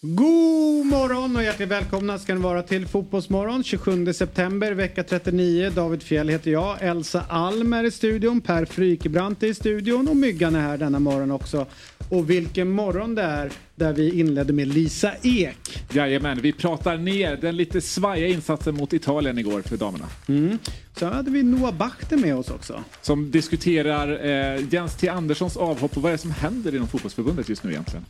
God morgon och hjärtligt välkomna ska ni vara till Fotbollsmorgon 27 september vecka 39. David Fjell heter jag. Elsa Alm är i studion. Per Frykebrant är i studion och Myggan är här denna morgon också. Och vilken morgon det är där vi inledde med Lisa Ek. Jajamän, vi pratar ner den lite svajiga insatsen mot Italien igår för damerna. Mm. Så hade vi Noah Bachter med oss också. Som diskuterar eh, Jens T Anderssons avhopp och vad är det som händer inom fotbollsförbundet just nu egentligen.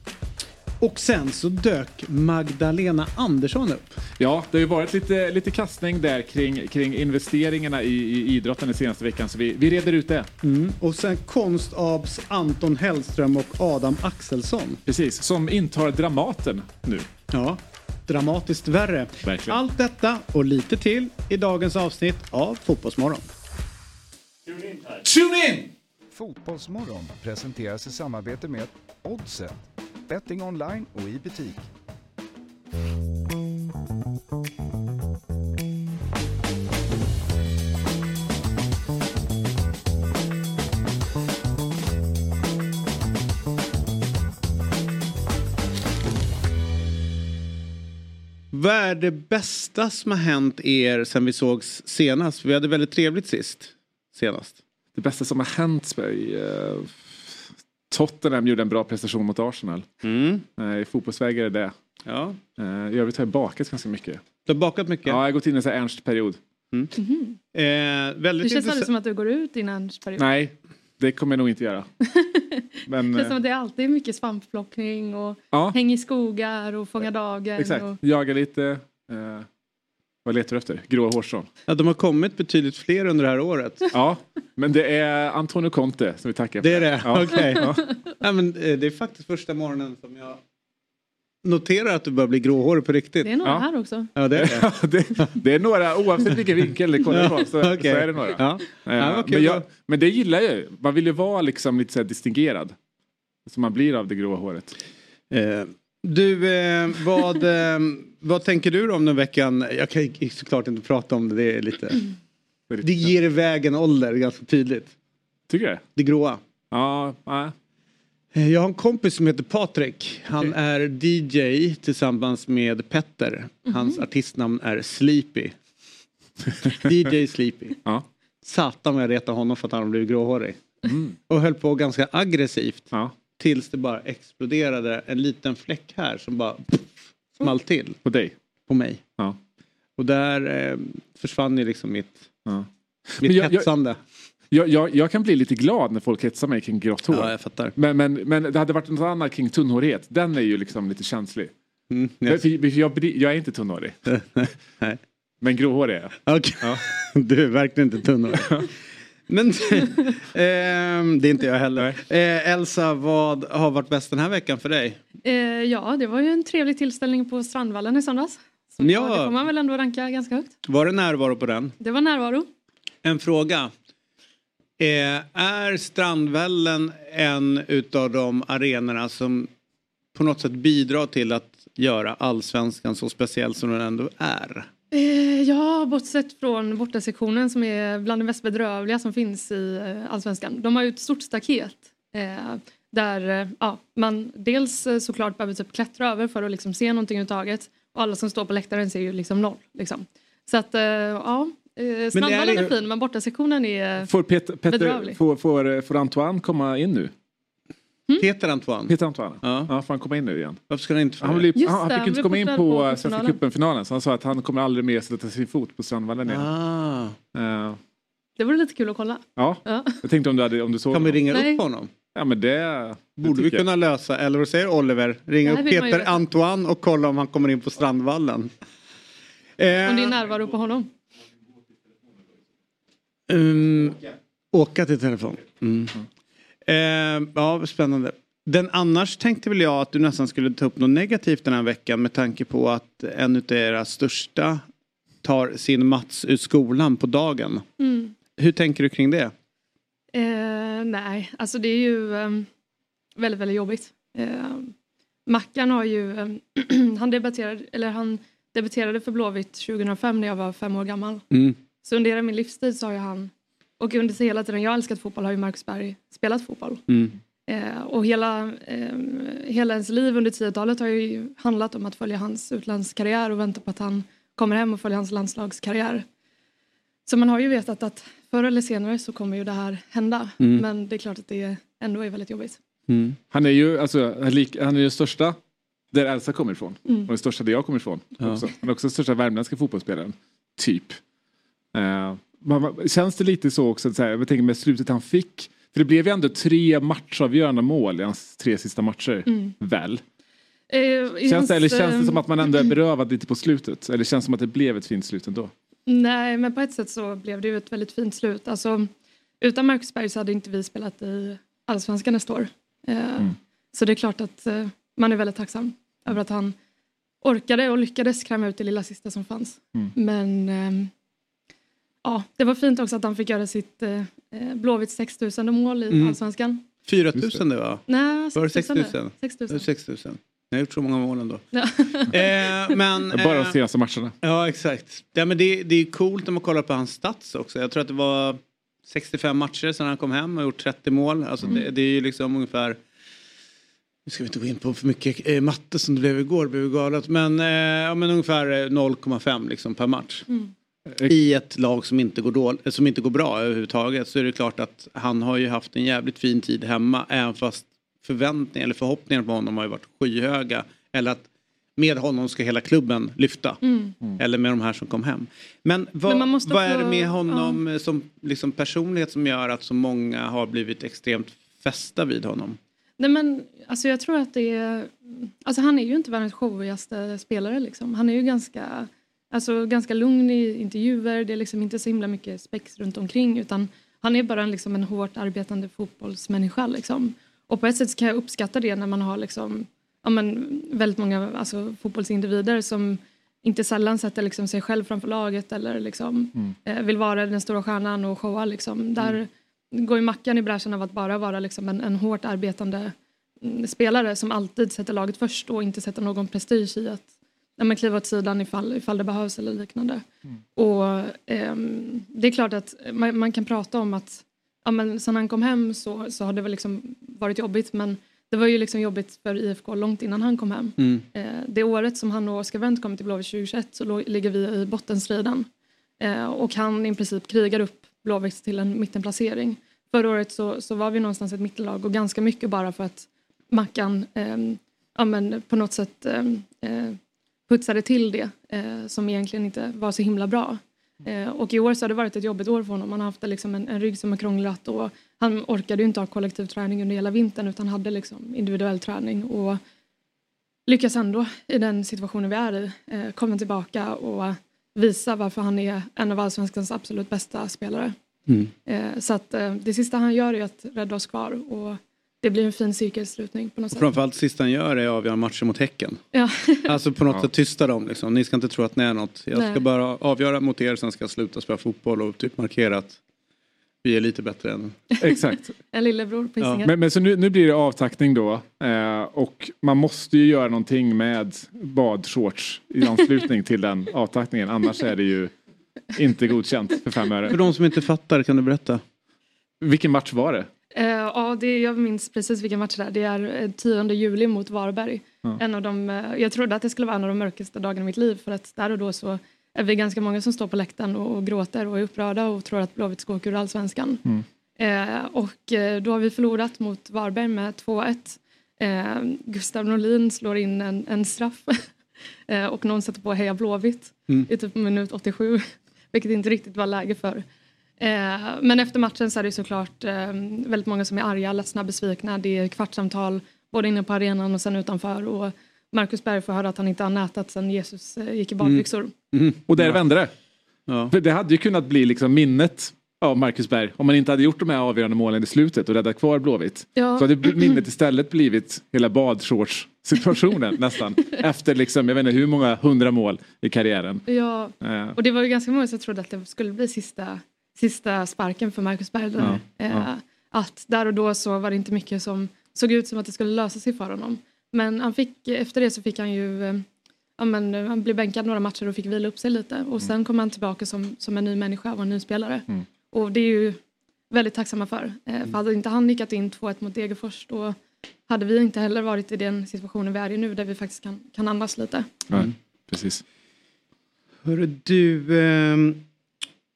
Och sen så dök Magdalena Andersson upp. Ja, det har ju varit lite, lite kastning där kring, kring investeringarna i, i idrotten den senaste veckan så vi, vi reder ut det. Mm. Och sen konstabs Anton Hellström och Adam Axelsson. Precis, som intar Dramaten nu. Ja, dramatiskt värre. Verkligen. Allt detta och lite till i dagens avsnitt av Fotbollsmorgon. Tune in! Fotbollsmorgon presenteras i samarbete med Oddset, betting online och i butik. Vad är det bästa som har hänt er sen vi sågs senast? Vi hade väldigt trevligt sist. Senast. Det bästa som har hänt mig. Eh, Tottenham gjorde en bra prestation mot Arsenal. Mm. Eh, I fotbollsväg är det det. Ja. Eh, I övrigt har jag bakat ganska mycket. Du har bakat mycket? Ja, jag har gått in i en sån här Ernst-period. Eh, Det väldigt känns aldrig som att du går ut innan period. Nej, det kommer jag nog inte göra. Men, Det känns som att det alltid är mycket svampplockning och ja, häng i skogar och fånga dagen. exakt. Och... Jaga lite. Vad letar du efter? Gråa hårstrån? Ja, de har kommit betydligt fler under det här året. Ja, men det är Antonio Conte som vi tackar Det för. är det? Ja. Okej. Ja. Ja, men, eh, det är faktiskt första morgonen som jag noterar att du börjar bli gråhårig på riktigt. Det är några Ja. här också. Ja, det är det. Ja, det, det är några, oavsett vilken vinkel det kollar på så, Okej. så är det några. Ja. Ja, men, jag, men det gillar jag ju. Man vill ju vara liksom lite så här distingerad. Som man blir av det gråa håret. Eh, du, eh, vad, eh, vad tänker du om den veckan? Jag kan såklart inte prata om det, det är lite... Det ger iväg en ålder ganska tydligt. Tycker du det? Gråa. Ja, nej. Eh, Jag har en kompis som heter Patrik. Han är DJ tillsammans med Petter. Hans artistnamn är Sleepy. DJ Sleepy. Ja. Satan vad jag retade honom för att han blev gråhårig. Mm. Och höll på ganska aggressivt. ja. Tills det bara exploderade en liten fläck här som bara small till På dig. på mig. Ja. Och där eh, försvann ju liksom mitt, Ja. mitt jag- jag- hetsande. Jag, jag, jag kan bli lite glad när folk hetsar mig kring grått hår. Ja, jag fattar. Men, men, men det hade varit något annat kring tunnhårighet. Den är ju liksom lite känslig. Mm, För, yes. för jag, bry- jag är inte tunnhårig. Nej. Men gråhårig är jag. Okej. Ja. Du är verkligen inte tunnhårig. Men ehm, det är inte jag heller. Eh, Elsa, vad har varit bäst den här veckan för dig? Eh, ja, det var ju en trevlig tillställning på Strandvallen i söndags. Så Ja. Det får man väl ändå ranka ganska högt. Var det närvaro på den? Det var närvaro. En fråga. Eh, är Strandvällen en utav de arenorna som på något sätt bidrar till att göra allsvenskan så speciell som den ändå är? Eh, ja, bortsett från bortasektionen som är bland det mest bedrövliga som finns i eh, allsvenskan. De har ju ett stort staket eh, där ja, man dels såklart behöver typ klättra över för att liksom se någonting överhuvudtaget. Och alla som står på läktaren ser ju liksom noll. Liksom. Så att ja, Strandvallen det- är fin men bortasektionen är... Får, Peter, Peter, Bedrövlig. får, får, får Antoine komma in nu? Peter Antoine? Peter Antoine? Ja. Ja, får han komma in nu igen? Varför ska han inte Han, det? blev, Just han, han det, fick han inte komma in på på Svenska finalen. cupen-finalen så han sa att han kommer aldrig mer sätta sin fot på Strandvallen igen. Ah. Eh, Det vore lite kul att kolla. ja, Ja. jag tänkte om du, hade, om du såg Kan vi ringa Nej. upp honom? Ja men det, det Borde vi jag. kunna lösa, eller vad säger Oliver? Ringa Det upp Peter. Antoine och kolla om han kommer in på Strandvallen. Om det är Eh, närvaro på honom. um, åka till telefon. Mm. Eh, ja, spännande. Den annars tänkte väl jag att du nästan skulle ta upp något negativt den här veckan med tanke på att en av era största tar sin Mats ur skolan på dagen. Mm. Hur tänker du kring det? Eh, nej, alltså det är ju ehm, väldigt, väldigt jobbigt. Eh, Mackan har ju, ehm, han debatterade, eller han debuterade för Blåvitt 2005 när jag var fem år gammal. Mm. Så under hela min livstid så har ju han, och under hela tiden jag älskat fotboll har ju Marcus Berg spelat fotboll. Mm. Eh, och hela, eh, hela ens liv under 10-talet har ju handlat om att följa hans utlandskarriär och vänta på att han kommer hem och följer hans landslagskarriär. Så man har ju vetat att förr eller senare så kommer ju det här hända. Mm. Men det är klart att det ändå är väldigt jobbigt. Mm. Han är ju alltså, han är lik- han är ju största där Elsa kommer ifrån. Mm. Och den största där jag kommer ifrån. Ja. Också. Han är också den största värmländska fotbollsspelaren. Typ. Eh, man, känns det lite så också, så här, jag tänker med slutet han fick. För det blev ju ändå tre matchavgörande mål i hans tre sista matcher. Mm. Väl? Eh, Känns hans, det, eller känns det eh, som att man ändå är berövad lite på slutet? Eller känns det som att det blev ett fint slut ändå? Nej, men på ett sätt så blev det ju ett väldigt fint slut. Alltså, utan Marcus Berg så hade inte vi spelat i Allsvenskan nästa år. Eh, Mm. Så det är klart att eh, man är väldigt tacksam över att han orkade och lyckades kräma ut det lilla sista som fanns. Mm. Men ehm, ja, det var fint också att han fick göra sitt eh, eh, Blåvitts 6000 mål i Mm. Allsvenskan. 4 000 det va? Nej, Var det 6 000. 6 000? 6 000. 6 000. Jag har gjort så många mål ändå. Ja. Eh, men, Bara de eh, senaste matcherna. Ja, exakt. Ja, men det, det är coolt när man kollar på hans stats också. Jag tror att det var 65 matcher sedan han kom hem och gjort 30 mål. Alltså det, det är ju liksom ungefär... Nu ska vi inte gå in på för mycket eh, matte som det blev igår, det blev galet. Men, eh, ja, men ungefär eh, 0,5 liksom per match. Mm. I ett lag som inte, går eh, som inte går bra överhuvudtaget så är det klart att han har ju haft en jävligt fin tid hemma även fast förväntningar eller förhoppningar på honom har ju varit skyhöga. Eller att med honom ska hela klubben lyfta. Mm. Eller med de här som kom hem. Men vad, Men vad är det med honom eh, som liksom personlighet som gör att så många har blivit extremt fästa vid honom? Nej men alltså jag tror att det är... Alltså han är ju inte världens showigaste spelare liksom. Han är ju ganska, alltså, ganska lugn i intervjuer. Det är liksom inte så himla mycket spex runt omkring utan han är bara en, liksom, en hårt arbetande fotbollsmänniska liksom. Och på ett sätt kan jag uppskatta det när man har liksom, ja, men, väldigt många alltså, fotbollsindivider som inte sällan sätter liksom, sig själv framför laget eller liksom, eh, vill vara den stora stjärnan och showa. Liksom. Där går ju Mackan i bräschen av att bara vara liksom, en, en hårt arbetande mm, spelare som alltid sätter laget först och inte sätter någon prestige i att ja, men kliva åt sidan ifall, ifall det behövs eller liknande. Och ehm, det är klart att man, man kan prata om att ja, men sen han kom hem så, så har det väl liksom varit jobbigt men det var ju liksom jobbigt för IFK långt innan han kom hem. Mm. Eh, det året som han och Oskar Wendt kom till Blåvitt 2021 så låg, ligger vi i bottenstriden. Eh, och han i princip krigar upp Blåvitt till en mittenplacering. Förra året så, så var vi någonstans ett mittenlag och ganska mycket bara för att Mackan ehm, ja, men på något sätt ehm, eh, putsade till det eh, som egentligen inte var så himla bra. Eh, och i år så har det varit ett jobbigt år för honom. Han har haft liksom en, en rygg som har krånglat och han orkade inte ha kollektiv träning under hela vintern utan hade liksom individuell träning och lyckas ändå i den situationen vi är i eh, komma tillbaka och visa varför han är en av allsvenskans absolut bästa spelare. Mm. Eh, så att eh, det sista han gör är att rädda oss kvar och det blir en fin cirkelslutning på något sätt. Framförallt sista han gör är att avgöra matcher mot Häcken. Ja. Alltså på något Ja. sätt tysta dem liksom. Ni ska inte tro att ni är något. Jag ska Nej. bara avgöra mot er, sen ska jag sluta spela fotboll och typ markera att vi är lite bättre än... Exakt. En lillebror på Ja. Hisingen. Men, men så nu, nu blir det avtackning då. Eh, och man måste ju göra någonting med badshorts i anslutning till den avtackningen. Annars är det ju inte godkänt för fem För öre. de som inte fattar, kan du berätta? Vilken match var det? Eh, ja, det, jag minns precis vilken match det är. Det är eh, 10 juli mot Varberg. Ja. En av de, eh, jag trodde att det skulle vara en av de mörkaste dagarna i mitt liv för att där och då så är vi ganska många som står på läktaren och, och gråter och är upprörda och tror att Blåvitt ska åka ur allsvenskan. Mm. Eh, och eh, då har vi förlorat mot Varberg med 2-1. Eh, Gustav Norlin slår in en, en straff eh, och någon sätter på Heja Blåvitt Mm. i typ minut 87, vilket inte riktigt var läge för. Eh, men efter matchen så är det såklart eh, väldigt många som är arga, ledsna, besvikna. Det är kvartssamtal både inne på arenan och sen utanför. Och Marcus Berg får höra att han inte har nätat sen Jesus eh, gick i badbyxor. Mm. Och där vände det. Ja. För det hade ju kunnat bli liksom minnet av Marcus Berg om man inte hade gjort de här avgörande målen i slutet och räddat kvar Blåvitt. Ja. Så hade minnet istället blivit hela badshorts situationen nästan. Efter liksom, jag vet inte hur många hundra mål i karriären. Ja, Eh, och det var ju ganska många som trodde att det skulle bli sista, sista sparken för Marcus Berg. där. Ja, Eh, ja. Att där och då så var det inte mycket som såg ut som att det skulle lösa sig för honom. Men han fick, efter det så fick han ju eh, Ja, men, eh, han blev bänkad några matcher och fick vila upp sig lite och sen kom han tillbaka som, som en ny människa och en ny spelare. Mm. Och det är ju väldigt tacksamma för. Eh, för hade inte han nickat in 2-1 mot Degerfors då hade vi inte heller varit i den situationen vi är i nu där vi faktiskt kan, kan andas lite. Nej, precis. Hörru du, ehm,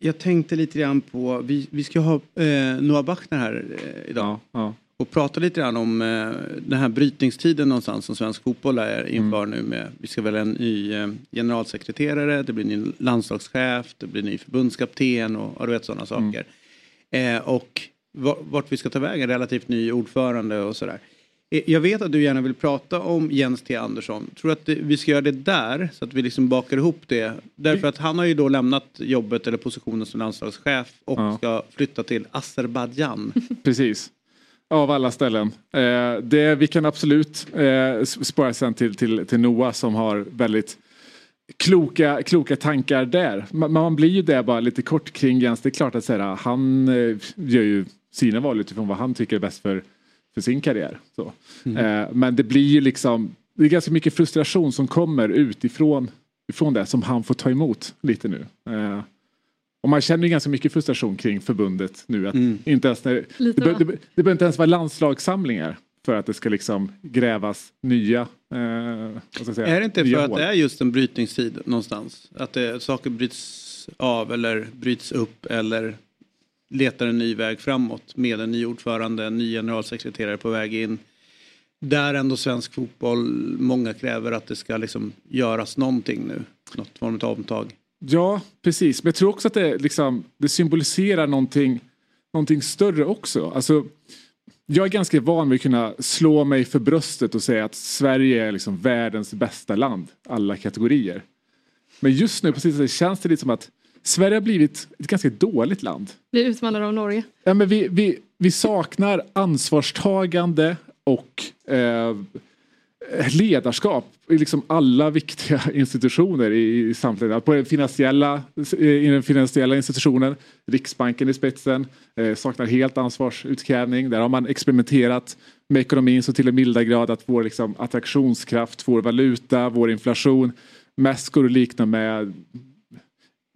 jag tänkte lite grann på, vi, vi ska ha eh, Noah Bachner här eh, idag. Ja. Och prata lite grann om eh, den här brytningstiden någonstans som svensk fotboll är inför nu med, vi ska välja en ny eh, generalsekreterare, det blir en ny landslagschef, det blir en ny förbundskapten och, och du vet sådana saker. Eh, och va- vart vi ska ta vägen, relativt ny ordförande och sådär. Eh, Jag vet att du gärna vill prata om Jens T Andersson. Tror du att vi ska göra det där så att vi liksom bakar ihop det? Därför att han har ju då lämnat jobbet eller positionen som landslagschef och Ja. ska flytta till Azerbajdzjan. Precis. Av alla ställen. Eh, det, vi kan absolut eh, s- spara sen till, till, till Noah som har väldigt kloka, kloka tankar där. Man, man blir ju där bara lite kort kring Jens. Det är klart att här, han eh, gör ju sina val utifrån vad han tycker är bäst för, för sin karriär. Så. Eh, men det blir ju liksom, det är ganska mycket frustration som kommer utifrån ifrån det som han får ta emot lite nu. Eh, och man känner ju ganska mycket frustration kring förbundet nu. Att inte ens när, det, behöver inte ens vara landslagssamlingar för att det ska liksom grävas nya, eh, vad ska jag säga, Är det inte för att det är just en brytningstid någonstans? Att det, saker bryts av eller bryts upp eller letar en ny väg framåt med en ny ordförande, en ny generalsekreterare på väg in. Där ändå svensk fotboll, många kräver att det ska liksom göras någonting nu. Något form av omtag. Ja, precis. Men jag tror också att det, liksom, det symboliserar någonting, någonting större också. Alltså, jag är ganska van vid att kunna slå mig för bröstet och säga att Sverige är liksom världens bästa land, alla kategorier. Men just nu precis, känns det lite som att Sverige har blivit ett ganska dåligt land. Blir utmanade av Norge. Ja, men vi, vi, vi saknar ansvarstagande och eh, ledarskap i liksom alla viktiga institutioner i, i samhället. På den finansiella, i den finansiella institutionen, Riksbanken i spetsen, eh, saknar helt ansvarsutkrävning. Där har man experimenterat med ekonomin så till en milda grad att vår liksom, attraktionskraft, vår valuta, vår inflation mest går att likna med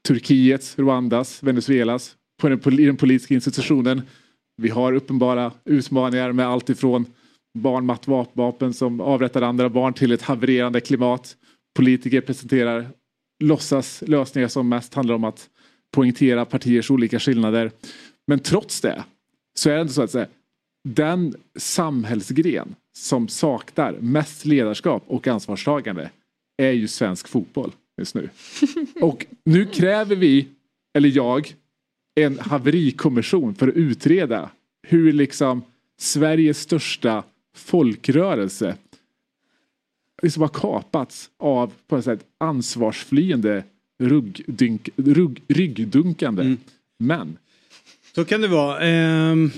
Turkiets, Rwandas, Venezuelas på den, i den politiska institutionen. Vi har uppenbara utmaningar med allt ifrån barnmatvapen som avrättar andra barn till ett havererande klimat. Politiker presenterar låtsas lösningar som mest handlar om att poängtera partiers olika skillnader. Men trots det så är det ändå så att säga, den samhällsgren som saknar mest ledarskap och ansvarstagande är ju svensk fotboll just nu. Och nu kräver vi, eller jag, en haverikommission för att utreda hur liksom Sveriges största folkrörelse liksom har kapats av på något sätt ansvarsflyende ruggdynk, rugg, ryggdunkande män. Så kan det vara. Ehm,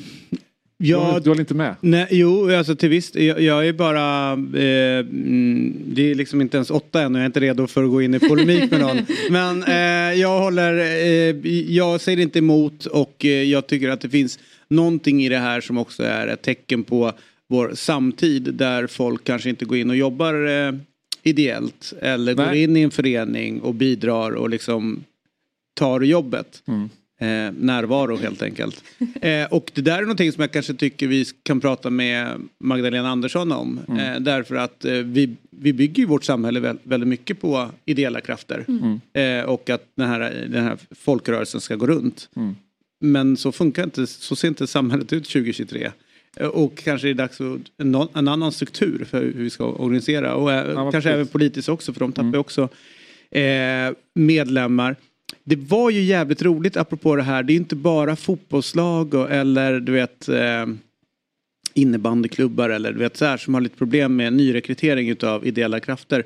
Du, jag, håller- du håller inte med? Nej, jo, alltså till visst. Jag, jag är bara... Eh, mm, det är liksom inte ens åtta än och jag är inte redo för att gå in i polemik med någon. Men eh, jag håller... Eh, jag säger inte emot och eh, jag tycker att det finns någonting i det här som också är ett tecken på vår samtid där folk kanske inte går in och jobbar eh, ideellt eller går Nej. in i en förening och bidrar och liksom tar jobbet. Mm. Eh, närvaro helt enkelt. Eh, och det där är någonting som jag kanske tycker vi kan prata med Magdalena Andersson om. Eh, därför att eh, vi, vi bygger ju vårt samhälle väl, väldigt mycket på ideella krafter. Eh, och att den här, den här folkrörelsen ska gå runt. Mm. Men så funkar inte, så ser inte samhället ut 2023. Eh, Och kanske är det dags för en, annan struktur för hur vi ska organisera. Och eh, kanske absolut. även politiskt också för de tappar ju också eh, medlemmar. Det var ju jävligt roligt apropå det här. Det är inte bara fotbollslag och, eller du vet eh, innebandyklubbar eller du vet så här som har lite problem med nyrekrytering utav ideella krafter.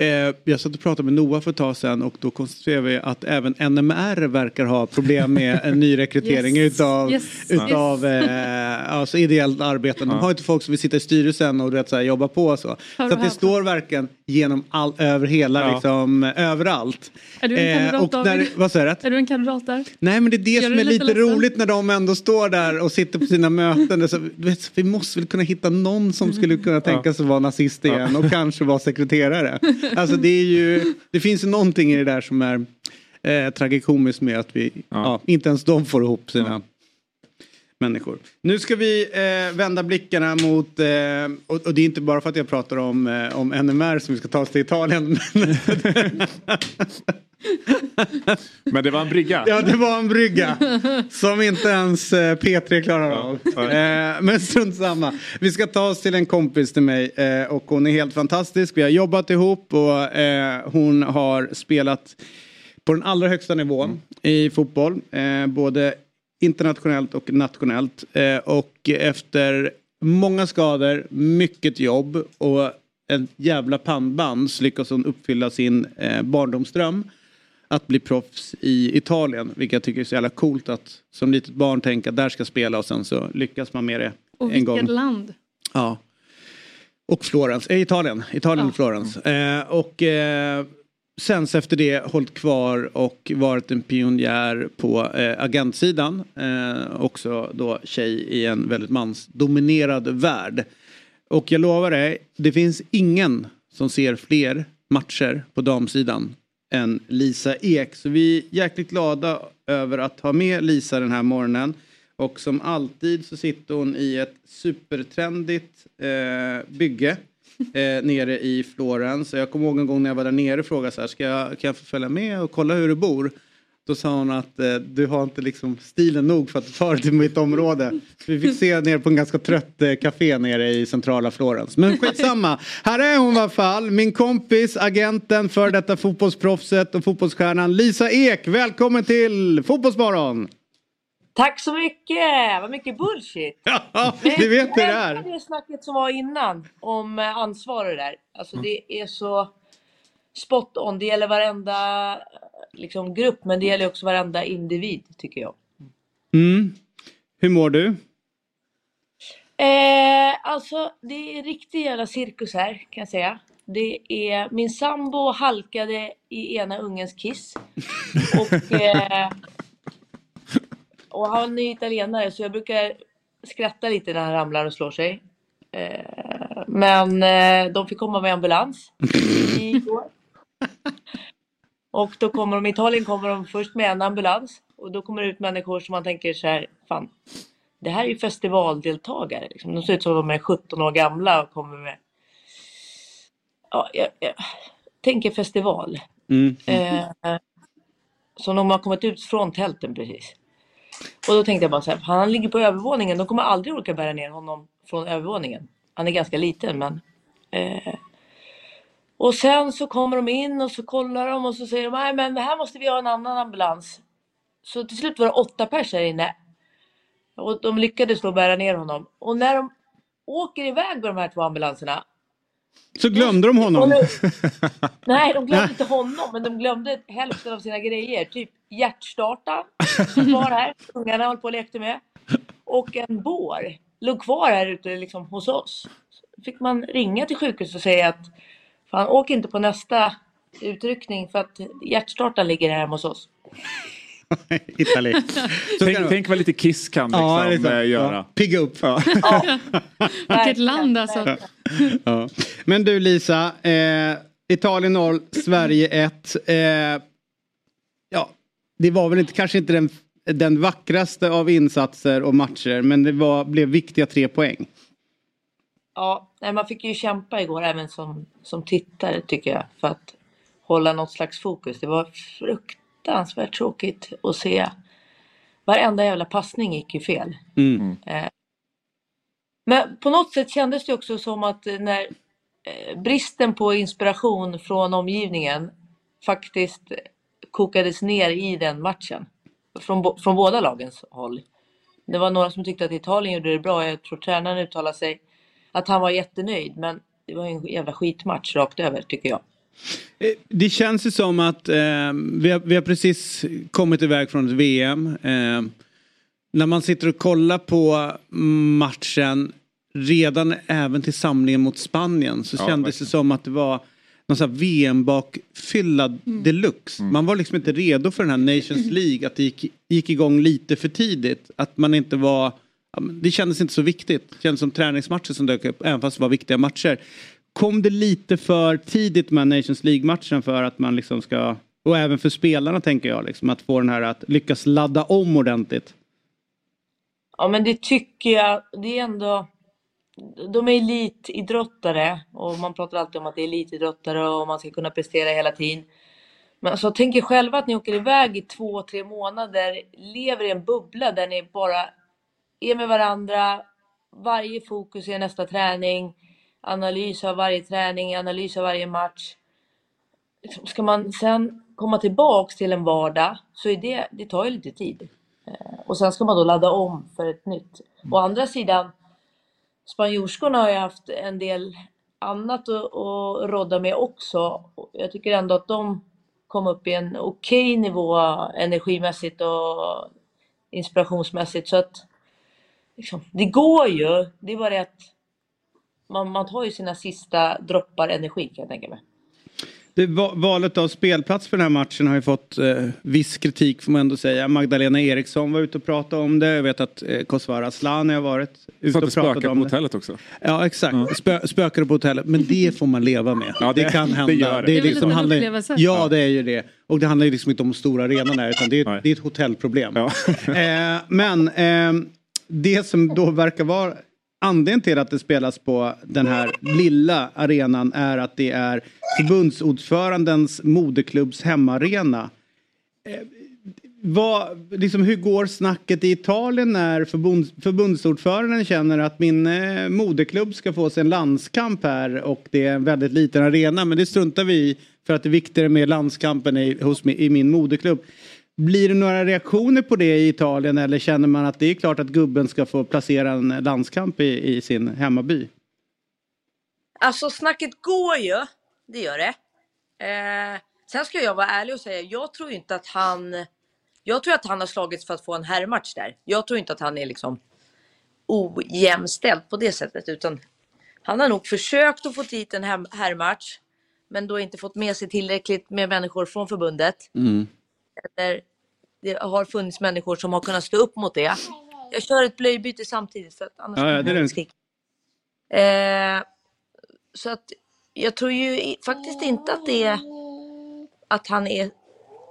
Eh, jag satt och pratade med Noah för ett tag sedan och då konstaterade vi att även NMR verkar ha problem med en nyrekrytering Yes. utav, Yes. utav eh, alltså ideellt arbete. De har inte folk som vill sitta i styrelsen och du vet, så här, jobba på och så. Hör så det står verkligen genom all, över hela, Ja. liksom, överallt. Är du en kandidat, och när, David? vad säger du? Är du en kandidat där? Nej men det är det Gör som är lite lite roligt när de ändå står där och sitter på sina möten. Så, vet, vi måste väl kunna hitta någon som skulle kunna tänka sig vara nazist igen och kanske vara sekreterare. Alltså det är ju, det finns ju någonting i det där som är eh, tragikomiskt med att vi, ja. inte ens de får ihop sina människor. Nu ska vi eh, vända blickarna mot, eh, och, och, det är inte bara för att jag pratar om, eh, om NMR som vi ska ta oss till Italien. Men det var en brygga. Ja, det var en brygga. Som inte ens eh, P3 klarar av. Eh, men strunt samma. Vi ska ta oss till en kompis till mig eh, och hon är helt fantastisk. Vi har jobbat ihop och hon har spelat på den allra högsta nivån i fotboll. Både internationellt och nationellt. Eh, och efter många skador, mycket jobb och ett jävla pannband så lyckas hon uppfylla sin eh, barndomsdröm att bli proffs i Italien. Vilket jag tycker är så jävla coolt att som litet barn tänka där ska spela och sen så lyckas man med det och en gång. Och vilket land! Ja. Och Florens, eh, Italien, Italien och Florens. Eh, och eh, sen efter det hållit kvar och varit en pionjär på eh, agentsidan. Eh, också då tjej i en väldigt mansdominerad värld. Och jag lovar dig, det finns ingen som ser fler matcher på damsidan än Lisa Ek. Så vi är jäkligt glada över att ha med Lisa den här morgonen. Och som alltid så sitter hon i ett supertrendigt eh, bygge eh, nere i Florens. Jag kommer ihåg en gång när jag var där nere och frågade så här, ska jag, kan jag få följa med och kolla hur du bor? Då sa hon att eh, du har inte liksom stilen nog för att ta dig till mitt område. Så vi fick se ner på en ganska trött eh, café nere i centrala Florens. Men skitsamma. Här är hon i alla fall. Min kompis, agenten för detta fotbollsproffset och fotbollsstjärnan Lisa Ek. Välkommen till Fotbollsmorgon! Tack så mycket! Vad mycket bullshit! Ja, vi vet hur det är. Det snacket som var innan om eh, ansvar och det där. Alltså det är så spot on. Det gäller varenda liksom, grupp men det gäller också varenda individ tycker jag. Mm. Hur mår du? Eh, alltså det är riktig jävla cirkus här kan jag säga. Det är, min sambo halkade i ena ungens kiss. Och, eh, och han är italienare så jag brukar skratta lite när han ramlar och slår sig. Eh, men eh, de fick komma med ambulans igår. Och då kommer de, i Italien kommer de först med en ambulans och då kommer det ut människor som man tänker så här, fan, det här är ju festivaldeltagare. Liksom. De ser ut som de är 17 år gamla och kommer med. Ja, jag, jag tänker festival. Mm. Eh, som de har kommit ut från tälten precis. Och då tänkte jag bara så här, han ligger på övervåningen, de kommer aldrig orka bära ner honom från övervåningen. Han är ganska liten men eh, och sen så kommer de in och så kollar de och så säger de, nej men här måste vi ha en annan ambulans. Så till slut var det åtta personer här inne. Och de lyckades då bära ner honom. Och när de åker iväg med de här två ambulanserna. Så glömde de honom? Nej, de glömde inte honom, men de glömde hälften av sina grejer. Typ hjärtstartaren som var här, ungarna höll på och lekte med. Och en bår låg kvar här ute liksom, hos oss. Så fick man ringa till sjukhuset och säga att Fan, åk inte på nästa utryckning för att hjärtstartaren ligger här hemma hos oss. Italy. tänk, tänk vad lite Kiss kan liksom, ja, liksom, göra. Ja, pigga upp. Ja. Vilket land alltså. Ja. Men du Lisa, eh, Italien 0, Sverige 1. Eh, ja, det var väl inte, kanske inte den, den vackraste av insatser och matcher men det var, blev viktiga tre poäng. Ja, man fick ju kämpa igår även som, som tittare tycker jag för att hålla något slags fokus. Det var fruktansvärt tråkigt att se. Varenda jävla passning gick ju fel. Mm. Eh, men på något sätt kändes det också som att när eh, bristen på inspiration från omgivningen faktiskt kokades ner i den matchen. Från, från båda lagens håll. Det var några som tyckte att Italien gjorde det bra. Jag tror tränaren uttalade sig att han var jättenöjd. Men det var en jävla skitmatch rakt över tycker jag. Eh, det känns ju som att eh, vi, har, vi har precis kommit iväg från ett VM. Eh, när man sitter och kollar på matchen redan även till samlingen mot Spanien så ja, kändes verkligen. det som att det var någon sån VM-bakfyllad mm. deluxe. Mm. Man var liksom inte redo för den här Nations League, att det gick, gick igång lite för tidigt. Att man inte var det kändes inte så viktigt. Det kändes som träningsmatcher som dök upp, även fast det var viktiga matcher. Kom det lite för tidigt med Nations League-matchen för att man liksom ska, och även för spelarna tänker jag, liksom, att få den här att lyckas ladda om ordentligt? Ja, men det tycker jag. Det är ändå... De är elitidrottare och man pratar alltid om att det är elitidrottare och man ska kunna prestera hela tiden. Men alltså, tänk er själva att ni åker iväg i två, tre månader, lever i en bubbla där ni bara är med varandra. Varje fokus är nästa träning, analys av varje träning, analys av varje match. Ska man sen komma tillbaks till en vardag så är det, det tar ju lite tid. Eh, och sen ska man då ladda om för ett nytt. Å andra sidan, spanjorskorna har ju haft en del annat att, att rodda med också. Jag tycker ändå att de kom upp i en okej okay nivå energimässigt och inspirationsmässigt. Så att liksom, det går ju. Det är bara det att man, man tar ju sina sista droppar energi kan jag tänka mig. Det, valet av spelplats för den här matchen har ju fått eh, viss kritik får man ändå säga. Magdalena Eriksson var ute och pratade om det. Jag vet att eh, Kosovare Asllani har varit ute och pratat om på hotellet också. Ja exakt, ja. Spö, spökade på hotellet. Men det får man leva med. Ja, det, det kan hända. Det, gör det. det är, liksom det handlar, Ja det är ju det. Och det handlar ju liksom inte om stora arenan här utan det är, det är ett hotellproblem. Ja. eh, men eh, det som då verkar vara Anledningen till att det spelas på den här lilla arenan är att det är förbundsordförandens moderklubbs hemmaarena. Eh, vad, liksom, hur går snacket i Italien när förbunds, förbundsordföranden känner att min eh, moderklubb ska få sig en landskamp här och det är en väldigt liten arena men det struntar vi i för att det är viktigare med landskampen i, hos, i min moderklubb. Blir det några reaktioner på det i Italien eller känner man att det är klart att gubben ska få placera en landskamp i, i sin hemmaby? Alltså snacket går ju, det gör det. Eh, sen ska jag vara ärlig och säga, jag tror inte att han... Jag tror att han har slagits för att få en herrmatch där. Jag tror inte att han är liksom ojämställd på det sättet utan han har nog försökt att få dit en herrmatch men då inte fått med sig tillräckligt med människor från förbundet. Mm. Eller det har funnits människor som har kunnat stå upp mot det. Jag kör ett blöjbyte samtidigt för att annars ja, ja, det är det. Eh, så att jag tror ju faktiskt inte att det är att han är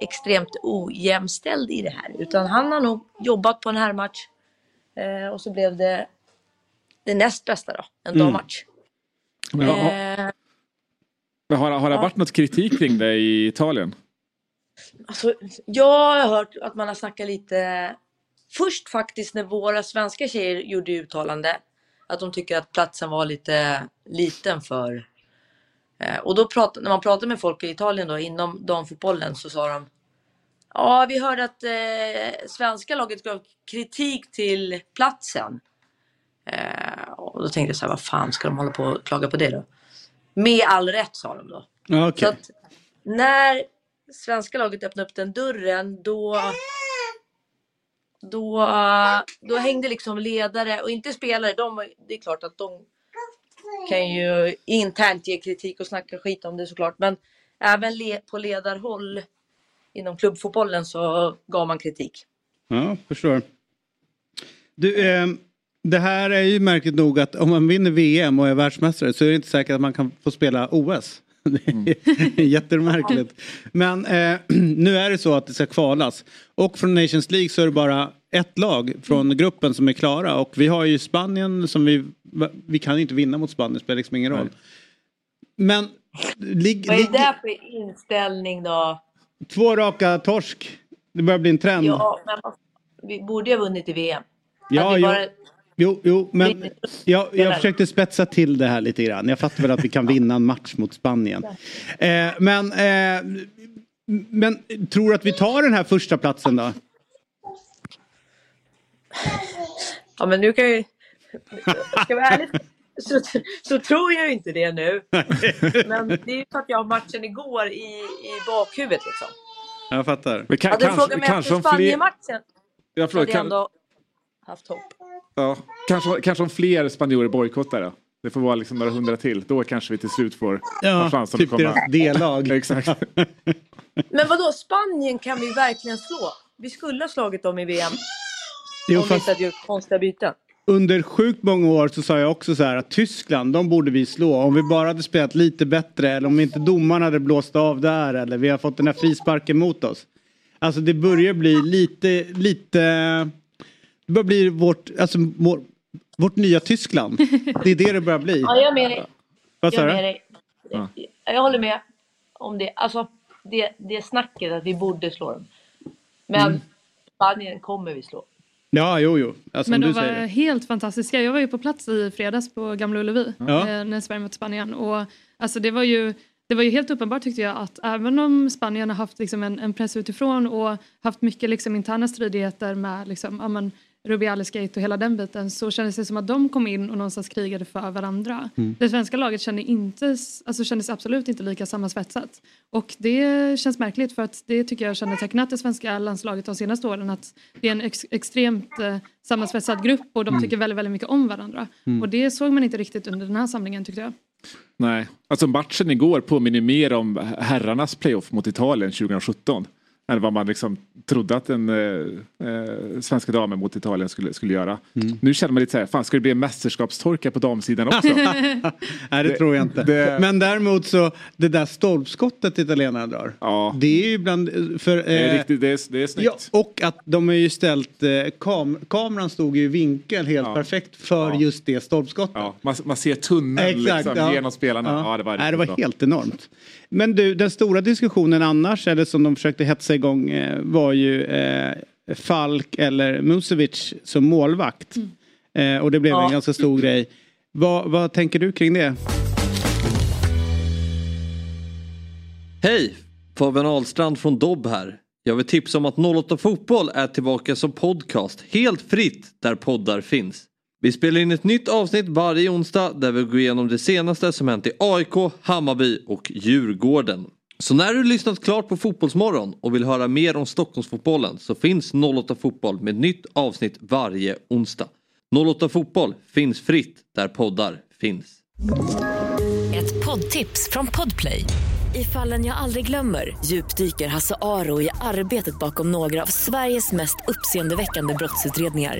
extremt ojämställd i det här utan han har nog jobbat på en här match eh, och så blev det det näst bästa då, en mm. dammatch. Men, eh, har, har det varit något kritik kring det i Italien? Alltså, jag har hört att man har snackat lite Först faktiskt när våra svenska tjejer gjorde uttalande att de tycker att platsen var lite liten för... Eh, och då prat, när man pratade med folk i Italien då inom damfotbollen så sa de Ja, vi hörde att eh, svenska laget gav kritik till platsen. Eh, och då tänkte jag så här, vad fan ska de hålla på och klaga på det då? Med all rätt sa de då. Okay. Så att när svenska laget öppnade upp den dörren då då, då hängde liksom ledare och inte spelare. De, det är klart att de kan ju internt ge kritik och snacka skit om det såklart. Men även le, på ledarhåll inom klubbfotbollen så gav man kritik. Ja, förstår. Du, eh, det här är ju märkligt nog att om man vinner VM och är världsmästare så är det inte säkert att man kan få spela OS. Det är jättemärkligt. Men eh, nu är det så att det ska kvalas. Och från Nations League så är det bara ett lag från gruppen som är klara. Och vi har ju Spanien som vi... Vi kan inte vinna mot Spanien, det spelar liksom ingen roll. Men... Lig, Vad är det för inställning då? Två raka torsk. Det börjar bli en trend. Ja, men vi borde ju ha vunnit i VM. Ja, ja. Bara Jo, jo men jag, jag försökte spetsa till det här lite grann. Jag fattar väl att vi kan vinna en match mot Spanien. Eh, men, eh, men tror du att vi tar den här första platsen då? Ja men nu kan jag ju... Ska vara ärlig så, så tror jag inte det nu. Men det är ju för att jag har matchen igår i, i bakhuvudet liksom. Jag fattar. Men kan, hade du frågat mig efter Spanien-matchen jag förlåt, hade jag ändå haft hopp. Ja, kanske, kanske om fler spanjorer bojkottar det. Det får vara liksom några hundra till. Då kanske vi till slut får ja, chansen typ att komma. Deras D-lag. Exakt. Men vadå, Spanien kan vi verkligen slå? Vi skulle ha slagit dem i VM. Jo, om fast... vi inte hade gjort konstiga byten. Under sjukt många år så sa jag också så här att Tyskland, de borde vi slå. Om vi bara hade spelat lite bättre eller om inte domarna hade blåst av där eller vi har fått den här frisparken mot oss. Alltså det börjar bli lite, lite Det börjar bli vårt, alltså, vår, vårt nya Tyskland. Det är det det börjar bli. Ja, jag är med dig. Vad Jag med dig. Jag håller med om det. Alltså, det, det snacket att vi borde slå dem. Men Mm. Spanien kommer vi slå. Ja, jo, jo. Alltså, Men de du var säger det. helt fantastiska. Jag var ju på plats i fredags på Gamla Ullevi Ja. eh, när Sverige mötte Spanien. Och, alltså, det, var ju, det var ju helt uppenbart tyckte jag att även om Spanien har haft liksom, en, en press utifrån och haft mycket liksom, interna stridigheter med liksom, ja, men, Rubiales gate och hela den biten så kändes det som att de kom in och någonstans krigade för varandra. Mm. Det svenska laget kände inte, alltså, kändes absolut inte lika sammansvetsat. Och det känns märkligt för att det tycker jag kännetecknat det svenska landslaget de senaste åren att det är en ex extremt eh, sammansvetsad grupp och de tycker väldigt, väldigt mycket om varandra. Och det såg man inte riktigt under den här samlingen tyckte jag. Nej, alltså matchen igår påminner mer om herrarnas playoff mot Italien 2017. Än vad man liksom trodde att den eh, eh, svenska damen mot Italien skulle, skulle göra. Nu känner man lite så här, fan ska det bli en mästerskapstorka på damsidan också? Nej, det, tror jag inte. det- Men däremot så, det där stolpskottet italienarna drar. Ja. Det är ju bland, för... det, är eh, riktigt, det, är, det är Ja, snyggt. och att de har ju ställt, eh, kam kameran stod ju i vinkel helt Ja. perfekt för Ja. just det stolpskottet. Ja, man, man ser tunneln liksom, ja. genom spelarna. Ja. det var, Nej, det var helt enormt. Men du, den stora diskussionen annars, eller som de försökte hetsa igång, eh, var ju eh, Falk eller Musovic som målvakt. Eh, och det blev Ja. en ganska stor grej. Vad, vad tänker du kring det? Hej! Fabian Ahlstrand från Dobb här. Jag vill tipsa om att 08 Fotboll är tillbaka som podcast helt fritt där poddar finns. Vi spelar in ett nytt avsnitt varje onsdag där vi går igenom det senaste som hänt i AIK, Hammarby och Djurgården. Så när du lyssnat klart på Fotbollsmorgon och vill höra mer om Stockholmsfotbollen så finns 08 Fotboll med nytt avsnitt varje onsdag. 08 Fotboll finns fritt där poddar finns. Ett poddtips från Podplay. I fallen jag aldrig glömmer djupdyker Hasse Aro i arbetet bakom några av Sveriges mest uppseendeväckande brottsutredningar.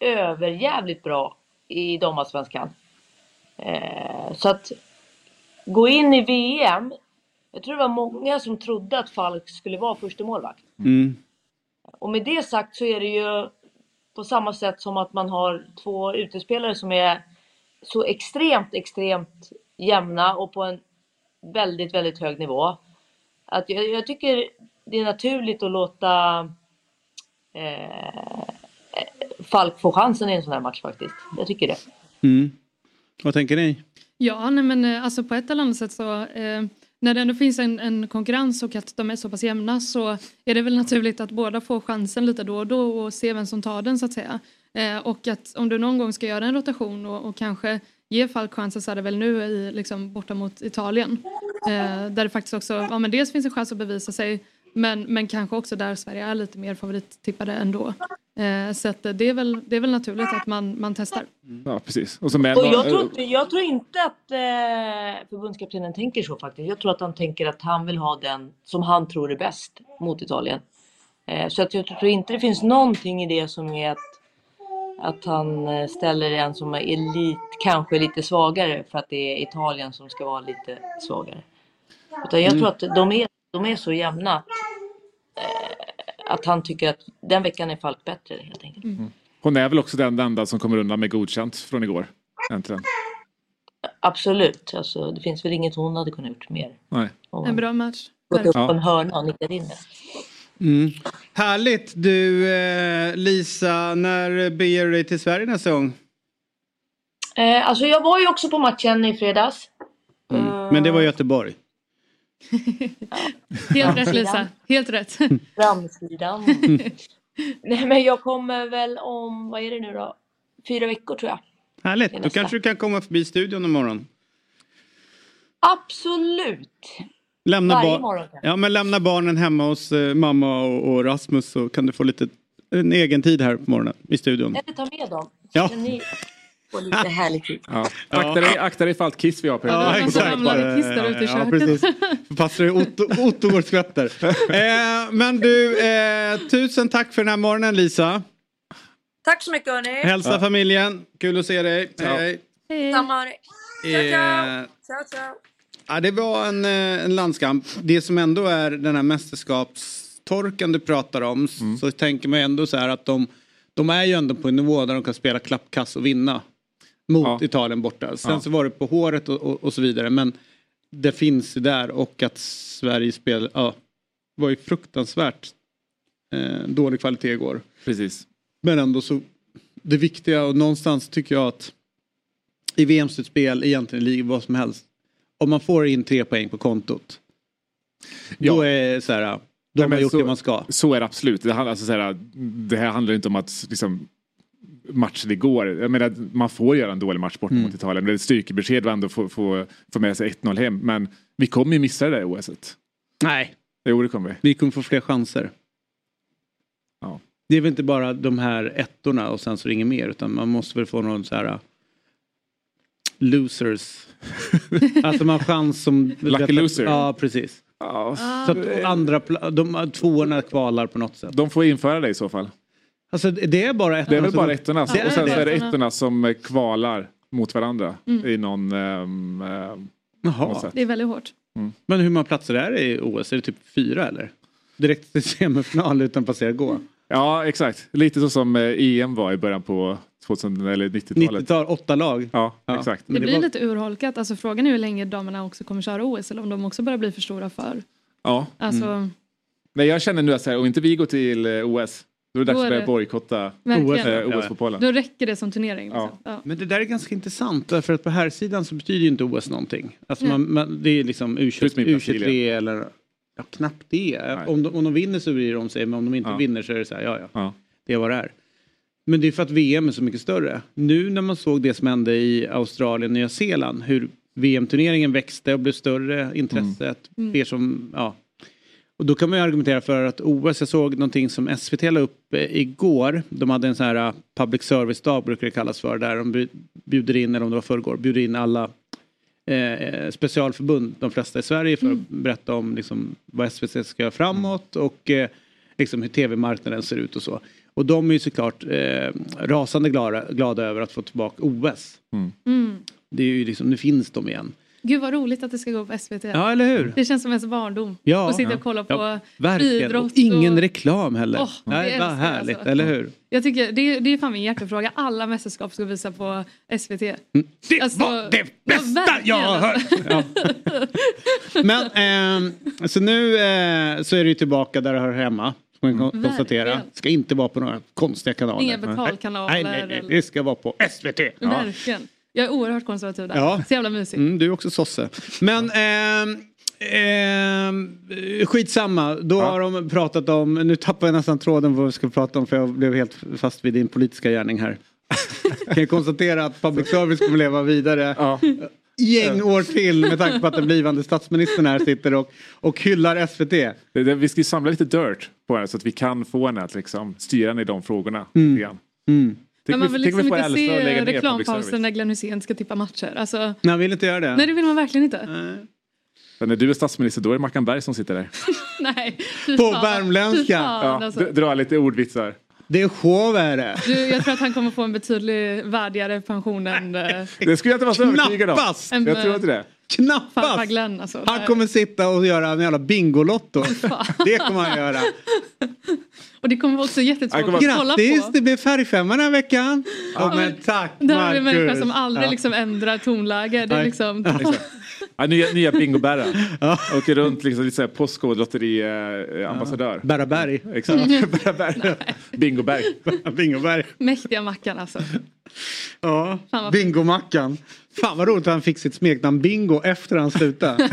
överjävligt bra i damallsvenskan. Eh, så att gå in i VM. Jag tror det var många som trodde att Falk skulle vara första målvakt. Mm. Och med det sagt så är det ju på samma sätt som att man har två utespelare som är så extremt, extremt jämna och på en väldigt, väldigt hög nivå. Att jag, jag tycker det är naturligt att låta eh, Falk få chansen i en sån här match faktiskt. Jag tycker det. Mm. Vad tänker ni? Ja, nej, men eh, alltså på ett eller annat sätt så eh, när det ändå finns en, en konkurrens och att de är så pass jämna så är det väl naturligt att båda får chansen lite då och då och se vem som tar den så att säga. Eh, och att om du någon gång ska göra en rotation och, och kanske ge Falk chansen så är det väl nu i, liksom, borta mot Italien. Eh, där det faktiskt också, ja men dels finns en chans att bevisa sig men, men kanske också där Sverige är lite mer favorittippade ändå. Eh, så att det, är väl, det är väl naturligt att man, man testar. Ja, precis. Och, Och jag tror, inte- jag tror inte att eh, förbundskaptenen tänker så faktiskt. Jag tror att han tänker att han vill ha den som han tror är bäst mot Italien. Eh, så att jag tror inte det finns någonting i det som är att, att han eh, ställer en som är lite, kanske lite svagare för att det är Italien som ska vara lite svagare. Utan jag tror att de är, de är så jämna att, eh, att han tycker att den veckan är Falk bättre helt enkelt. Hon är väl också den enda som kommer undan med godkänt från igår. Äntligen. Absolut, alltså, det finns väl inget hon hade kunnat gjort mer. Nej. En bra match. gått upp på en hörna och nickat in det. Mm. Härligt! Du eh, Lisa, när beger du dig till Sverige nästa gång? Eh, alltså jag var ju också på matchen i fredags. Mm. Men det var Göteborg. Helt rätt Lisa, helt rätt. Framsidan. Nej men jag kommer väl om, vad är det nu då? Fyra veckor tror jag. Härligt! Då kanske du kan komma förbi studion imorgon. Absolut! Lämna, Varje bar- morgon. ja, men lämna barnen hemma hos eh, mamma och, och Rasmus så kan du få lite en egen tid här på morgonen i studion. Eller ta med dem. Ja. Få lite härlig tid. Ja. Akta, dig, akta dig för allt kiss vi har på Ja, ja, massa ramlande kiss där ute i Ja, köket. precis. Passar det Otto, Otto och skvätter. Eh, men du, eh, tusen tack för den här morgonen Lisa. Tack så mycket hörni. Hälsa familjen, kul att se dig. Hej. Hej. Samma hörni. Ciao, Eh, ciao. Ciao, ciao. Ja, det var en, eh, en landskamp. Det som ändå är den här mästerskapstorkan du pratar om så tänker man ändå så här att de, de är ju ändå på en nivå där de kan spela klappkass och vinna mot Ja. Italien borta. Sen Ja. så var det på håret och, och, och så vidare men det finns ju där och att Sverige spel, ja, var ju fruktansvärt eh, dålig kvalitet igår. Precis. Men ändå så det viktiga och någonstans tycker jag att i VM-slutspel egentligen ligger vad som helst. Om man får in tre poäng på kontot. Då Ja. är det så här. Då Nej, har gjort så- det man ska. Så är det absolut. Det, handlar, alltså, så här, det här handlar inte om att liksom, matchen igår. Jag menar, man får göra en dålig match bort Mm. mot Italien. Det är ett styrkebesked att ändå få, få, få med sig 1-0 hem. Men vi kommer ju missa det där OSet. Nej, Jo, det kommer vi. vi kommer få fler chanser. Ja. Det är väl inte bara de här ettorna och sen så är det inget mer utan man måste väl få någon så här uh, losers. alltså man har chans som... Lucky loser. Ja, precis. Ja, Så att andra, de tvåorna kvalar på något sätt. de får införa det i så fall. Alltså det är bara ettorna. Det är väl som- bara ettorna. Är och sen så är det ettorna som eh, kvalar mot varandra Mm. i någon... på något Jaha. sätt. Det är väldigt hårt. Men hur många platser är det i OS? Är det typ fyra eller? Direkt till semifinal utan passera gå? Ja, exakt. Lite så som eh, EM var i början på 2000 eller 90-talet. 90-tal, åtta lag. Ja, Ja. exakt. Det, blir var- lite urholkat. Alltså, frågan är hur länge damerna också kommer köra OS eller om de också börjar bli för stora för. Ja. Alltså, Nej, jag känner nu att så här, om inte vi går till OS, då är det dags att börja bojkotta verkligen. eh, OS-fotbollen. Då räcker det som turnering. Liksom. Ja. Ja. Men det där är ganska intressant därför att på här sidan så betyder ju inte OS någonting. Alltså man, man, det är liksom U20, Plus med U23 Brasilien. eller ja, knappt det. Nej. Om de, om de vinner så bryr de sig men om de inte Ja. vinner så är det så här, ja ja, Ja. det är vad det är. Men det är för att VM är så mycket större. Nu när man såg det som hände i Australien och Nya Zeeland hur VM-turneringen växte och blev större, intresset, Mm. fler som, ja. Och då kan man ju argumentera för att OS, jag såg någonting som SVT la upp eh, igår. De hade en sån här eh, public service-dag brukar det kallas för. Där de bju- bjuder in, eller om det var förrgår, bjuder in alla eh, specialförbund, de flesta i Sverige för att berätta om liksom, vad SVT ska göra framåt och eh, liksom hur tv-marknaden ser ut och så. Och de är ju såklart eh, rasande glada, glada över att få tillbaka OS. Mm. Det är ju liksom, nu finns de igen. Gud vad roligt att det ska gå på SVT. Ja, eller hur? Det känns som ens barndom. Ja. att sitta och kolla på Ja, Verkligen. idrott. Och ingen och... reklam heller. Det Nej, vad härligt, alltså. eller hur? Jag tycker det är, det är fan min hjärtefråga. Alla mästerskap ska visa på SVT. Det Alltså, var det bästa verkligen, jag har hört! Ja. Men ehm, så nu eh, så är ju tillbaka där det hör hemma. Man kon- konstatera. Verkligen. Ska inte vara på några konstiga kanaler. Inga betalkanaler Nej, nej, nej. eller- Det ska vara på SVT. Ja. Verkligen. Jag är oerhört konservativ där. Ja. Så jävla mysigt. Mm, du är också sosse. Men ehm, ehm, skitsamma, då har de pratat om, nu tappar jag nästan tråden vad vi ska prata om för jag blev helt fast vid din politiska gärning här. kan jag konstatera att public service kommer leva vidare Ja. gäng år till med tanke på att den blivande statsministern här sitter och, och hyllar SVT. Det, det, vi ska ju samla lite dirt på henne så att vi kan få henne att liksom styra henne i de frågorna. Mm. grann. Mm. Tänk Men man vi- vill liksom inte se reklampausen när Glenn Hysén ska tippa matcher. Alltså, Nej, vill inte göra det. nej det vill man verkligen inte. Nej. Men när du är statsminister då är det Mackan Berg som sitter där. Nej. På fan. värmländska. Fan, Ja, alltså. dra lite ordvitsar. Det är show är det. Du, jag tror att han kommer få en betydligt värdigare pension än eh, Det skulle jag inte vara så övertygad om. Knappast! En, Jag tror inte det. farfar Knappast! Glenn. Alltså. Han kommer sitta och göra en jävla Bingolotto. Det kommer han göra. Och det kommer vara också jättetråkigt att kolla Grattis, på. det blev färgfemma den här veckan. Ja, men tack Där har vi en människa som aldrig Ja. liksom ändrar tonläge. Det är liksom... Ja, nya nya bingobärra. Åker runt liksom lite såhär postkodlotteri eh, ambassadör. Berraberg. Exakt. Bingoberg. Bingoberg. Mäktiga Mackan alltså. Ja, Bingomackan. Fan vad roligt att han fick sitt smeknamn Bingo efter han slutade.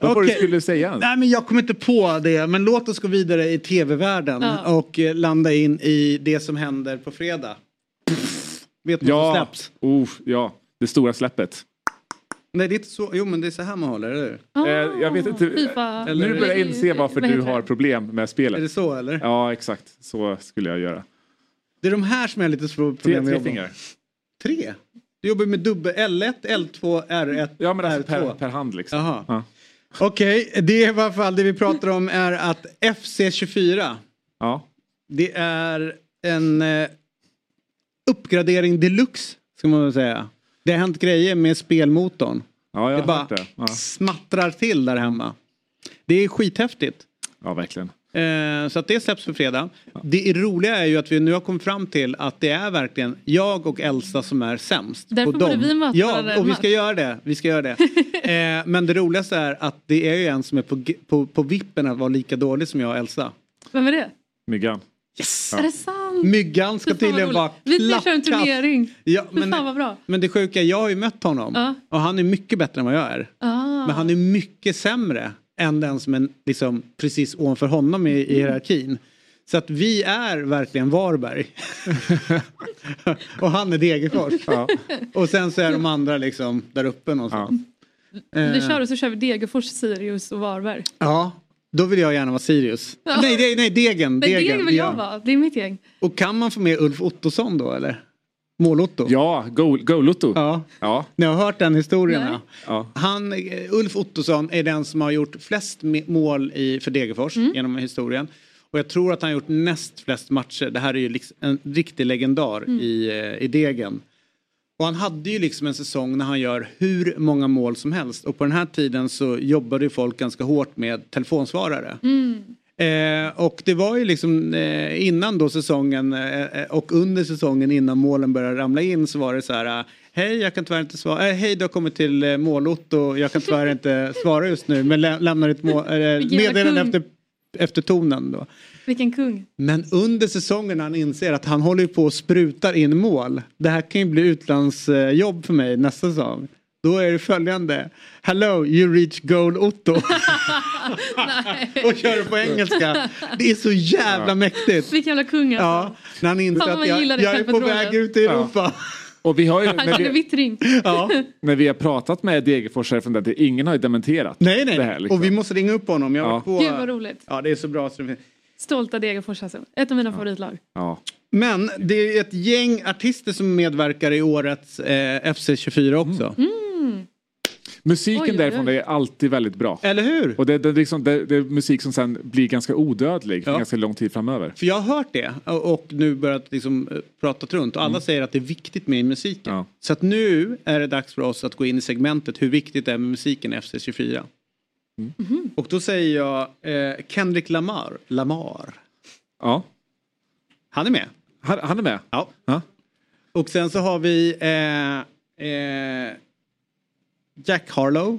Vad var det du skulle säga? Nej men jag kommer inte på det. Men låt oss gå vidare i tv-världen Ja. och eh, landa in i det som händer på fredag. Vet du vad som Ja, släpps? oh, ja, det stora släppet. Nej, det är inte så. Jo, men det är så här man håller, eller hur? Ah, Eh, jag vet inte. FIFA. Nu börjar jag inse varför du har problem med Är det spelet. så, eller? Ja, exakt. Så skulle jag göra. Det är de här som är lite svåra Tre, problem med tre jobba fingrar. Tre? Du jobbar med dubbel L1, L2, R1, Ja, men alltså R2. per, per hand liksom. Jaha. Ja. Okej, det är i alla fall det vi pratar om är att FC24, Ja. det är en eh, uppgradering deluxe, ska man väl säga. Det har hänt grejer med spelmotorn. ja, jag Det bara det. Ja. smattrar till där hemma. Det är skithäftigt. ja, verkligen. Eh, så att det släpps på fredag. Det roliga är ju att vi nu har kommit fram till att det är verkligen jag och Elsa som är sämst. Därför borde vi möta Ja, och vi ska göra det. Vi ska göra det. eh, men det roligaste är att det är ju en som är på, på, på vippen att vara lika dålig som jag och Elsa. Vem är det? Myggan. Yes! Är det sant? Myggan ska tydligen vara Vi ska köra en turnering. Ja, men, fan vad bra. men det sjuka jag har ju mött honom. Ja. Och han är mycket bättre än vad jag är. Ah. Men han är mycket sämre än den som är liksom precis ovanför honom i, i hierarkin. Så att vi är verkligen Varberg. och han är Degerfors. Ja. Och sen så är de andra liksom där uppe någonstans. Ja. Eh, Vi kör och så kör vi Degerfors, Sirius och Varberg. ja, då vill jag gärna vara Sirius. Ja. Nej, det, nej, Degen. Men det vill ja. jag vara, det är mitt gäng. Och kan man få med Ulf Ottosson då eller? Mål-Otto? Ja, Go- Go-Lotto. ja. Ja. Ni har hört den historien? Ja. Han, eh, Ulf Ottosson är den som har gjort flest mål i, för Degerfors Mm. genom historien. Och jag tror att han har gjort näst flest matcher. Det här är ju liksom en riktig legendar Mm. i, eh, i Degen. Och han hade ju liksom en säsong när han gör hur många mål som helst. Och på den här tiden så jobbade ju folk ganska hårt med telefonsvarare. Mm. Eh, och det var ju liksom eh, innan då säsongen eh, och under säsongen innan målen började ramla in så var det så här. eh, Hej, jag kan tyvärr inte svara. Eh, hej, du har kommit till eh, målort och jag kan tyvärr inte svara just nu. Men lä- lämnar ett eh, meddelande efter, efter tonen då. Vilken kung. Men under säsongen när han inser att han håller på och sprutar in mål. Det här kan ju bli utlandsjobb för mig nästa säsong. Då är det följande. Hello, you reach goal Otto. och kör det på engelska. Det är så jävla mäktigt. Vilken jävla kung alltså. Ja, när han inser Fan, att jag, det jag är på väg ut i Europa. Och vi har ju, Han känner vi, vittring. Ja. när vi har pratat med Degerforsare från den tiden, ingen har ju dementerat Nej, nej. det här. Liksom. Och vi måste ringa upp honom. Jag Ja. på... Gud vad roligt. Ja, det är så bra. Så det... Stolta Degerfors alltså. Ett av mina favoritlag. ja. Men det är ett gäng artister som medverkar i årets eh, FC24 också. Musiken Oj, oj, därifrån oj. är alltid väldigt bra. Eller hur? Och det, det, är liksom, det, det är musik som sen blir ganska odödlig för Ja. ganska lång tid framöver. För jag har hört det och nu börjat liksom eh, prata runt och alla säger att det är viktigt med musiken. Ja. Så att nu är det dags för oss att gå in i segmentet hur viktigt det är med musiken i FC24. Och då säger jag eh, Kendrick Lamar. Lamar. Ja, Han är med. han, han är med. Ja. Ja. Och sen så har vi eh, eh, Jack Harlow.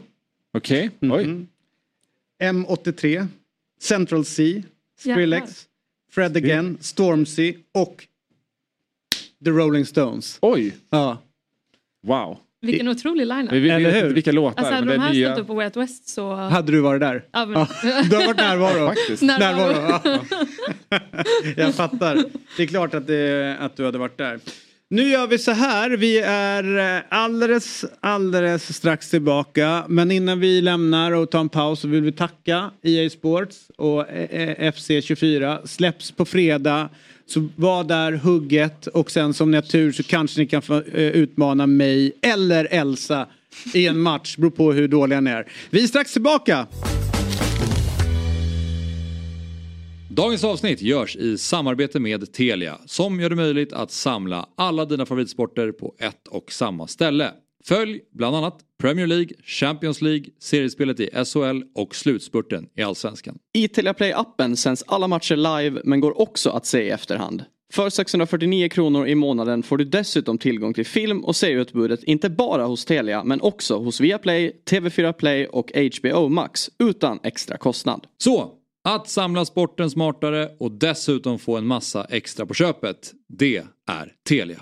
Okej, oj. Mhm. M83. Central C. Skrillex. Fred Again. Stormzy och The Rolling Stones. Oj, Ja. wow. Vilken otrolig line-up. Vi, vi Eller hur? vilka låtar Alltså hade de här nya. stått upp på Way Out West så... Hade du varit där? Ja, men... Ja. Du har varit närvaro. Faktiskt. Närvaro. Närvaro. Ja. Jag fattar. Det är klart att, det, att du hade varit där. Nu gör vi så här. Vi är eh, alldeles, alldeles strax tillbaka. Men innan vi lämnar och tar en paus så vill vi tacka EA Sports och eh, FC24. Släpps på fredag. Så var där hugget och sen som ni har tur så kanske ni kan få eh, utmana mig eller Elsa i en match. Beror på hur dåliga ni är. Vi är strax tillbaka. Dagens avsnitt görs i samarbete med Telia som gör det möjligt att samla alla dina favoritsporter på ett och samma ställe. Följ bland annat Premier League, Champions League, seriespelet i SHL och slutspurten i Allsvenskan. I Telia Play-appen sänds alla matcher live men går också att se i efterhand. För 649 kronor i månaden får du dessutom tillgång till film och serieutbudet inte bara hos Telia men också hos Viaplay, TV4 Play och HBO Max utan extra kostnad. Så, att samla sporten smartare och dessutom få en massa extra på köpet, det är Telia.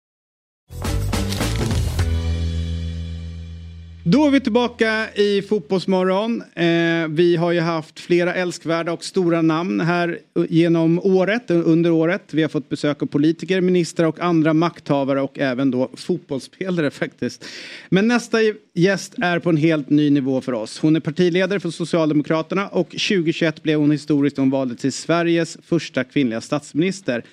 Då är vi tillbaka i Fotbollsmorgon. Eh, vi har ju haft flera älskvärda och stora namn här genom året, under året. Vi har fått besök av politiker, ministrar och andra makthavare och även då fotbollsspelare faktiskt. Men nästa gäst är på en helt ny nivå för oss. Hon är partiledare för Socialdemokraterna och 2021 blev hon historiskt hon till Sveriges första kvinnliga statsminister.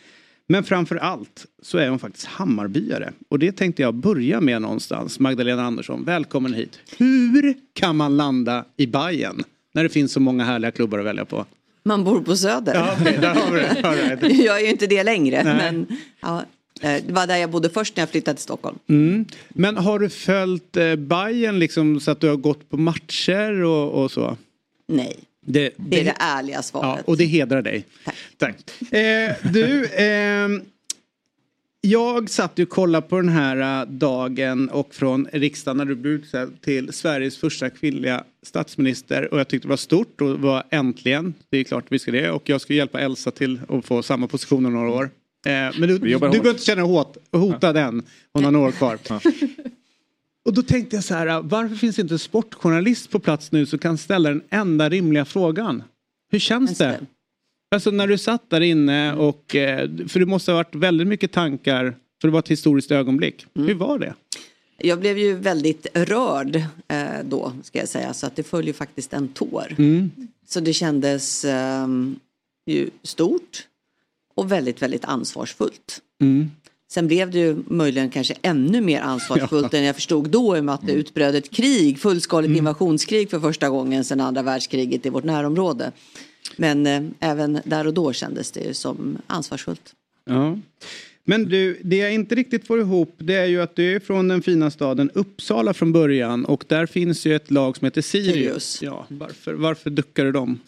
Men framför allt så är hon faktiskt Hammarbyare. Och det tänkte jag börja med någonstans. Magdalena Andersson, välkommen hit. Hur kan man landa i Bayern när det finns så många härliga klubbar att välja på? Man bor på Söder. Ja, okay, där har vi det. Right. jag är ju inte det längre. Men, ja, eh, det var där jag bodde först när jag flyttade till Stockholm. Mm. Men har du följt eh, Bayern liksom så att du har gått på matcher och, och så? Nej. Det, det, är det ärliga svaret. Ja, och det hedrar dig. Tack. Tack. Eh, du, eh, jag satt ju och kollade på den här äh, dagen och från riksdagen när du blev utsedd till Sveriges första kvinnliga statsminister och jag tyckte det var stort och var äntligen, det är klart vi ska det och jag ska hjälpa Elsa till att få samma position om några år. Eh, men du, du behöver inte känna dig hot, hotad ja. än, hon har några år kvar. Ja. Och då tänkte jag så här, varför finns inte en sportjournalist på plats nu som kan ställa den enda rimliga frågan? Hur känns det? Alltså när du satt där inne och, eh, för det måste ha varit väldigt mycket tankar, för det var ett historiskt ögonblick. Mm. Hur var det? Jag blev ju väldigt rörd eh, då, ska jag säga, så att det följer faktiskt en tår. Mm. Så det kändes eh, ju stort och väldigt, väldigt ansvarsfullt. Mm. Sen blev det ju möjligen kanske ännu mer ansvarsfullt ja. än jag förstod då i och med att det mm. utbröt ett krig, fullskaligt mm. invasionskrig för första gången sedan andra världskriget i vårt närområde. Men eh, även där och då kändes det ju som ansvarsfullt. Ja. Men du, det jag inte riktigt får ihop det är ju att du är från den fina staden Uppsala från början och där finns ju ett lag som heter Sirius. Sirius. Ja, varför, varför duckar du dem?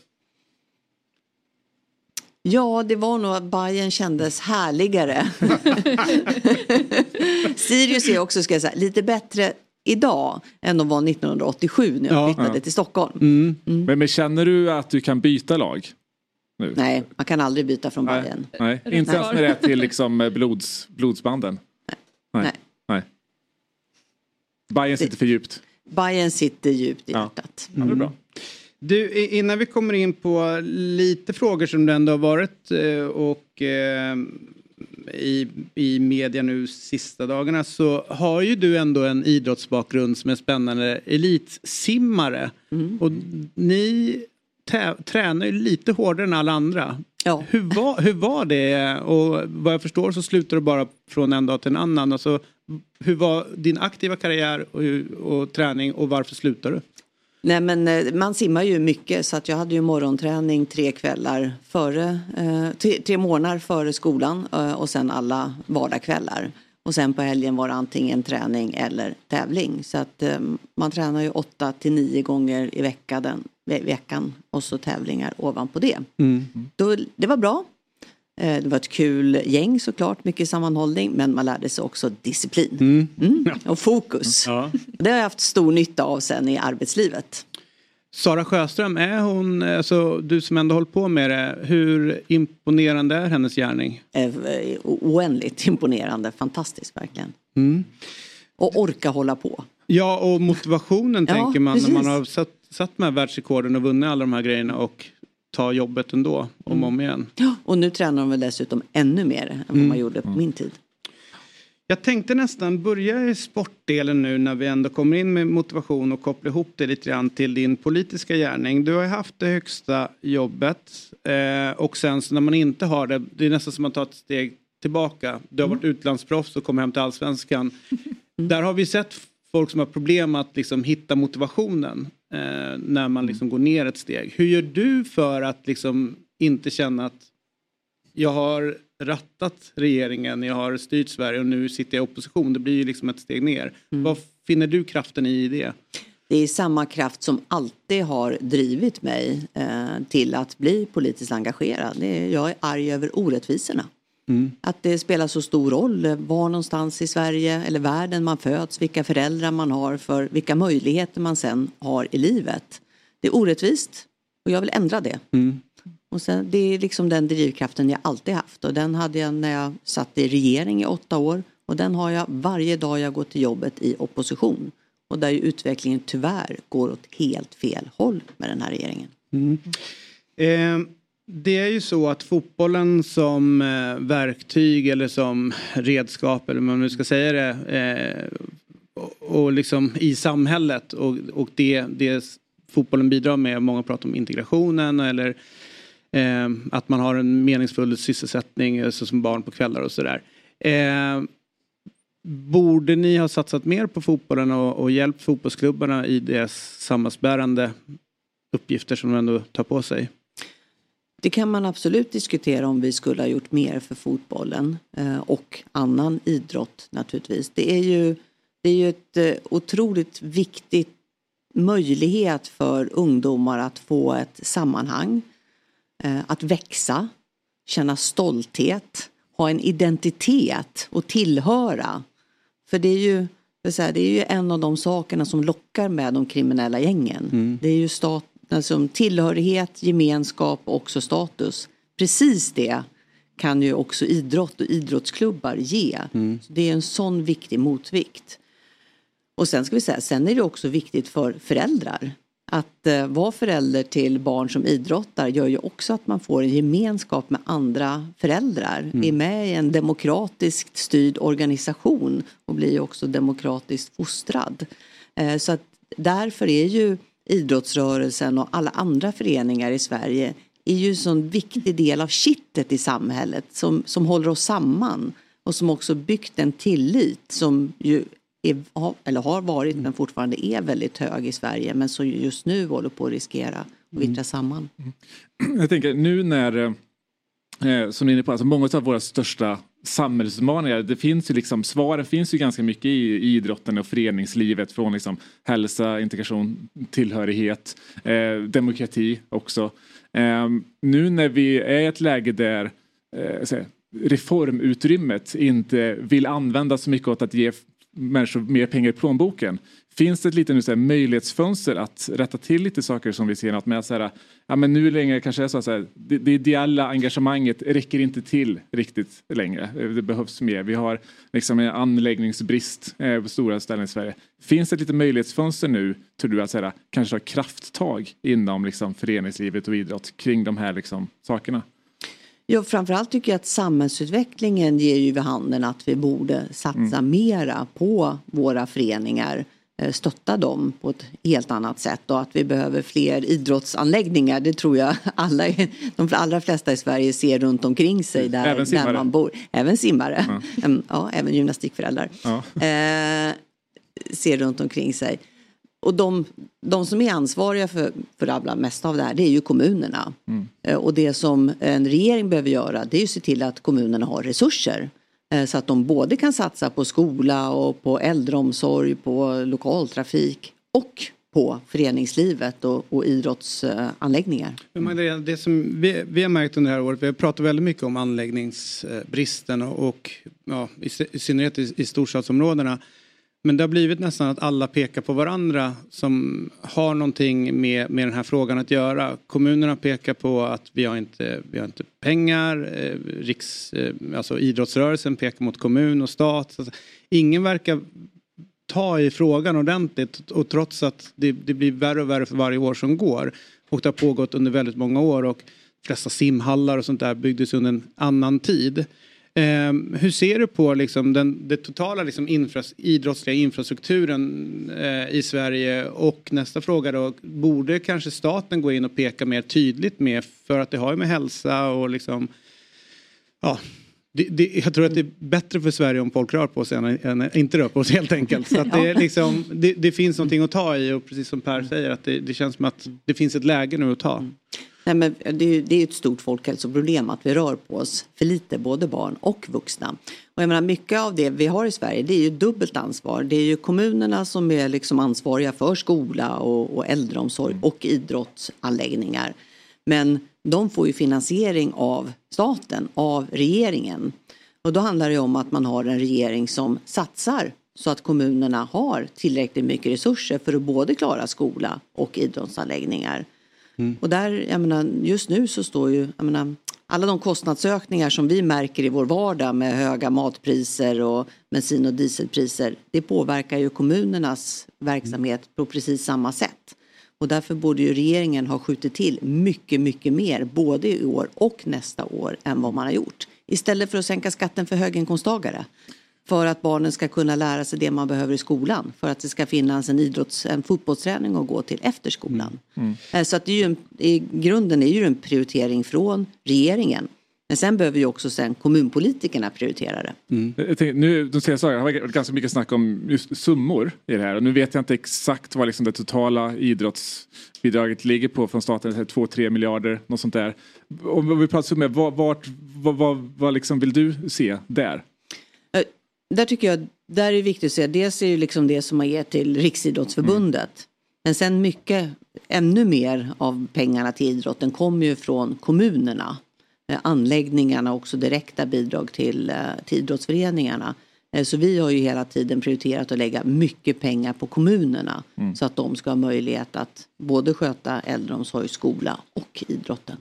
Ja, det var nog att Bayern kändes härligare. Sirius är också, ska jag säga, lite bättre idag än de var 1987 när jag ja, flyttade ja. till Stockholm. Mm. Mm. Men, men, känner du att du kan byta lag? Nu? Nej, man kan aldrig byta från Nej. Bayern. Nej, inte ens när det är till liksom blods, blodsbanden? Nej. Nej. Nej. Bayern sitter för djupt? Bayern sitter djupt i ja. hjärtat. Ja, det är bra. Du, innan vi kommer in på lite frågor som det ändå har varit eh, och eh, i, i media nu sista dagarna så har ju du ändå en idrottsbakgrund som är spännande. Elitsimmare. Mm. Och ni tränar ju lite hårdare än alla andra. Ja. Hur, var, hur var det? Och vad jag förstår så slutar du bara från en dag till en annan. Alltså, hur var din aktiva karriär och, och träning och varför slutade du? Nej men eh, man simmar ju mycket så att jag hade ju morgonträning tre kvällar före, eh, tre, tre månader före skolan eh, och sen alla vardagskvällar. Och sen på helgen var det antingen träning eller tävling. Så att man tränar ju åtta till nio gånger i veckan, veckan och så tävlingar ovanpå det. Mm. Då, det var bra. Eh, det var ett kul gäng såklart, mycket sammanhållning men man lärde sig också disciplin mm. Mm. och fokus. Ja. Det har jag haft stor nytta av sen i arbetslivet. Sara Sjöström, är hon, alltså, du som ändå hållit på med det, hur imponerande är hennes gärning? Eh, oändligt imponerande, fantastiskt verkligen. Mm. Och orka hålla på. Ja, och motivationen Ja, tänker man precis. när man har satt, satt med världsrekorden och vunnit alla de här grejerna och ta jobbet ändå, om och om igen. Och nu tränar de väl dessutom ännu mer än vad Mm. man gjorde på min tid. Jag tänkte nästan börja i sportdelen nu när vi ändå kommer in med motivation och koppla ihop det lite grann till din politiska gärning. Du har ju haft det högsta jobbet eh, och sen så när man inte har det, det är nästan som att ta ett steg tillbaka. Du har varit utlandsproffs och kommit hem till allsvenskan. Där har vi sett folk som har problem att liksom hitta motivationen eh, när man liksom går ner ett steg. Hur gör du för att liksom inte känna att jag har rattat regeringen, jag har styrt Sverige och nu sitter jag i opposition. Det blir ju liksom ett steg ner. Vad finner du kraften i det? det är samma kraft som alltid har drivit mig eh, till att bli politiskt engagerad. Är, jag är arg över orättvisorna. Mm. Att det spelar så stor roll var någonstans i Sverige eller världen man föds, vilka föräldrar man har för vilka möjligheter man sen har i livet. Det är orättvist och jag vill ändra det. Mm. Och sen, det är liksom den drivkraften jag alltid haft och den hade jag när jag satt i regering i åtta år och den har jag varje dag jag går till jobbet i opposition. Och där ju utvecklingen tyvärr går åt helt fel håll med den här regeringen. Mm. Eh, det är ju så att fotbollen som eh, verktyg eller som redskap eller vad man nu ska säga det eh, och, liksom i samhället och, och det, det fotbollen bidrar med, många pratar om integrationen eller eh, att man har en meningsfull sysselsättning eh, så som barn på kvällar och sådär. Eh, borde ni ha satsat mer på fotbollen och, och hjälpt fotbollsklubbarna i deras samhällsbärande uppgifter som de ändå tar på sig? Det kan man absolut diskutera om vi skulle ha gjort mer för fotbollen eh, och annan idrott naturligtvis. Det är ju, det är ju ett eh, otroligt viktigt möjlighet för ungdomar att få ett sammanhang, eh, att växa, känna stolthet, ha en identitet och tillhöra. För det är ju, det är ju en av de sakerna som lockar med de kriminella gängen. Mm. Det är ju stat, alltså tillhörighet, gemenskap och också status. Precis det kan ju också idrott och idrottsklubbar ge. Mm. Det är en sån viktig motvikt. Och sen ska vi säga, sen är det också viktigt för föräldrar. Att eh, vara förälder till barn som idrottar gör ju också att man får en gemenskap med andra föräldrar. Mm. Är med i en demokratiskt styrd organisation och blir också demokratiskt fostrad. Eh, så att därför är ju idrottsrörelsen och alla andra föreningar i Sverige är ju en sån viktig del av kittet i samhället som, som håller oss samman och som också byggt en tillit som ju är, har- eller har varit men fortfarande är väldigt hög i Sverige men som just nu håller på att riskera att vittra samman. Mm. Mm. Jag tänker nu när, eh, eh, som ni är inne på, alltså många av våra största samhällsutmaningar, det finns ju liksom, svaren finns ju ganska mycket i, i idrotten och föreningslivet från liksom hälsa, integration, tillhörighet, eh, demokrati också. Eh, nu när vi är i ett läge där eh, reformutrymmet inte vill användas så mycket åt att ge människor mer pengar i plånboken. Finns det ett litet nu, så här, möjlighetsfönster att rätta till lite saker som vi ser något med? Så här, ja, men nu längre kanske är så, så här, det, det ideella engagemanget räcker inte till riktigt längre. Det behövs mer. Vi har liksom en anläggningsbrist eh, på stora ställen i Sverige. Finns det ett litet möjlighetsfönster nu, tror du, att så här, kanske ha krafttag inom liksom, föreningslivet och idrott kring de här liksom, sakerna? Ja, framförallt tycker jag att samhällsutvecklingen ger ju vid handen att vi borde satsa mera på våra föreningar, stötta dem på ett helt annat sätt och att vi behöver fler idrottsanläggningar. Det tror jag alla, de allra flesta i Sverige ser runt omkring sig där, Även där simmare. man bor. Även simmare, Ja. ja. ja, även gymnastikföräldrar. Ja. Eh, ser runt omkring sig. Och de, de som är ansvariga för, för det allra mesta av det här det är ju kommunerna. Mm. Eh, Och det som en regering behöver göra det är ju se till att kommunerna har resurser. Eh, så att de både kan satsa på skola och på äldreomsorg, på lokaltrafik och på föreningslivet och, och idrottsanläggningar. Men Magdalena, det som vi, vi har märkt under det här året, vi har pratat väldigt mycket om anläggningsbristen och, och ja, i, i synnerhet i, i storstadsområdena. Men det har blivit nästan att alla pekar på varandra som har någonting med, med den här frågan att göra. Kommunerna pekar på att vi har inte, vi har inte pengar. Eh, riks, eh, alltså idrottsrörelsen pekar mot kommun och stat. Alltså, ingen verkar ta i frågan ordentligt och trots att det, det blir värre och värre för varje år som går. Och det har pågått under väldigt många år och de flesta simhallar och sånt där byggdes under en annan tid. Eh, hur ser du på liksom den, den totala liksom infras, idrottsliga infrastrukturen eh, i Sverige? Och nästa fråga då, borde kanske staten gå in och peka mer tydligt med för att det har ju med hälsa och liksom ja, det, det, jag tror att det är bättre för Sverige om folk rör på sig än, än inte rör på sig helt enkelt. Så att det, liksom, det, det finns någonting att ta i och precis som Per säger att det, det känns som att det finns ett läge nu att ta. Nej, men det, är, det är ett stort folkhälsoproblem att vi rör på oss för lite, både barn och vuxna. Och jag menar, mycket av det vi har i Sverige det är ju dubbelt ansvar. Det är ju kommunerna som är liksom ansvariga för skola och, och äldreomsorg och idrottsanläggningar. Men de får ju finansiering av staten, av regeringen. Och då handlar det om att man har en regering som satsar så att kommunerna har tillräckligt mycket resurser för att både klara skola och idrottsanläggningar. Mm. Och där, jag menar, just nu så står ju, jag menar, alla de kostnadsökningar som vi märker i vår vardag med höga matpriser och bensin och dieselpriser, det påverkar ju kommunernas verksamhet på precis samma sätt. Och därför borde ju regeringen ha skjutit till mycket, mycket mer både i år och nästa år än vad man har gjort. Istället för att sänka skatten för höginkomsttagare. För att barnen ska kunna lära sig det man behöver i skolan. För att det ska finnas en, idrotts, en fotbollsträning att gå till efter skolan. Eh, Så att det är ju en, i grunden är ju en prioritering från regeringen. Men sen behöver ju också sen kommunpolitikerna prioritera det. Jag tänkte, nu, de senaste dagarna har det varit ganska mycket snack om just summor i det här. Och nu vet jag inte exakt vad liksom det totala idrottsbidraget ligger på från staten. 2-3 miljarder, något sånt där. Om vi pratar summor, vad, vart, vad, vad, vad liksom vill du se där? Där tycker jag, där är det viktigt att säga, dels är det liksom det som man ger till Riksidrottsförbundet. Men sen mycket, ännu mer av pengarna till idrotten kommer ju från kommunerna. Eh, Anläggningarna och också direkta bidrag till, eh, till idrottsföreningarna. Eh, Så vi har ju hela tiden prioriterat att lägga mycket pengar på kommunerna. Så att de ska ha möjlighet att både sköta äldreomsorg, skola och idrotten.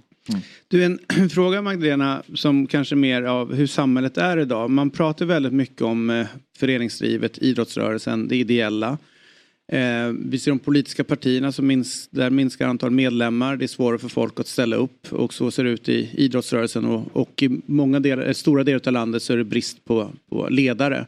Du, en fråga Magdalena som kanske mer av hur samhället är idag. Man pratar väldigt mycket om eh, föreningsdrivet, idrottsrörelsen, det ideella. Eh, vi ser de politiska partierna som minns, där minskar antal medlemmar. Det är svårare för folk att ställa upp och så ser det ut i idrottsrörelsen och, och i många delar, eh, stora delar av landet så är det brist på, på ledare.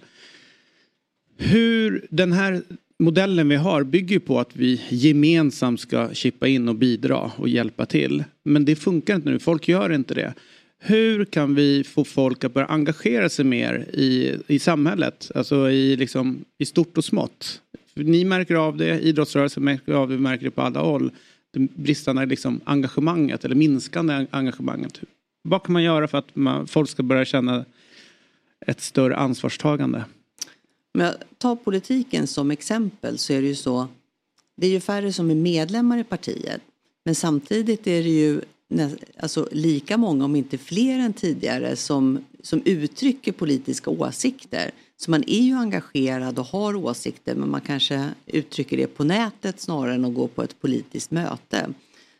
Hur den här modellen vi har bygger på att vi gemensamt ska chippa in och bidra och hjälpa till. Men det funkar inte nu, folk gör inte det. Hur kan vi få folk att börja engagera sig mer i, i samhället? Alltså i, liksom, i stort och smått. Ni märker av det, idrottsrörelsen märker av det, vi märker det på alla håll. Det bristande liksom, engagemanget eller minskande engagemanget. Vad kan man göra för att man, folk ska börja känna ett större ansvarstagande? Om jag tar politiken som exempel så är det ju så. Det är ju färre som är medlemmar i partiet. Men samtidigt är det ju alltså, lika många, om inte fler än tidigare, som, som uttrycker politiska åsikter. Så man är ju engagerad och har åsikter men man kanske uttrycker det på nätet snarare än att gå på ett politiskt möte.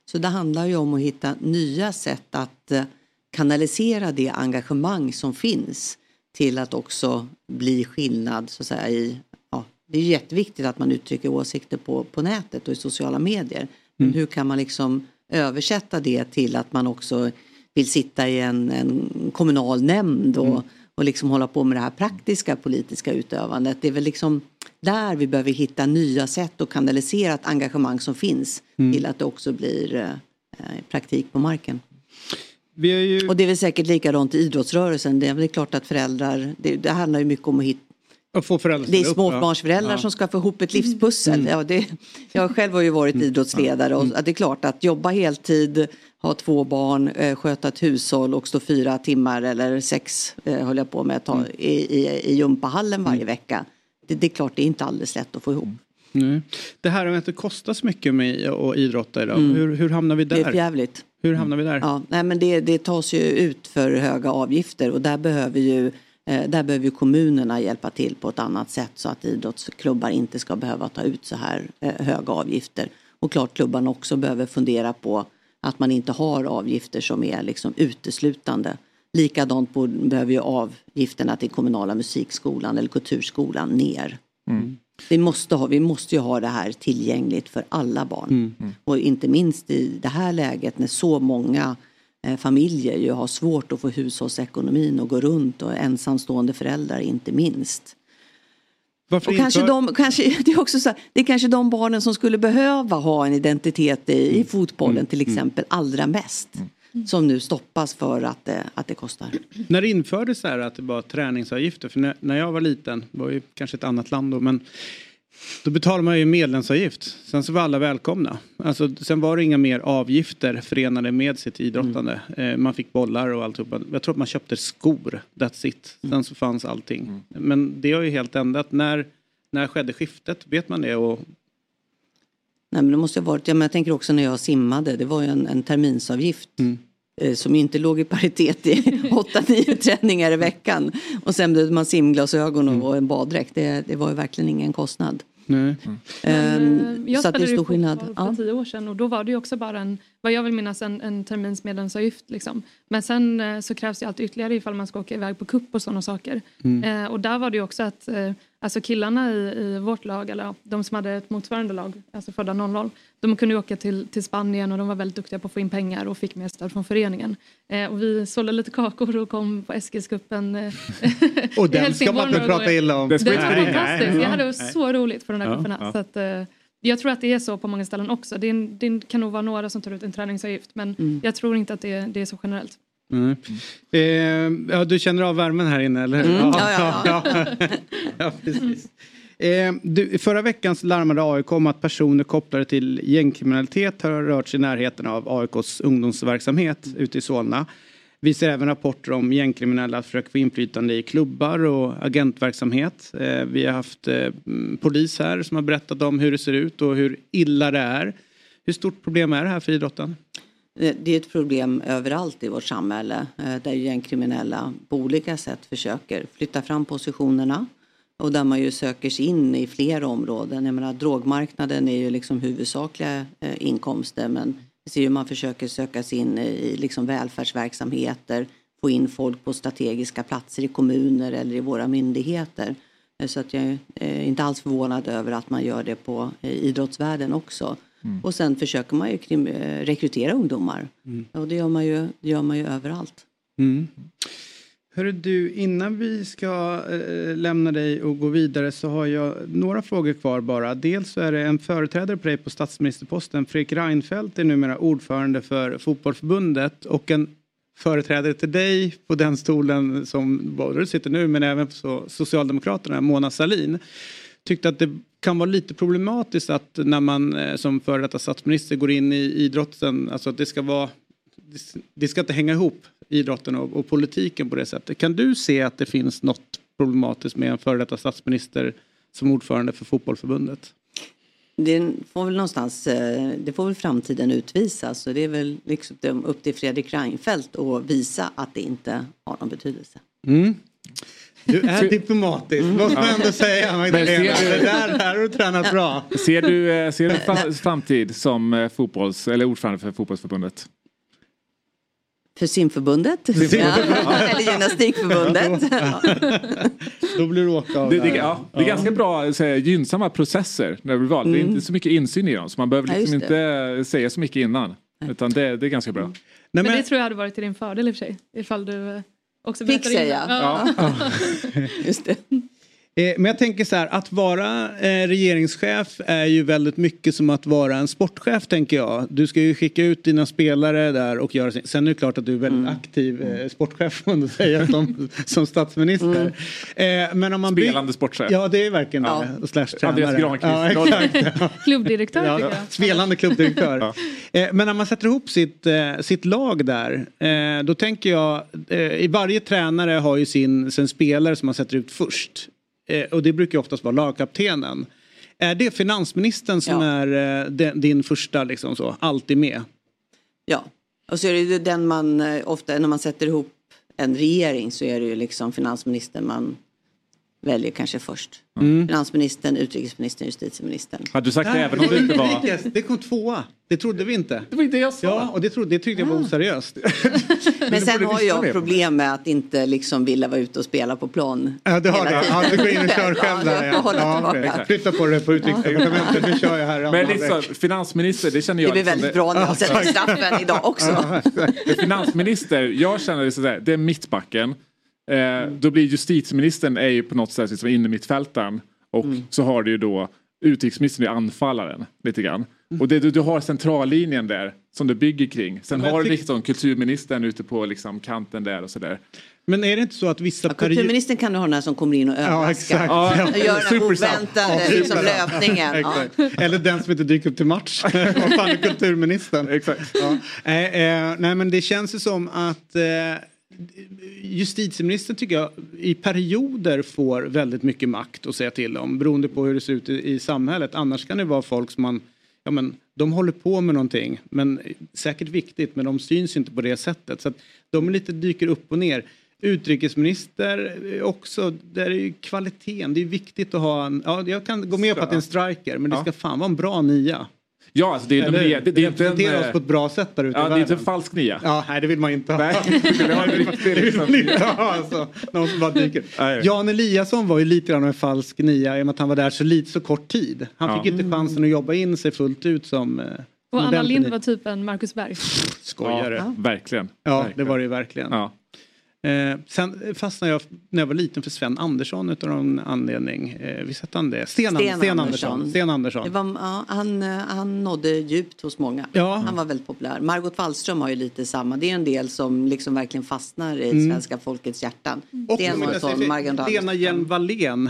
Så det handlar ju om att hitta nya sätt att eh, kanalisera det engagemang som finns till att också bli skillnad så att säga i ja, det är jätteviktigt att man uttrycker åsikter på, på nätet och i sociala medier. Men Mm. hur kan man liksom översätta det till att man också vill sitta i en, en kommunal nämnd och, Mm. och liksom hålla på med det här praktiska politiska utövandet. Det är väl liksom där vi behöver hitta nya sätt att kanalisera ett engagemang som finns Mm. till att det också blir eh, praktik på marken. Ju... Och det är väl säkert likadant i idrottsrörelsen. Det är väl klart att föräldrar, det, det handlar ju mycket om att hitta Att få föräldrar det är ja. småbarnsföräldrar Ja. som ska få ihop ett livspussel. Ja, det, jag själv har ju varit idrottsledare och att det är klart att jobba heltid, ha två barn, eh, sköta ett hushåll och stå fyra timmar eller sex eh, höll jag på med att ta i, i, i gympahallen varje vecka. Det, det är klart det är inte alldeles lätt att få ihop. Nej. Det här med att det kostar så mycket med att idrotta idag. Mm. Hur, hur hamnar vi Det där? är för jävligt. Hur hamnar vi där? Ja, nej, men det, det tas ju ut för höga avgifter och där behöver ju eh, där behöver kommunerna hjälpa till på ett annat sätt så att idrottsklubbar inte ska behöva ta ut så här eh, höga avgifter. Och klart klubbarna också behöver fundera på att man inte har avgifter som är liksom uteslutande. Likadant behöver ju avgifterna till kommunala musikskolan eller kulturskolan ner. Vi måste, ha, vi måste ju ha det här tillgängligt för alla barn. Och inte minst i det här läget när så många eh, familjer ju har svårt att få hushållsekonomin att gå runt och ensamstående föräldrar inte minst. Varför Och kanske de, kanske, det, är också så här, det är kanske de barnen som skulle behöva ha en identitet i, Mm. i fotbollen till exempel allra mest. Som nu stoppas för att det, att det kostar. När det infördes så här att det var träningsavgifter, för när, när jag var liten, det var ju kanske ett annat land då, men Då betalar man ju medlemsavgift. Sen så var alla välkomna. Alltså, sen var det inga mer avgifter förenade med sitt idrottande. Eh, man fick bollar och alltihopa. Jag tror att man köpte skor. That's it. Sen så fanns allting. Men det har ju helt ändrat. När, när skedde skiftet? Vet man det? Och... Nej, men det måste ha varit, ja, men jag tänker också när jag simmade, det var ju en, en terminsavgift. eh, Som inte låg i paritet i 8-9 träningar i veckan. Och sen behövde man simglasögon och, och en baddräkt. Det, det var ju verkligen ingen kostnad. Nej. Ehm, Jag så att det är spelade ju skillnad. för tio år sedan och då var det ju också bara en, vad jag vill minnas, en, en termins medlemsavgift. Liksom. Men sen eh, så krävs det alltid ytterligare ifall man ska åka iväg på kupp och sådana saker. Mm. Eh, och där var det ju också att eh, alltså killarna i, i vårt lag, eller ja, de som hade ett motsvarande lag, alltså födda 00, de kunde åka till, till Spanien och de var väldigt duktiga på att få in pengar och fick mer stöd från föreningen. Eh, och vi sålde lite kakor och kom på Eskilscupen eh, Och den ska man inte prata illa om. Det Det ska var. Nej. Jag hade så roligt för de där Ja, kupperna. ja. Så att, eh, jag tror att det är så på många ställen också. Det, är det kan nog vara några som tar ut en träningsavgift men Mm. jag tror inte att det, det är så generellt. Mm. Eh, ja, du känner av värmen här inne eller hur? Mm, ja, ja, ja. ja, precis. Eh, du, förra veckans larmade AIK om att personer kopplade till gängkriminalitet har rört sig i närheten av AIKs ungdomsverksamhet ute i Solna. Vi ser även rapporter om gängkriminella försöker få inflytande i klubbar och agentverksamhet. Eh, vi har haft eh, mm, polis här som har berättat om hur det ser ut och hur illa det är. Hur stort problem är det här för idrotten? Eh, det är ett problem överallt i vårt samhälle eh, där gängkriminella på olika sätt försöker flytta fram positionerna och där man ju söker sig in i flera områden. Jag menar, drogmarknaden är ju liksom huvudsakliga eh, inkomster men vi ser ju hur man försöker söka sig in i liksom välfärdsverksamheter, få in folk på strategiska platser i kommuner eller i våra myndigheter. Så att jag är inte alls förvånad över att man gör det på idrottsvärlden också. Mm. Och sen försöker man ju krim- eh, rekrytera ungdomar. Mm. Och det gör man ju, gör man ju överallt. Mm. Hörru du, innan vi ska eh, lämna dig och gå vidare så har jag några frågor kvar bara. Dels så är det en företrädare på dig på statsministerposten. Fredrik Reinfeldt är numera ordförande för fotbollförbundet och en företrädare till dig på den stolen som både du sitter nu men även så Socialdemokraterna, Mona Sahlin tyckte att det kan vara lite problematiskt att när man eh, som före detta statsminister går in i idrotten, alltså att det ska vara det ska inte hänga ihop idrotten och, och politiken på det sättet. Kan du se att det finns något problematiskt med en före detta statsminister som ordförande för fotbollförbundet? Det får väl någonstans, eh, det får väl framtiden utvisa. Så det är väl liksom upp till Fredrik Reinfeldt att visa att det inte har någon betydelse. Mm. Du är diplomatisk, måste man ändå säga. Magdalena. Men ser du- Det där, där har du tränat bra. Ser du, eh, ser du framtid som eh, fotbolls, eller ordförande för fotbollsförbundet? För simförbundet? Simförbundet. Ja. Eller gymnastikförbundet. Ja. Då blir du åka av Det, det, ja, det är ganska bra, så här, gynnsamma processer när du blir vald. Det är Mm. inte så mycket insyn i dem så man behöver Ja, liksom just inte säga så mycket innan. Utan det, det är ganska bra. Men, det tror jag hade varit till din fördel i och för sig. Ifall du eh, också Fick säga. det. Ja. Just det. Eh, Men jag tänker så här, att vara eh, regeringschef är ju väldigt mycket som att vara en sportchef tänker jag. Du ska ju skicka ut dina spelare där och göra sin... Sen är det klart att du är väldigt Mm. aktiv eh, sportchef får man säga som, som statsminister. Mm. Men om man Spelande sportchef. Ja det är verkligen Ja. det. Slash tränare. Andreas Granqvist. Ja. Klubbdirektör Ja, tycker jag. spelande klubbdirektör. Eh, Men när man sätter ihop sitt, sitt lag där, då tänker jag, i varje tränare har ju sin, sin spelare som man sätter ut först. Eh, Och det brukar ju oftast vara lagkaptenen. Är det finansministern som Ja. är eh, din första, liksom så, alltid med? Ja, och så är det ju den man eh, ofta när man sätter ihop en regering så är det ju liksom finansministern man väljer kanske först. Mm. Finansministern, utrikesministern, justitieministern. Hade du sagt det även om du inte var... Det kom tvåa. Det trodde vi inte. Det var inte jag sa. Ja, och det, trodde, det tyckte jag var oseriöst. Men sen har jag problem med att inte liksom vilja vara ute och spela på plan. Ja, du har det. Ja, du går in och kör själv där. Ja, exakt. Flytta på det på utrikesdepartementet. Nu kör jag här. Men liksom, finansminister, det känner Det jag... blir liksom väldigt bra när jag sätter straffen idag också. Finansminister, jag känner det sådär, det är mittbacken. Eh, då blir justitieministern är ju på något sätt liksom inne mittfältaren. Och så har du ju då utrikesministern är anfallaren lite grann. Och det, du, du har centrallinjen där som du bygger kring. Sen har du liksom kulturministern ute på liksom kanten där och sådär. Men är det inte så att vissa Ja, kulturministern kan du ha den här som kommer in och överraskar. exakt. Ja, Och gör den här oväntade Ja, liksom, löpningen. Ja. Eller den som inte dyker upp till match. Vad fan är kulturministern? Exakt. Ja. Eh, eh, nej men det känns ju som att eh, justitieministern tycker jag i perioder får väldigt mycket makt att säga till om beroende på hur det ser ut i, i samhället. Annars kan det vara folk som man, ja men de håller på med någonting men säkert viktigt men de syns inte på det sättet. Så att de lite dyker upp och ner. Utrikesminister eh, också, där är ju kvaliteten, det är viktigt att ha en, ja jag kan gå med på att det är en striker men det ska fan vara en bra nia. Ja, alltså det, är- Eller, det, det, det är inte en... oss eh, på ett bra sätt där ute Ja, i det är inte en världen. falsk nia. Ja, nej det vill man inte ha. Nej, vill Det vill man inte liksom. ha, alltså. Någon som bara dyker. Nej. Jan Eliasson var ju lite grann en falsk nia i och med att han var där så lite så kort tid. Han Ja. fick inte chansen att jobba in sig fullt ut som eh, Och Anna Lind var typ en Marcus Berg. skojare. Ja, verkligen. Ja, det var det ju verkligen. Ja. Eh, sen fastnade jag när jag var liten för Sven Andersson utav någon anledning. Eh, visst hette han det? Sten, Sten Sten, Andersson. Andersson. Sten Andersson. Det var, ja, han, eh, han nådde djupt hos många. Ja. Han var väldigt populär. Margot Wallström har ju lite samma. Det är en del som liksom verkligen fastnar i Mm. svenska folkets hjärtan. Och Det Margot Lena. Hjelm-Wallén.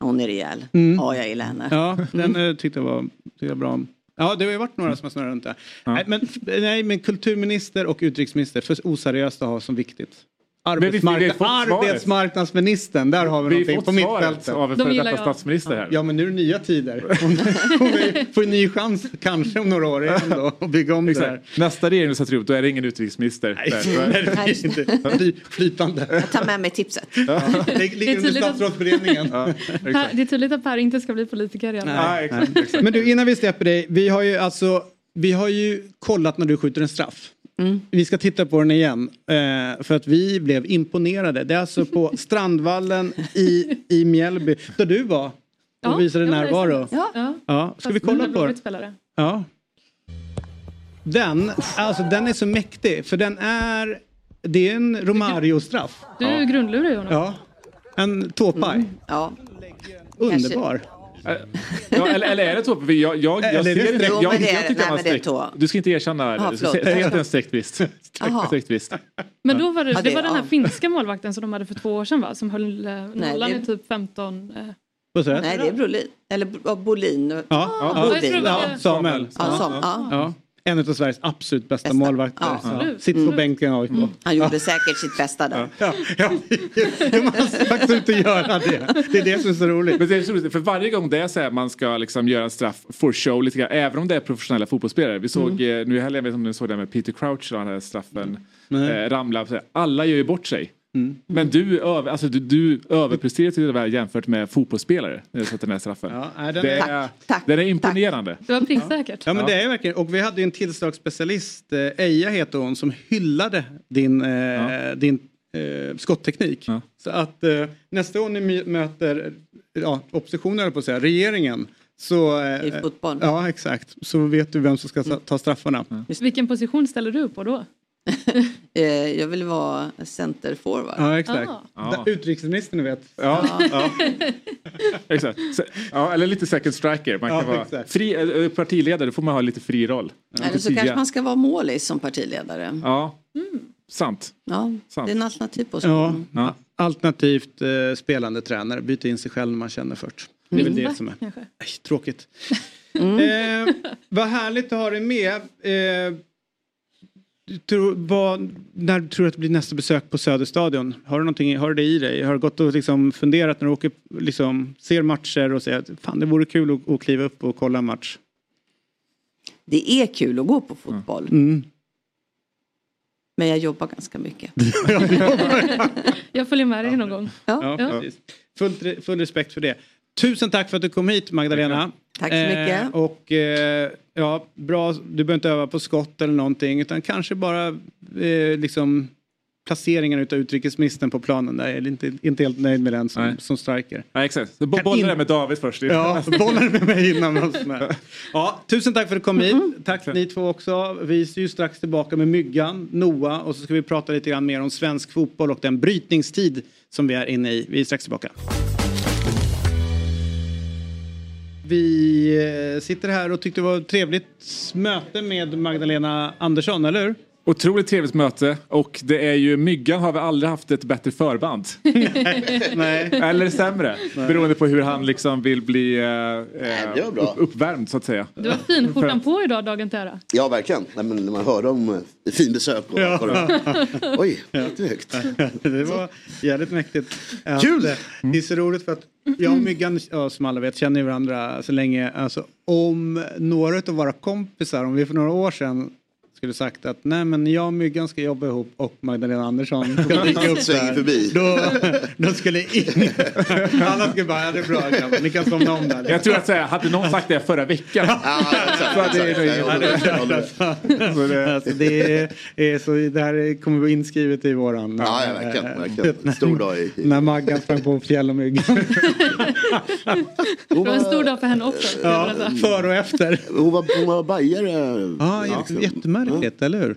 Hon är rejäl. Mm. Ja, jag gillar henne. Ja, den eh, tyckte jag var, tyckte jag bra. Ja, det har ju varit några som har snurrat runt där. Nej, men, nej, men kulturminister och utrikesminister, för oseriöst att ha som viktigt. Vi- vi Arbetsmarknad, arbetsmarknadsministern, där har vi, Vi någonting på mittfältet. av en före detta statsminister här. Ja, men nu är det nya tider. Är, får en ny chans, kanske om några år igen då, att bygga om det där. Exakt. Nästa regering du sätter ihop, då är det ingen utrikesminister. Nej, nej, det blir inte Fly- flytande. Jag tar med mig tipset. Lägg- Det Ligger är under statsrådsberedningen. Ja, exakt. det är tydligt att Per inte ska bli politiker igen. Ja, exakt, exakt. Men du, innan vi släpper dig. Vi har ju alltså, vi har ju kollat när du skjuter en straff. Mm. Vi ska titta på den igen. Eh, för att vi blev imponerade. Det är alltså på Strandvallen i, i Mjällby. Där du var och Ja, visade närvaro. Ja. Ja, ska Fast vi kolla på den? Ja. Den, alltså den är så mäktig. För den är, det är en Romario-straff. Du grundlurar ju honom. Ja. En tåpaj. Ja. Underbar. Ja, eller, eller är det så? Jag, jag, jag, Eller ser det, streck? jag, jag, det jag det. tycker Nej, han var men det är sträckt. tå. Du ska inte erkänna det. Säg att det är en sträckt visst. Men då var det, Ja, det var den här ja. finska målvakten som de hade för två år sedan va? Som höll eh, nollan det- i typ 15... Eh. Vad du? Nej, det är Brolin. Eller ja, Bolin. Ja, ja, jag Bodin. var- ja, Samuel. Ja, som, ja. Ja. En av Sveriges absolut bästa, Bästa. målvakter. Ja. Ja. Sitter på bänken av mm. Han gjorde säkert sitt bästa där. Ja, ja. ja, man ska faktiskt inte göra det. Det är det som är så roligt. Men det är så roligt, för varje gång det är så här man ska liksom göra en straff for show lite grann, även om det är professionella fotbollsspelare. Vi såg Mm. eh, nu i helgen, jag vet inte om ni såg det med Peter Crouch, den här straffen eh, ramla. Alla gör ju bort sig. Mm. Men du, över, alltså, du, du överpresterar till det där jämfört med fotbollsspelare när du sätter den här straffen. Ja, den det är- Tack, tack, den är imponerande. Det var pricksäkert. Ja men det är verkligen, och vi hade ju en tillslagsspecialist, eh, Eija heter hon, som hyllade din, eh, din eh, skottteknik. Ja. Så att eh, nästa gång ni möter ja, oppositionen, på att säga, regeringen. Så, eh, I fotboll. Ja exakt, så vet du vem som ska ta straffarna. Vilken position ställer du upp på då? Eh, Jag vill vara centerforward. Ja exakt. Ah. Utrikesministern ni vet. Ja, ja. Exakt. Ja, eller lite second striker. Man kan Ja, vara fri, eh, partiledare, då får man ha lite fri roll. Eller så kanske man ska vara målis som partiledare. Ja, sant. Ja, Sant. det är en alternativ Ja, position. Ja. Alternativt eh, spelande tränare, byta in sig själv när man känner först. Det är väl det som är. Nej, tråkigt. Eh, vad härligt att ha dig med. Eh, tror, vad, när tror du att det blir nästa besök på Söderstadion? Har du, någonting, har du det i dig? Har du gått och liksom funderat när du åker, liksom, ser matcher och säger att fan det vore kul att, att kliva upp och kolla en match? Det är kul att gå på fotboll. Mm. Men jag jobbar ganska mycket. Jag följer med dig någon gång. Ja, precis. Full, full respekt för det. Tusen tack för att du kom hit Magdalena. Tack så mycket. Eh, och eh, ja, bra, du behöver inte öva på skott eller någonting utan kanske bara eh, liksom placeringen utav utrikesministern på planen där. Jag är inte, inte helt nöjd med den som, Nej. som striker. Ja, exakt. Så bo- Kan Bolla in- med David först. Ja, bollen med mig innan. Ja, tusen tack för att du kom hit. Mm-hmm. Tack ni två också. Vi är ju strax tillbaka med Myggan, Noah och så ska vi prata lite grann mer om svensk fotboll och den brytningstid som vi är inne i. Vi är strax tillbaka vi eh, sitter här och tyckte det var ett trevligt möte med Magdalena Andersson, eller hur? Otroligt trevligt möte och det är ju Myggan har vi aldrig haft ett bättre förband. Nej. Eller sämre. Nej. Beroende på hur han liksom vill bli eh, det var eh, upp, uppvärmd så att säga. Du har finskjortan på idag dagen till ära. Ja, verkligen. Nej, men när man hör om eh, finbesök och Ja. Oj, lite högt. det var jävligt mäktigt. Kul! eh, Det är så roligt för att jag och Myggan, ja, som alla vet, känner varandra så länge. Alltså, om några av våra kompisar, om vi för några år sedan skulle sagt att nej men jag och Myggan ska jobba ihop och Magdalena Andersson ska dyka upp där. förbi. Då, då skulle ingen... Alla skulle bara, ja det är bra grabbar, ni kan somna om där. Jag tror att säga, hade någon sagt det förra veckan. så hade det Ja, det är Så det- Alltså, det, är, så, det här kommer vara inskrivet i våran... Ja, ja, verkligen, eh, verkligen. Stor dag i- När Maggan sprang på fjäll och myggan. Det var en stor dag för henne också. säga. Före och efter. Hon var, hon var bajare. Ja, jätte- jättemärkligt, eller hur?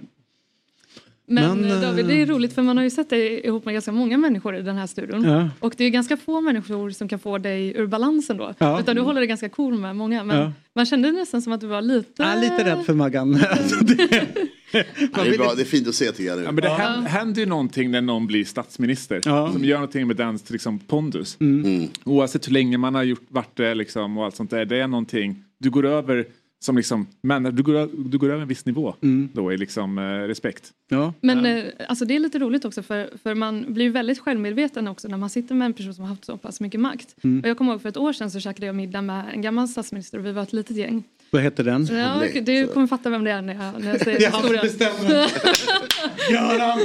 Men, Men, eh, David, det är roligt för man har ju sett dig ihop med ganska många människor i den här studion. Ja. Och det är ganska få människor som kan få dig ur balansen då. Ja. Utan du håller dig ganska cool med många. Men Ja. man kände nästan som att du var lite... Är lite rädd för Maggan. Alltså, det- Ja, det, är bra, det är fint att se tycker jag nu. Ja, men det händer, händer ju någonting när någon blir statsminister. Som gör någonting med dens liksom, pondus. Mm. Oavsett hur länge man har gjort, varit det liksom, och allt sånt där. Det är någonting. Du går över som liksom, men du går, du går över en viss nivå då i liksom, eh, respekt. Ja. Men eh, alltså det är lite roligt också för, för man blir väldigt självmedveten också när man sitter med en person som har haft så pass mycket makt. Mm. Och jag kommer ihåg för ett år sedan så käkade jag middag med en gammal statsminister och vi var ett litet gäng. Vad heter den? Ja, du kommer fatta vem det är när jag, när jag säger historien. bestämmer. Göran!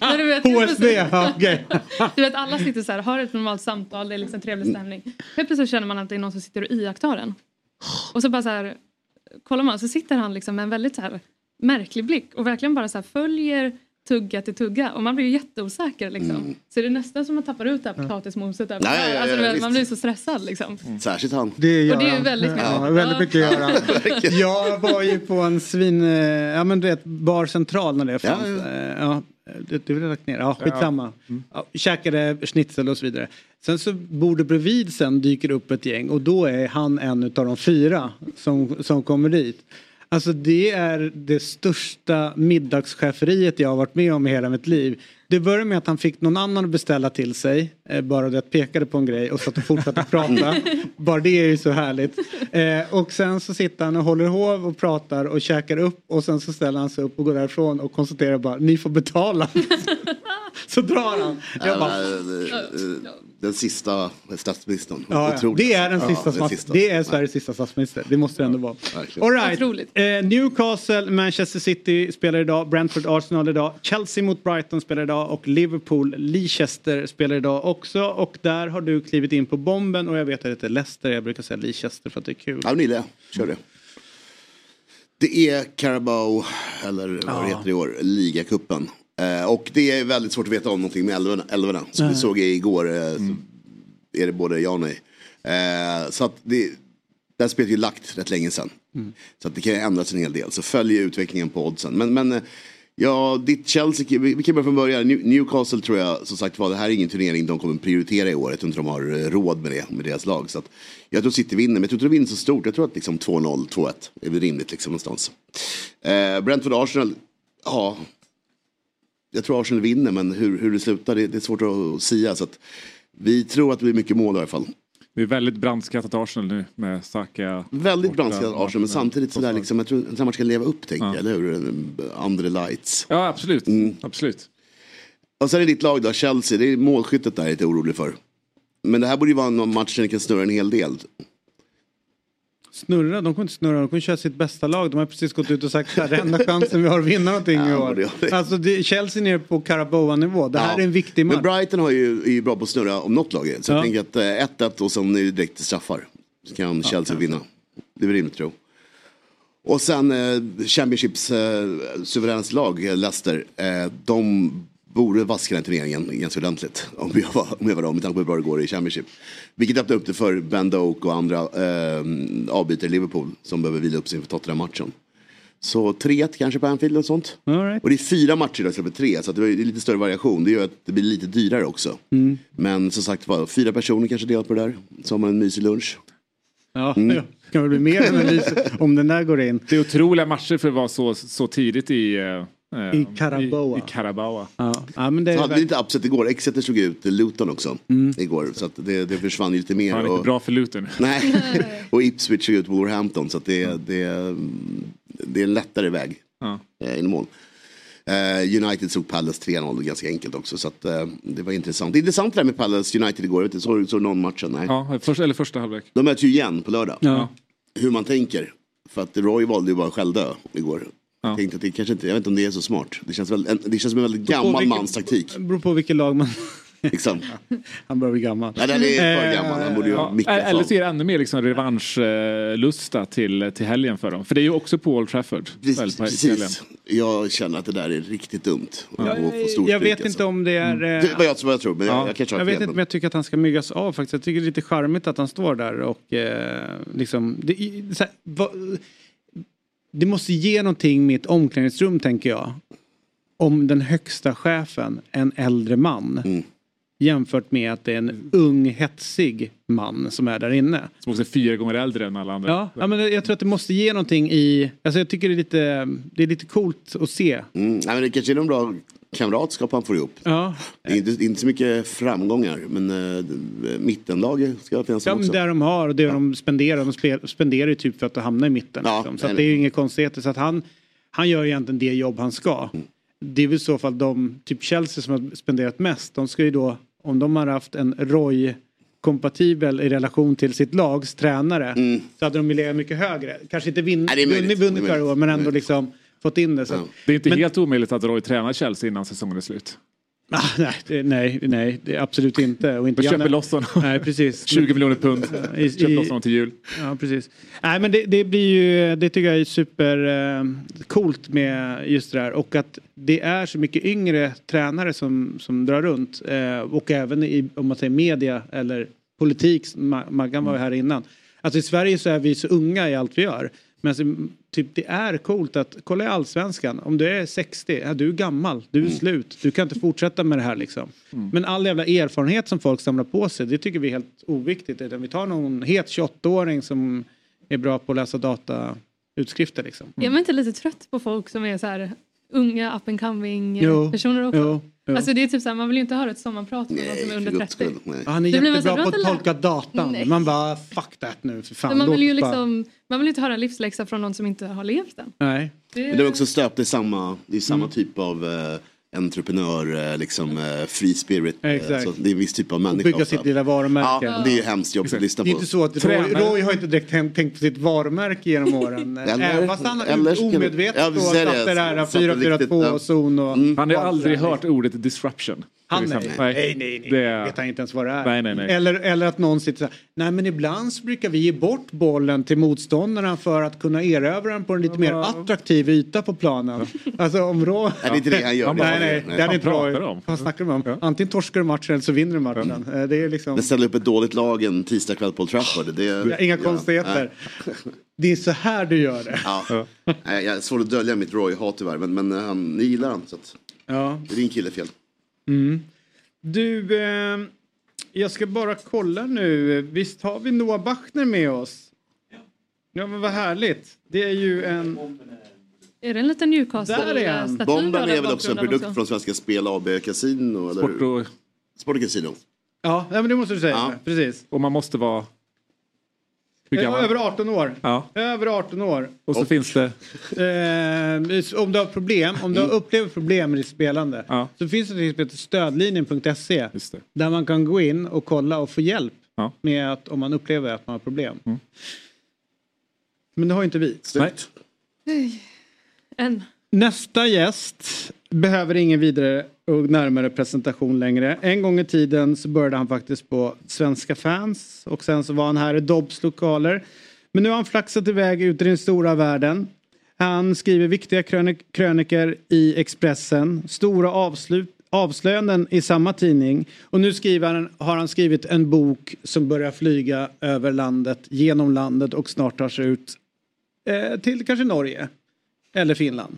Men du vet, HSB, okej. Du vet alla sitter så här, har ett normalt samtal, det är liksom trevlig stämning. Helt plötsligt känner man att det är någon som sitter och iakttar en. Och så bara så här, kollar man så sitter han liksom med en väldigt så här märklig blick och verkligen bara så här följer tugga till tugga och man blir ju jätteosäker liksom. Så det är nästan som att man tappar ut det här potatismoset där. Nej, ja, ja, alltså, man blir så stressad liksom. Särskilt han. Det är Och det är väldigt mycket. Ja, väldigt mycket Ja. Göran. Jag var ju på en svin... eh, Ja men du vet, Bar Central när det fanns. Ja, Eh, Ja, det, det vill jag lagt ner. Ja, skitsamma. Ja, käkade schnitzel och så vidare. Sen så bordet bredvid sen dyker upp ett gäng och då är han en av de fyra som, som kommer dit. Alltså det är det största middagscheferiet jag har varit med om i hela mitt liv. Det började med att han fick någon annan att beställa till sig. Eh, bara det att pekade på en grej och satt och fortsatte prata. bara det är ju så härligt. Eh, och sen så sitter han och håller hov och pratar och käkar upp och sen så ställer han sig upp och går därifrån och konstaterar bara ni får betala. så drar han. Jag bara, Den, den sista statsministern. Ja, ja. Det är den Ja, sista, den stats- sista. det är Sveriges sista statsminister. Det måste det ändå vara. All right. Eh, Newcastle, Manchester City spelar idag, Brentford, Arsenal idag, Chelsea mot Brighton spelar idag och Liverpool, Leicester spelar idag också. Och där har du klivit in på bomben och jag vet att det heter Leicester, jag brukar säga Leicester för att det är kul. Ja, men gillar jag. Kör det. Det är Carabao, eller vad Ja. det heter i år, ligacupen. Eh, och det är väldigt svårt att veta om någonting med älvorna. älvorna. Som vi såg igår eh, så är det både ja och nej. Eh, så att det, det här spelet är ju lagt rätt länge sedan. Mm. Så att det kan ändras en hel del. Så följ utvecklingen på oddsen. Men, men ja, ditt Chelsea, vi kan börja från början. New- Newcastle tror jag som sagt var, det här är ingen turnering de kommer prioritera i år. Jag tror inte de har råd med det, med deras lag. Så att, jag tror City vinner, men jag tror inte de vinner så stort. Jag tror att liksom 2-0, 2-1 är väl rimligt liksom någonstans. Eh, Brentford Arsenal, ja. Jag tror Arsenal vinner, men hur, hur det slutar det, det är svårt att sia. Så att, vi tror att det blir mycket mål i alla fall. Det är väldigt brandskattat Arsenal nu med Saka. Väldigt brandskattat Arsenal, men samtidigt sådär liksom, jag tror att man ska leva upp tänker jag, eller hur? Andre lights. Ja, absolut. Mm. absolut. Och sen är ditt lag då, Chelsea, det är målskyttet där jag är lite orolig för. Men det här borde ju vara någon match där ni kan snurra en hel del. Snurra, de kommer inte snurra, de kommer köra sitt bästa lag. De har precis gått ut och sagt att det är enda chansen vi har att vinna någonting i Ja, det år. det. Alltså det, Chelsea är nere på Caraboa-nivå. Det här Ja. är en viktig match. Men Brighton har ju, är ju bra på att snurra om något lag är. Så Ja. jag tänker att eh, 1-1 och sen är det direkt straffar. Så kan Chelsea vinna. Det är väl rimligt jag. Och sen eh, Championships eh, suveränt lag, eh, Leicester. Eh, de borde vaska den turneringen ganska ordentligt. Om jag var, om jag var dem, med tanke på hur bra det går i Championship. Vilket öppnar upp det för Ben Doak och andra eh, avbytare i Liverpool. Som behöver vila upp sig inför Tottenham-matchen. Så 3-1 kanske på Anfield och sånt. Och det är fyra matcher idag istället för tre. Så att det är lite större variation. Det gör att det blir lite dyrare också. Mm. Men som sagt var, fyra personer kanske delar på det där. Så har man en mysig lunch. Ja, Mm. ja. kan väl bli mer än en lys om den där går in. Det är otroliga matcher för att vara så, så tidigt i... eh, I Carabao. I, i Carabao. Ja. Ja, men det Så är hade vi lite upset igår. Exeter slog ut Luton också igår. Så att det, det försvann ju lite mer. Lite och, bra för Luton. Nej, och Ipswich slog ut Wolverhampton. Så att det, det, det är en lättare väg Ja. eh, in mål. Eh, United såg Palace 3-0 ganska enkelt också. Så att, eh, det var intressant. Det är intressant det där med Palace United igår. Vet du, såg så någon matchen? Nej. Ja, första, eller första halvlek. De möts ju igen på lördag. Ja. Hur man tänker. För att Roy valde ju bara självdö igår. Ja. Tänkte att det kanske inte, jag vet inte om det är så smart. Det känns, väl, en, det känns som en väldigt gammal vilken- mans taktik. beror på vilket lag man... Liksom. Han börjar bli gammal. Nej, den är för Eh, gammal. Han borde ju Ja, micka eller så är det ännu mer liksom revanschlusta till, till helgen för dem. För det är ju också på Old Trafford. Precis, precis. Jag känner att det där är riktigt dumt. att Jag, stort jag vet stryk, inte alltså. om det är... eh, Det vad jag, vad jag tror, men jag, jag kanske har Jag vet fel. inte men jag tycker att han ska myggas av faktiskt. Jag tycker det är lite charmigt att han står där och eh, liksom... Det, så här, vad, det måste ge någonting med ett omklädningsrum tänker jag. Om den högsta chefen, en äldre man. Mm. Jämfört med att det är en ung hetsig man som är där inne. Som också är fyra gånger äldre än alla andra. Ja, ja men jag tror att det måste ge någonting i... Alltså jag tycker det är lite, det är lite coolt att se. Mm, nej, men det kanske är någon bra kamratskap han får ihop. Ja. Det är inte, inte så mycket framgångar, men äh, mittenlag ska finnas Ja, också. det de har och det de spenderar. De spe- spenderar ju typ för att hamna i mitten. Ja, liksom. Så nej, det är ju inga konstigheter. Så att han, han gör egentligen det jobb han ska. Mm. Det är väl i så fall de, typ Chelsea som har spenderat mest. De ska ju då, om de har haft en Roy kompatibel i relation till sitt lags tränare så hade de ju legat mycket högre. Kanske inte Mm. Vunnit, varje år men ändå liksom fått in det. Så. att- Det är inte Men- helt omöjligt att Roy tränar Chelsea innan säsongen är slut. Ah, nej, det, nej, nej, det är absolut inte. Och inte köper loss honom. Nej, precis. 20 miljoner pund. Ja, i- Köper i- loss honom till jul. Ja, precis. Nej, men det, det blir ju, det tycker jag är super eh, med just det där. Och att det är så mycket yngre tränare som, som drar runt. Eh, och även i, om man säger media eller politik, Ma- Maggan var ju här innan. Alltså i Sverige så är vi så unga i allt vi gör. Men alltså, typ, det är coolt att, kolla i allsvenskan, om du är 60, ja, du är gammal, du är slut, du kan inte fortsätta med det här liksom. Men all jävla erfarenhet som folk samlar på sig, det tycker vi är helt oviktigt. Utan vi tar någon het 28-åring som är bra på att läsa datautskrifter liksom. Är man inte lite trött på folk som är så här unga up and coming Jo, personer också? jo, jo. Alltså det är typ så här, man vill ju inte höra ett sommarprat med någon som är under 30. Ja, han är Det jättebra här, på att tolka datan. Nej. Man bara fuck that nu för fan. Man vill ju liksom, man vill inte höra en livsläxa från någon som inte har levt den. Nej. Det- Men det är också stöpt i samma, är samma Mm. typ av eh, entreprenör, eh, liksom eh, free spirit. eh, Exakt. Så det är en viss typ av Och människa. bygga sitt lilla varumärke. Ja, det är ju hemskt jobbigt att lyssna Det är på. inte så att Roy. Roy har inte direkt tänkt- på sitt varumärke genom åren. Eller- fast han eller omedvetet då satt det. riktigt, 4-4-2 ja. och zon och... Han har aldrig hört ordet disruption. Han nej. nej, nej, nej. Det- vet han inte ens vad det är. Nej, nej, nej. Eller, eller att någon sitter så här, nej men ibland så brukar vi ge bort bollen till motståndarna för att kunna erövra den på en lite mer attraktiv yta på planen. Alltså om Roy... Nej, det är inte det han gör. Nej, nej, det Vad inte om? Vad snackar de om? Antingen torskar du matchen eller så vinner du matchen. Eh, Det är liksom... Men ställa upp ett dåligt lag en tisdagkväll på Old Trafford. Det, Ja, Inga konstigheter. Det är så här du gör det. Ja. Jag är svårt att dölja mitt Roy-hat tyvärr, men, men eh, han, ni gillar han. Så att, Ja. det är din kille fel. Mm. Du, eh, jag ska bara kolla nu. Visst har vi Noah Bachner med oss? Ja, men vad härligt. Det är ju en... Är det en liten Där är Newcastle-staty? Bomben är väl också en produkt från Svenska Spel AB Casino? Eller? Sport och, Sport och Casino. Ja, ja, men det måste du säga. Ja. Precis. och man måste vara... Eh? Över 18 år. Ja. Över 18 år. Och så finns det... Eh, om du har problem, om du har upplever problem med ditt spelande Ja. så finns det till exempel stödlinjen.se Just det. där man kan gå in och kolla och få hjälp Ja. med att om man upplever att man har problem. Mm. Men det har inte vi. Snyggt. En. Nästa gäst behöver ingen vidare och närmare presentation längre. En gång i tiden så började han faktiskt på Svenska fans och sen så var han här i Dobbs lokaler. Men nu har han flaxat iväg ut i den stora världen. Han skriver viktiga krönik- kröniker i Expressen, stora avslut avslöjanden i samma tidning och nu skriver han, har han skrivit en bok som börjar flyga över landet, genom landet och snart tar sig ut eh, till kanske Norge eller Finland.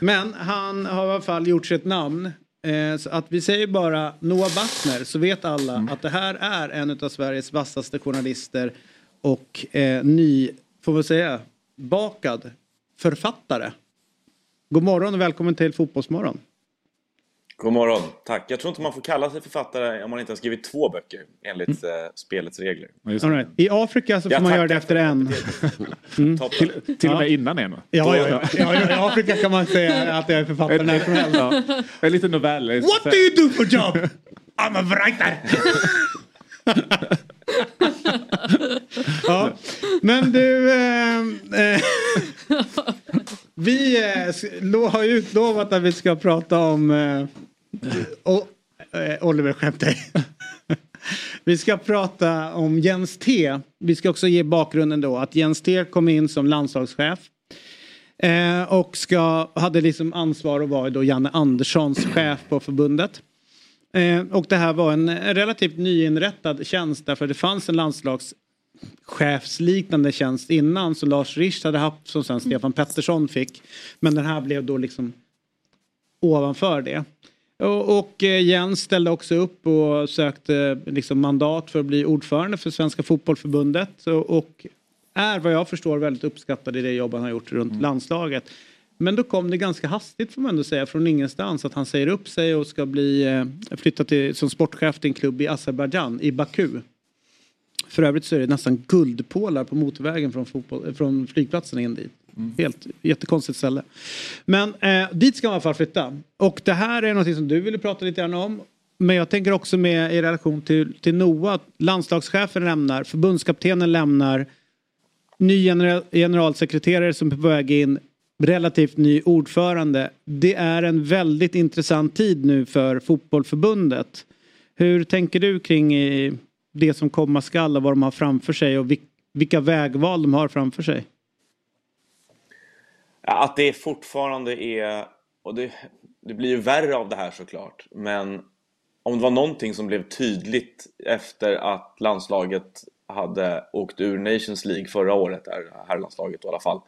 Men han har i alla fall gjort sig ett namn. Eh, så att vi säger bara Noah Bachner så vet alla att det här är en av Sveriges vassaste journalister. och eh, ny, får man säga, bakad författare. God morgon och välkommen till Fotbollsmorgon. God morgon, tack. Jag tror inte man får kalla sig författare om man inte har skrivit två böcker enligt Mm. eh, spelets regler. All right. I Afrika så får Jag man göra det efter en. Mm. Toppen. Till och med Ja. innan en? Ja, ja, ja. ja, ja. I Afrika kan man säga att jag är författare när som helst. Ja. En liten novell. What do you do for job? I'm a writer. ja, men du. Eh, eh, vi eh, har utlovat att vi ska prata om... Och, eh, Oliver skämtar. Vi ska prata om Jens T. Vi ska också ge bakgrunden då att Jens T kom in som landslagschef. Eh, och ska, hade liksom ansvar att vara då Janne Anderssons chef på förbundet. Eh, och det här var en relativt nyinrättad tjänst därför det fanns en landslagschefsliknande tjänst innan som Lars Richt hade haft som sen Stefan Pettersson fick. Men den här blev då liksom ovanför det. Och, och eh, Jens ställde också upp och sökte liksom mandat för att bli ordförande för Svenska Fotbollförbundet. Och, och är vad jag förstår väldigt uppskattad i det jobb han har gjort runt landslaget. Men då kom det ganska hastigt får man ändå säga från ingenstans att han säger upp sig och ska bli eh, flytta till, som sportchef till en klubb i Azerbajdzjan, i Baku. För övrigt så är det nästan guldpålar på motorvägen från, fotboll, från flygplatsen in dit. Mm. Helt jättekonstigt ställe. Men eh, dit ska man i alla fall flytta. Och det här är något som du ville prata lite grann om. Men jag tänker också med i relation till, till Noah. att Landslagschefen lämnar, förbundskaptenen lämnar. Ny general, generalsekreterare som är på väg in. Relativt ny ordförande. Det är en väldigt intressant tid nu för fotbollförbundet. Hur tänker du kring eh, det som komma skall och vad de har framför sig och vilka vägval de har framför sig? Att det fortfarande är, och det, det blir ju värre av det här såklart, men om det var någonting som blev tydligt efter att landslaget hade åkt ur Nations League förra året, där herrlandslaget i alla fall,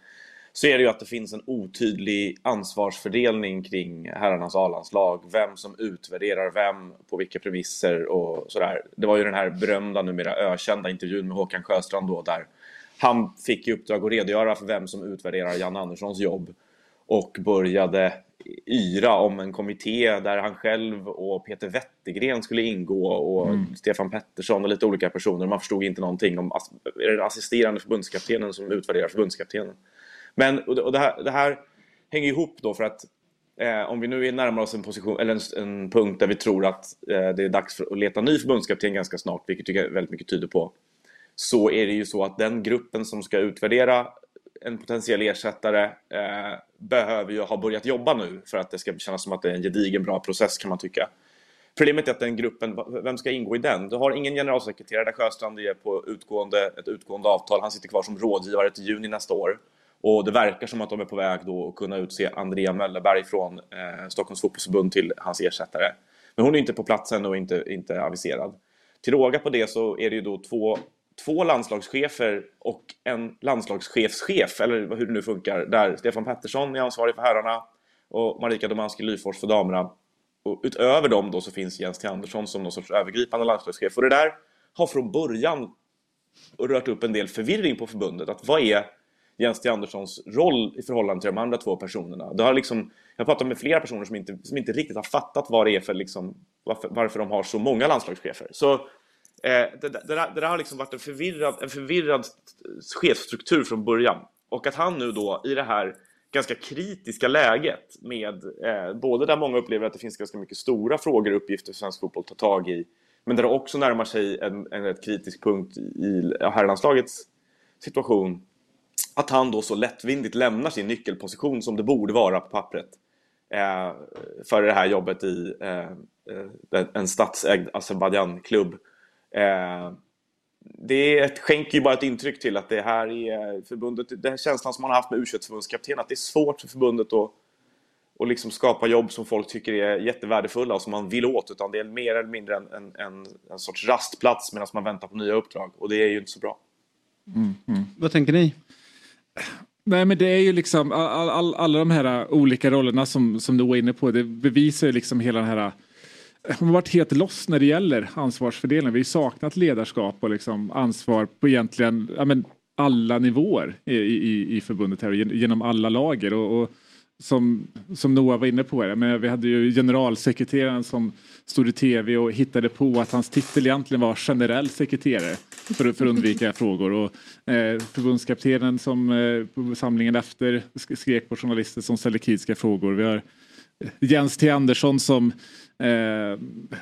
så är det ju att det finns en otydlig ansvarsfördelning kring herrarnas A-landslag. Vem som utvärderar vem, på vilka premisser och sådär. Det var ju den här berömda, numera ökända intervjun med Håkan Sjöstrand då, där han fick i uppdrag att redogöra för vem som utvärderar Jan Anderssons jobb och började yra om en kommitté där han själv och Peter Wettergren skulle ingå och Mm. Stefan Pettersson och lite olika personer. Man förstod inte någonting om är det assisterande förbundskaptenen som utvärderar förbundskaptenen. Men och det, här, det här hänger ihop då för att eh, om vi nu är närmar oss en, position, eller en, en punkt där vi tror att eh, det är dags att leta ny förbundskapten ganska snart, vilket tycker jag väldigt mycket tyder på, så är det ju så att den gruppen som ska utvärdera en potentiell ersättare eh, behöver ju ha börjat jobba nu för att det ska kännas som att det är en gedigen bra process kan man tycka. Problemet är att den gruppen, vem ska ingå i den? Du har ingen generalsekreterare där Sjöstrand är på utgående, ett utgående avtal. Han sitter kvar som rådgivare till juni nästa år. Och det verkar som att de är på väg då att kunna utse Andrea Möllerberg från eh, Stockholms fotbollsförbund till hans ersättare. Men hon är inte på plats ännu och inte, inte aviserad. Till råga på det så är det ju då två, två landslagschefer och en landslagschefschef, eller hur det nu funkar, där Stefan Pettersson är ansvarig för herrarna och Marika Domanski Lyfors för damerna. Och utöver dem då så finns Jens T. Andersson som någon sorts övergripande landslagschef. Och det där har från början rört upp en del förvirring på förbundet. Att vad är Jens T. Anderssons roll i förhållande till de andra två personerna? Det har liksom, jag har pratat med flera personer som inte, som inte riktigt har fattat vad det är för liksom, varför, varför de har så många landslagschefer. Så det, det, det, där, det där har liksom varit en förvirrad, en förvirrad chefsstruktur från början. Och att han nu då i det här ganska kritiska läget med eh, både där många upplever att det finns ganska mycket stora frågor och uppgifter för svensk fotboll att ta tag i men där det också närmar sig en, en rätt kritisk punkt i herrlandslagets situation att han då så lättvindigt lämnar sin nyckelposition som det borde vara på pappret eh, för det här jobbet i eh, eh, en statsägd Azerbajdzjan-klubb. Eh, det är ett, skänker ju bara ett intryck till att det här är förbundet, den här känslan som man har haft med u förbundskapten att det är svårt för förbundet att och liksom skapa jobb som folk tycker är jättevärdefulla och som man vill åt utan det är mer eller mindre en, en, en, en sorts rastplats medan man väntar på nya uppdrag och det är ju inte så bra. Vad tänker ni? Nej men det är ju liksom all, all, alla de här olika rollerna som, som du var inne på. Det bevisar ju liksom hela den här har varit helt loss när det gäller ansvarsfördelning. Vi har saknat ledarskap och liksom ansvar på egentligen ja, men alla nivåer i, i, i förbundet här, genom alla lager. Och, och som, som Noah var inne på, här, men vi hade ju generalsekreteraren som stod i tv och hittade på att hans titel egentligen var generell sekreterare för, för att undvika frågor. Och, eh, förbundskaptenen som eh, på samlingen efter skrek på journalister som ställde kritiska frågor. Vi har Jens T Andersson som eh,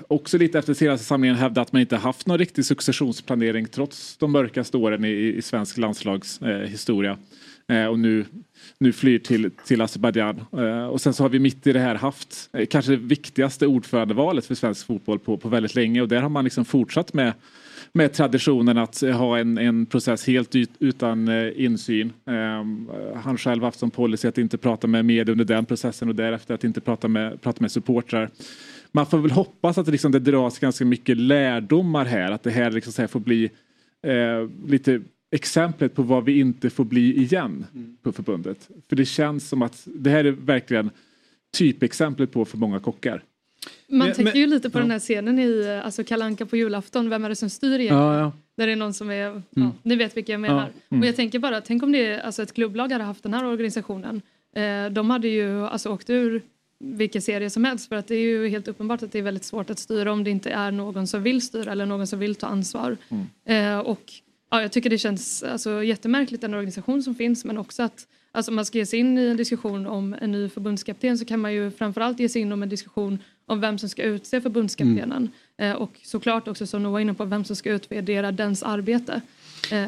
också lite efter senaste samlingen hävda att man inte haft någon riktig successionsplanering trots de mörkaste åren i, i svensk landslagshistoria. Eh, eh, och nu, nu flyr till, till Azerbajdzjan. Eh, och sen så har vi mitt i det här haft eh, kanske det viktigaste ordförandevalet för svensk fotboll på, på väldigt länge och där har man liksom fortsatt med med traditionen att eh, ha en, en process helt utan eh, insyn. Um, han själv haft som policy att inte prata med media under den processen och därefter att inte prata med, prata med supportrar. Man får väl hoppas att det, liksom, det dras ganska mycket lärdomar här, att det här, liksom, så här får bli eh, lite exemplet på vad vi inte får bli igen mm. på förbundet. För det känns som att det här är verkligen typexemplet på för många kockar. Man men, tänker ju lite på ja. den här scenen i alltså Kalanka på julafton, Vem är det som styr egentligen? Ja, ja. Där det är någon som är, mm. ja, ni vet vilka jag menar. Mm. Och jag tänker bara, tänk om det alltså ett klubblag hade haft den här organisationen. Eh, de hade ju alltså åkt ur vilken serie som helst för att det är ju helt uppenbart att det är väldigt svårt att styra om det inte är någon som vill styra eller någon som vill ta ansvar. Mm. Eh, och ja, jag tycker det känns alltså, jättemärkligt den organisation som finns men också att alltså, om man ska ge sig in i en diskussion om en ny förbundskapten så kan man ju framförallt ge sig in om en diskussion om vem som ska utse förbundskaptenen. Mm. Eh, och såklart också som Noah var inne på, vem som ska utvärdera dens arbete. Eh,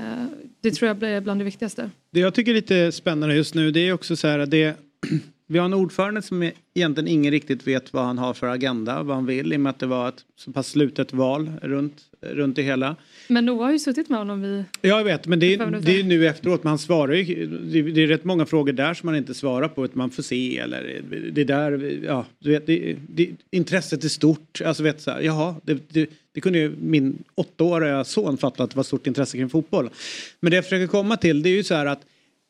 det tror jag blir bland det viktigaste. Det jag tycker är lite spännande just nu det är också så här att det vi har en ordförande som egentligen ingen riktigt vet vad han har för agenda, vad han vill i och med att det var ett så pass slutet val runt, runt det hela. Men Noah har ju suttit med honom vid... Ja, jag vet, men det är, det är nu efteråt. Men han svarar ju, det är rätt många frågor där som man inte svarar på. Att man får se eller det där, ja, du vet, det, det, intresset är stort. Alltså vet så här, jaha, det, det, det kunde ju min åttaåriga son fatta att det var stort intresse kring fotboll. Men det jag försöker komma till det är ju så här att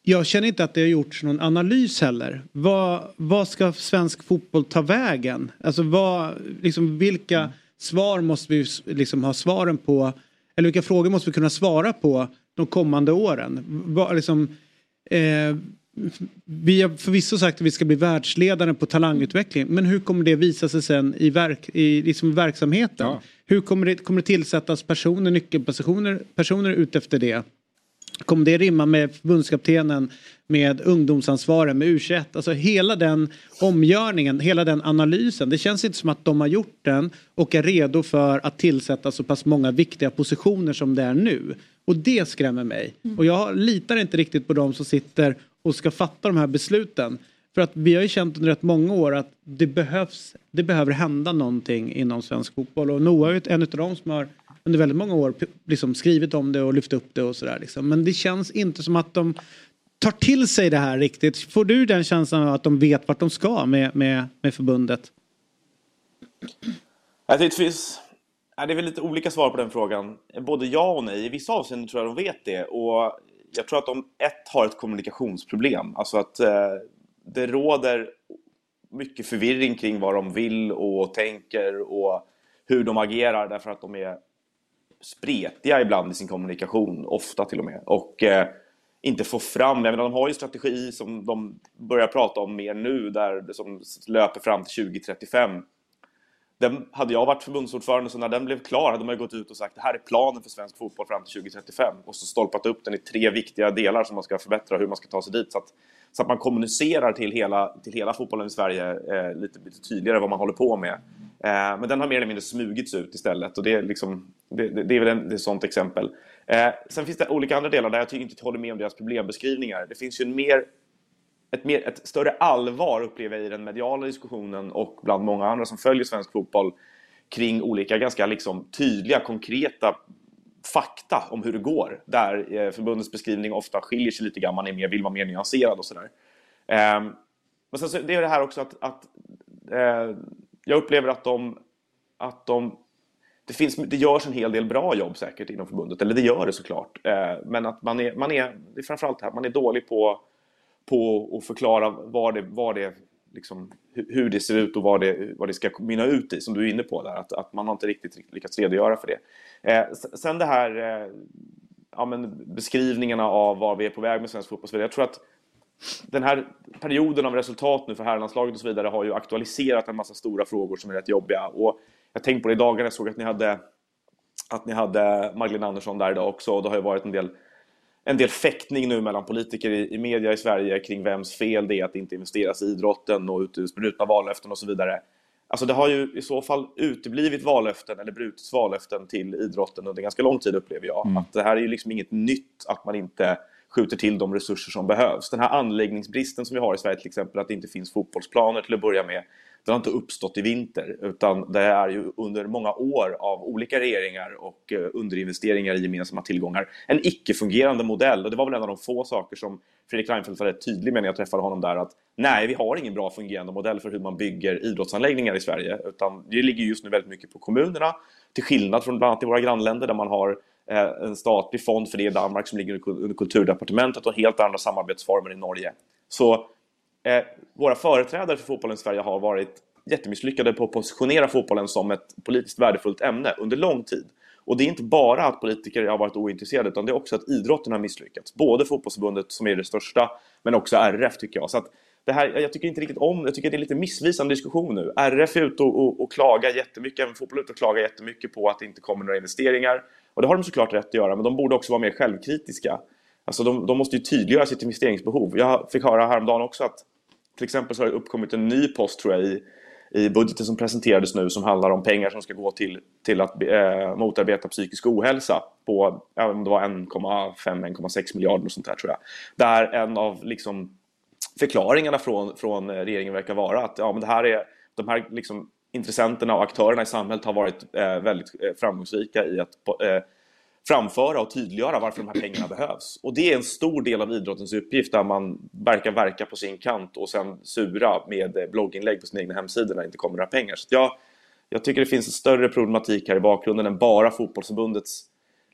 jag känner inte att det har gjorts någon analys heller. Vad, vad ska svensk fotboll ta vägen? Alltså vad, liksom, vilka svar måste vi liksom ha svaren på? Eller vilka frågor måste vi kunna svara på de kommande åren? Vad, liksom, eh, vi har förvisso sagt att vi ska bli världsledare på talangutveckling. Men hur kommer det visa sig sen i, verk, i liksom verksamheten? Ja. Hur kommer det, kommer det tillsättas personer, nyckelpositioner, personer ut efter det? Kommer det rimma med förbundskaptenen, med ungdomsansvaret, med U21? Alltså hela den omgörningen, hela den analysen. Det känns inte som att de har gjort den och är redo för att tillsätta så pass många viktiga positioner som det är nu. Och det skrämmer mig. Mm. Och jag litar inte riktigt på de som sitter och ska fatta de här besluten. För att vi har ju känt under rätt många år att det behövs, det behöver hända någonting inom svensk fotboll. Och Noah är en av de som har under väldigt många år liksom skrivit om det och lyft upp det och sådär. Liksom. Men det känns inte som att de tar till sig det här riktigt. Får du den känslan av att de vet vart de ska med, med, med förbundet? det finns... Det är väl lite olika svar på den frågan. Både ja och nej. I vissa avseenden tror jag de vet det. Och jag tror att de ett har ett kommunikationsproblem. Alltså att eh, det råder mycket förvirring kring vad de vill och tänker och hur de agerar därför att de är spretiga ibland i sin kommunikation, ofta till och med. Och eh, inte få fram, jag menar, de har ju strategi som de börjar prata om mer nu, där, som löper fram till 2035. Den, hade jag varit förbundsordförande så när den blev klar hade man ju gått ut och sagt det här är planen för svensk fotboll fram till 2035 och så stolpat upp den i tre viktiga delar som man ska förbättra och hur man ska ta sig dit. Så att, så att man kommunicerar till hela, till hela fotbollen i Sverige eh, lite, lite tydligare vad man håller på med. Eh, men den har mer eller mindre smugits ut istället och det är, liksom, det, det, det är väl en, det är ett sånt exempel. Eh, sen finns det olika andra delar där jag inte håller med om deras problembeskrivningar. Det finns ju en mer, ett, mer, ett större allvar upplever jag i den mediala diskussionen och bland många andra som följer svensk fotboll kring olika ganska liksom, tydliga, konkreta fakta om hur det går. Där eh, förbundets beskrivning ofta skiljer sig lite grann, man är mer, vill vara mer nyanserad och sådär. Eh, men sen så, det är det här också att, att eh, jag upplever att de, att de det, finns, det görs en hel del bra jobb säkert inom förbundet, eller det gör det såklart. Eh, men att man är, man är, det är framförallt här, man är dålig på, på att förklara vad det, vad det liksom, hur det ser ut och vad det, vad det ska mynna ut i, som du är inne på där. Att, att man har inte riktigt lyckats redogöra för det. Eh, sen det här eh, ja, men beskrivningarna av var vi är på väg med svensk fotboll. Jag tror att den här perioden av resultat nu för herrlandslaget och så vidare har ju aktualiserat en massa stora frågor som är rätt jobbiga. Och jag tänkte på det i dagarna, jag såg att ni hade, att ni hade Magdalena Andersson där idag också och det har ju varit en del en del fäktning nu mellan politiker i, i media i Sverige kring vems fel det är att det inte investeras i idrotten och utbrutna vallöften och så vidare. Alltså det har ju i så fall uteblivit vallöften eller brutits vallöften till idrotten under ganska lång tid upplever jag. Mm. Att det här är ju liksom inget nytt att man inte skjuter till de resurser som behövs. Den här anläggningsbristen som vi har i Sverige till exempel, att det inte finns fotbollsplaner till att börja med, den har inte uppstått i vinter utan det är ju under många år av olika regeringar och eh, underinvesteringar i gemensamma tillgångar en icke-fungerande modell och det var väl en av de få saker som Fredrik Reinfeldt var rätt tydlig med när jag träffade honom där att nej, vi har ingen bra fungerande modell för hur man bygger idrottsanläggningar i Sverige utan det ligger just nu väldigt mycket på kommunerna till skillnad från bland annat i våra grannländer där man har Eh, en statlig fond för det i Danmark som ligger under kulturdepartementet och helt andra samarbetsformer i Norge. Så eh, våra företrädare för fotbollen i Sverige har varit jättemisslyckade på att positionera fotbollen som ett politiskt värdefullt ämne under lång tid. Och det är inte bara att politiker har varit ointresserade utan det är också att idrotten har misslyckats. Både fotbollsförbundet som är det största men också RF tycker jag. Så att det här, jag tycker inte riktigt om, jag tycker det är lite missvisande diskussion nu. RF är ute och, och, och klagar jättemycket, även fotboll är ute och klagar jättemycket på att det inte kommer några investeringar. Och det har de såklart rätt att göra, men de borde också vara mer självkritiska. Alltså de, de måste ju tydliggöra sitt investeringsbehov. Jag fick höra häromdagen också att till exempel så har det uppkommit en ny post tror jag i, i budgeten som presenterades nu som handlar om pengar som ska gå till, till att eh, motarbeta psykisk ohälsa på, om det var 1,5-1,6 miljarder och sånt där tror jag. Där en av liksom förklaringarna från, från regeringen verkar vara att ja, men det här är, de här liksom, intressenterna och aktörerna i samhället har varit eh, väldigt eh, framgångsrika i att eh, framföra och tydliggöra varför de här pengarna behövs. Och det är en stor del av idrottens uppgift där man verkar verka på sin kant och sen sura med eh, blogginlägg på sin egna hemsida när det inte kommer några pengar. Så jag, jag tycker det finns en större problematik här i bakgrunden än bara fotbollsförbundets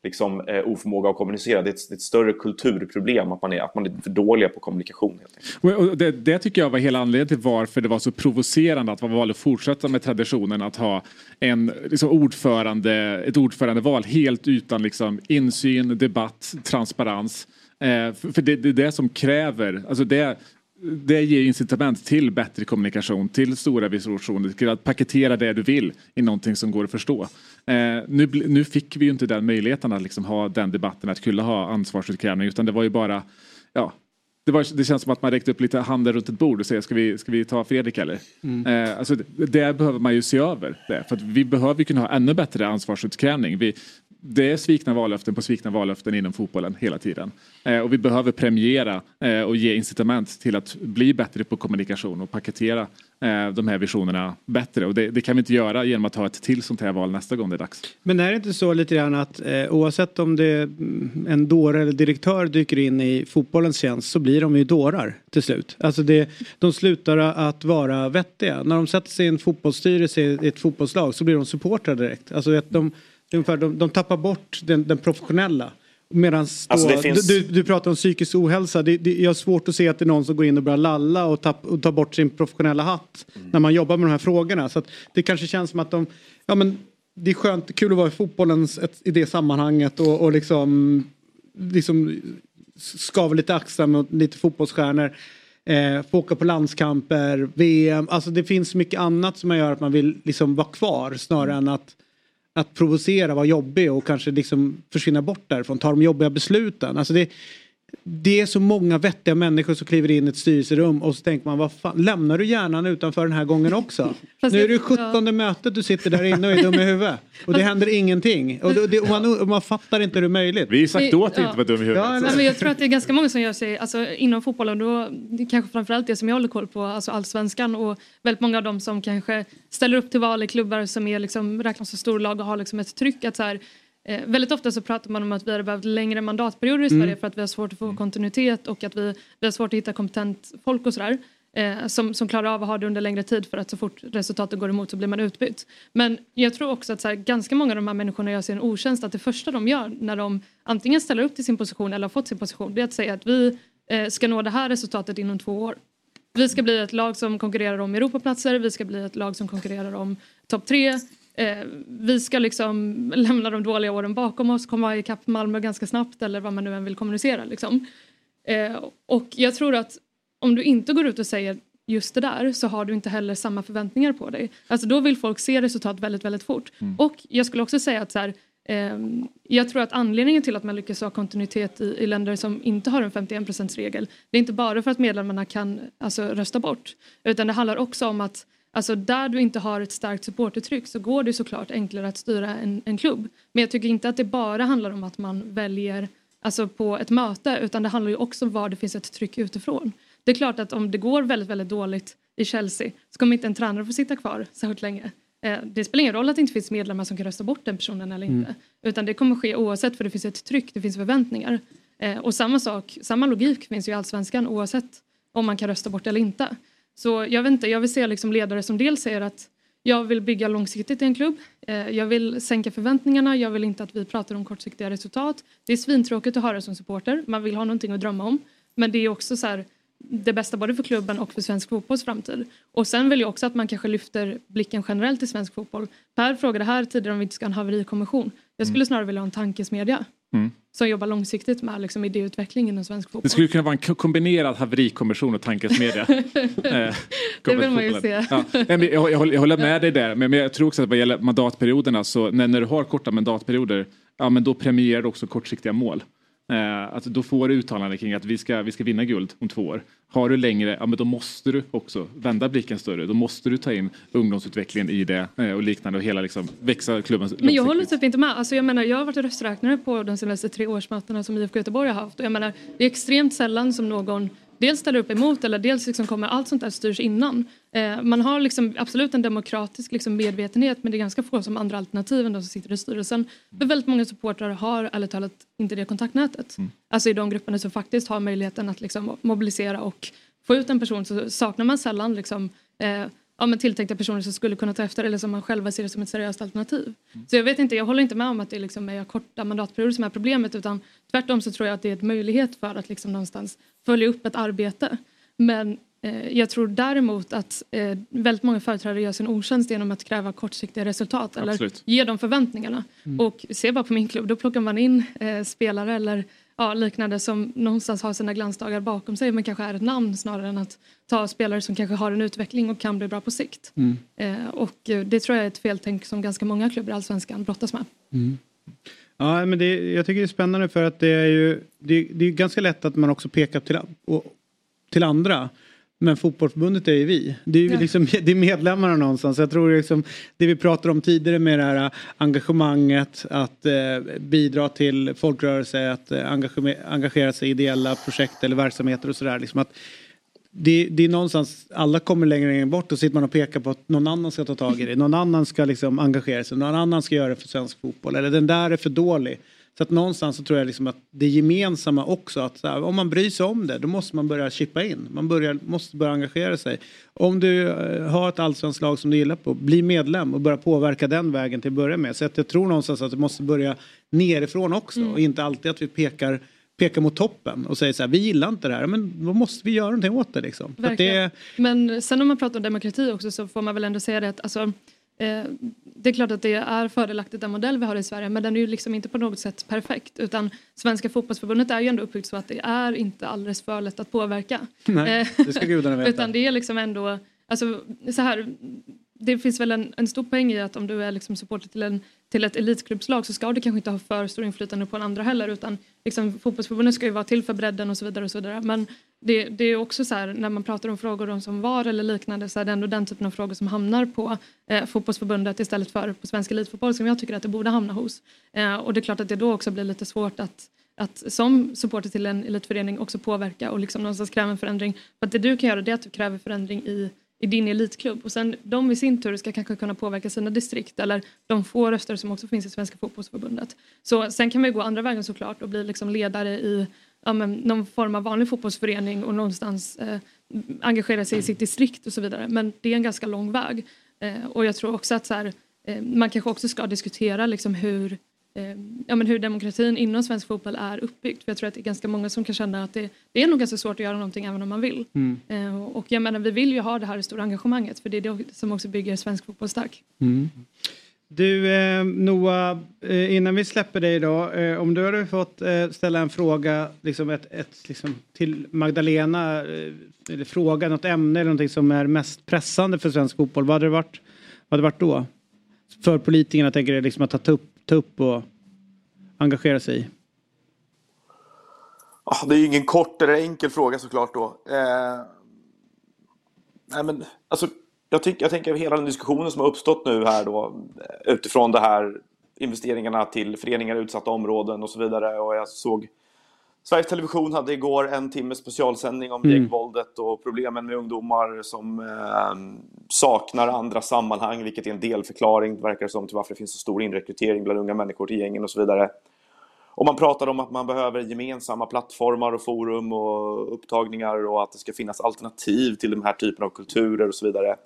liksom, eh, oförmåga att kommunicera. Det är, ett, det är ett större kulturproblem att man är, att man är för dåliga på kommunikation. Helt. Och- och Det, det tycker jag var hela anledningen till varför det var så provocerande att man valde att fortsätta med traditionen att ha en liksom, ordförande, ett ordförandeval helt utan liksom, insyn, debatt, transparens. Eh, för för det, det är det som kräver, alltså det, det ger incitament till bättre kommunikation, till stora visualisationer, till att paketera det du vill i någonting som går att förstå. Eh, nu, nu fick vi ju inte den möjligheten att liksom ha den debatten, att kunna ha ansvarsutkrävning, utan det var ju bara ja, det, var, det känns som att man räckte upp lite handen runt ett bord och säger ska vi, ska vi ta Fredrik eller? Mm. Eh, alltså, det, det behöver man ju se över. Det, för vi behöver kunna ha ännu bättre ansvarsutkrävning. Vi, det är svikna vallöften på svikna vallöften inom fotbollen hela tiden. Eh, och vi behöver premiera eh, och ge incitament till att bli bättre på kommunikation och paketera eh, de här visionerna bättre. Och det, det kan vi inte göra genom att ha ett till sånt här val nästa gång det är dags. Men är det inte så lite grann att eh, oavsett om det är en dåre eller direktör dyker in i fotbollens tjänst så blir de ju dårar till slut. Alltså det, de slutar att vara vettiga. När de sätter sig i en fotbollsstyrelse i ett fotbollslag så blir de supportrar direkt. Alltså att de, ungefär, de, de tappar bort den, den professionella. Medan Alltså, finns- du, du pratar om psykisk ohälsa. Det, det, jag har svårt att se att det är någon som går in och börjar lalla och, tapp, och tar bort sin professionella hatt när man jobbar med de här frågorna. Så det kanske känns som att de, ja men det är skönt, kul att vara i fotbollens ett, i det sammanhanget och, och liksom, liksom skava lite axlar mot lite fotbollsstjärnor. Eh, få åka på landskamper, VM, alltså det finns mycket annat som gör att man vill liksom vara kvar snarare än att att provocera, vara jobbig och kanske liksom försvinna bort därifrån, ta de jobbiga besluten. Alltså det, det är så många vettiga människor som kliver in i ett styrelserum och så tänker man, vad fan, lämnar du hjärnan utanför den här gången också? Nu är det 17 mötet du sitter där inne och är dum i huvudet. Och det händer ingenting. Och, det, och man, och man fattar inte hur det är möjligt. Vi har sagt då att du Ja. inte var dum i huvudet. Ja, Nej, men jag tror att det är ganska många som gör sig, alltså, inom fotbollen, då, det kanske framförallt det som jag håller koll på, alltså allsvenskan och väldigt många av dem som kanske ställer upp till val i klubbar som är liksom, räknas som storlag och har liksom ett tryck att så här, eh, väldigt ofta så pratar man om att vi hade behövt längre mandatperioder i Mm. Sverige för att vi har svårt att få kontinuitet och att vi, vi har svårt att hitta kompetent folk och sådär. Eh, som, som klarar av att ha det under längre tid för att så fort resultatet går emot så blir man utbytt. Men jag tror också att så här, ganska många av de här människorna gör sig en otjänst att det första de gör när de antingen ställer upp till sin position eller har fått sin position det är att säga att vi eh, ska nå det här resultatet inom två år. vi ska bli ett lag som konkurrerar om Europaplatser, vi ska bli ett lag som konkurrerar om topp tre. Eh, vi ska liksom lämna de dåliga åren bakom oss, komma ikapp Malmö ganska snabbt eller vad man nu än vill kommunicera. Liksom. Eh, och jag tror att om du inte går ut och säger just det där så har du inte heller samma förväntningar på dig. Alltså då vill folk se resultat väldigt, väldigt fort. Mm. Och jag skulle också säga att så här, ehm, jag tror att anledningen till att man lyckas ha kontinuitet i, i länder som inte har en 51% regel det är inte bara för att medlemmarna kan alltså, rösta bort utan det handlar också om att Alltså där du inte har ett starkt supportertryck så går det såklart enklare att styra en, en klubb. Men jag tycker inte att det bara handlar om att man väljer alltså på ett möte utan det handlar ju också om var det finns ett tryck utifrån. Det är klart att om det går väldigt, väldigt dåligt i Chelsea så kommer inte en tränare få sitta kvar särskilt länge. Eh, Det spelar ingen roll att det inte finns medlemmar som kan rösta bort den personen eller inte. Mm. Utan det kommer ske oavsett för det finns ett tryck, det finns förväntningar. Eh, Och samma sak, samma logik finns ju i Allsvenskan oavsett om man kan rösta bort eller inte. Så jag vet inte, jag vill se liksom ledare som dels säger att jag vill bygga långsiktigt i en klubb. Eh, Jag vill sänka förväntningarna. Jag vill inte att vi pratar om kortsiktiga resultat. Det är svintråkigt att höra som supporter. Man vill ha någonting att drömma om. Men det är också så här, det bästa både för klubben och för svensk fotbolls framtid. Och sen vill jag också att man kanske lyfter blicken generellt i svensk fotboll. Per frågade här tidigare om vi inte ska ha en haverikommission. Jag skulle snarare vilja ha en tankesmedja Mm. Som jobbar långsiktigt med liksom, idéutveckling inom svensk fotboll. Det skulle kunna vara en ko- kombinerad haverikommission och tankesmedja. Eh, Det vill man ju se. Ja. Jag, jag, håller, jag håller med dig där, men, men jag tror också att vad gäller mandatperioderna så när, när du har korta mandatperioder, ja men då premierar du också kortsiktiga mål. Eh, alltså då får du uttalanden kring att vi ska, vi ska vinna guld om två år. Har du längre, ja men då måste du också vända blicken större. Då måste du ta in ungdomsutvecklingen i det eh, och liknande och hela liksom växa klubben Men jag håller typ inte med. Alltså jag, menar, jag har varit rösträknare på de senaste tre årsmötena som IFK Göteborg har haft. Och jag menar, det är extremt sällan som någon dels ställer upp emot eller dels liksom kommer allt sånt där styrs innan. Eh, man har liksom absolut en demokratisk liksom medvetenhet men det är ganska få som andra alternativ än de som sitter i styrelsen. För väldigt många supportrar har ärligt talat inte det kontaktnätet. Alltså i de grupperna som faktiskt har möjligheten att liksom mobilisera och få ut en person så saknar man sällan liksom, eh, ja, men tilltänkta personer som skulle kunna ta efter eller som man själva ser som ett seriöst alternativ. Så jag vet inte, jag håller inte med om att det liksom är korta mandatperioder som är problemet utan tvärtom så tror jag att det är en möjlighet för att liksom någonstans följa upp ett arbete. Men eh, jag tror däremot att eh, väldigt många företrädare gör sin otjänst genom att kräva kortsiktiga resultat eller Absolut. ge dem förväntningarna. Mm. Och se bara på min klubb, då plockar man in eh, spelare eller ja, liknande som någonstans har sina glansdagar bakom sig men kanske är ett namn snarare än att ta spelare som kanske har en utveckling och kan bli bra på sikt. Mm. Eh, och eh, det tror jag är ett feltänk som ganska många klubbar i Allsvenskan brottas med. Mm. Ja, men det, jag tycker det är spännande för att det är ju det, det är ganska lätt att man också pekar till, och, till andra. Men fotbollsförbundet är ju vi. Det är ju Ja. liksom, det är medlemmarna någonstans. Jag tror liksom, det vi pratar om tidigare med det här engagemanget, att eh, bidra till folkrörelse, att eh, engagera sig i ideella projekt eller verksamheter och sådär. Liksom att det, det är någonstans, alla kommer längre och längre bort och sitter man och pekar på att någon annan ska ta tag i det. Någon annan ska liksom engagera sig, någon annan ska göra det för svensk fotboll. Eller den där är för dålig. Så att någonstans så tror jag liksom att det gemensamma också att här, om man bryr sig om det då måste man börja chippa in. Man börjar, måste börja engagera sig. Om du eh, har ett allsvenskt lag som du gillar på, bli medlem och börja påverka den vägen till att börja med. Så att jag tror någonstans att det måste börja nerifrån också Mm. och inte alltid att vi pekar pekar mot toppen och säger så här, vi gillar inte det här, men då måste vi göra någonting åt det liksom. För att Verkligen. det, Men sen om man pratar om demokrati också så får man väl ändå säga det att alltså, eh, det är klart att det är fördelaktigt den modell vi har i Sverige men den är ju liksom inte på något sätt perfekt utan Svenska fotbollsförbundet är ju ändå uppbyggt så att det är inte alldeles för lätt att påverka. Nej, Eh, det ska gudarna veta. Utan det är liksom ändå, alltså så här, det finns väl en, en stor poäng i att om du är liksom supporter till, en, till ett elitklubbslag så ska du kanske inte ha för stor inflytande på den andra heller utan liksom, fotbollsförbundet ska ju vara till för bredden och så vidare. Och så vidare. Men det, det är också så här när man pratar om frågor om som var eller liknande så är det ändå den typen av frågor som hamnar på eh, fotbollsförbundet istället för på svensk elitfotboll som jag tycker att det borde hamna hos. Eh, och det är klart att det då också blir lite svårt att att som supporter till en elitförening också påverka och liksom någonstans kräva en förändring. För att det du kan göra det är att du kräver förändring i, i din elitklubb och sen de i sin tur ska kanske kunna påverka sina distrikt eller de få röster som också finns i Svenska fotbollsförbundet. Så sen kan man ju gå andra vägen såklart och bli liksom ledare i ja, men, någon form av vanlig fotbollsförening och någonstans eh, engagera sig i sitt distrikt och så vidare. Men det är en ganska lång väg. Eh, och jag tror också att så här, eh, man kanske också ska diskutera liksom hur eh, ja, men hur demokratin inom svensk fotboll är uppbyggd. För jag tror att det är ganska många som kan känna att det, det är nog ganska svårt att göra någonting även om man vill. Mm. Eh, och jag menar, vi vill ju ha det här stora engagemanget för det är det som också bygger svensk fotboll stark. Mm. Du eh, Noah, eh, innan vi släpper dig då, eh, om du hade fått eh, ställa en fråga liksom ett, ett, liksom, till Magdalena, eh, eller fråga något ämne eller någonting som är mest pressande för svensk fotboll, vad hade det varit, vad hade det varit då? För politikerna tänker jag liksom att ta upp, ta upp och engagera sig i. Ah, det är ju ingen kort eller enkel fråga såklart då. Eh, nej men, alltså, jag, tyck, jag tänker hela den diskussionen som har uppstått nu här då utifrån det här investeringarna till föreningar i utsatta områden och så vidare. Och jag såg Sveriges Television hade igår en timme specialsändning om Mm. gängvåldet och problemen med ungdomar som eh, saknar andra sammanhang, vilket är en delförklaring, verkar som, till varför det finns så stor inrekrytering bland unga människor till gängen och så vidare. Och man pratar om att man behöver gemensamma plattformar och forum och upptagningar och att det ska finnas alternativ till den här typen av kulturer och så vidare.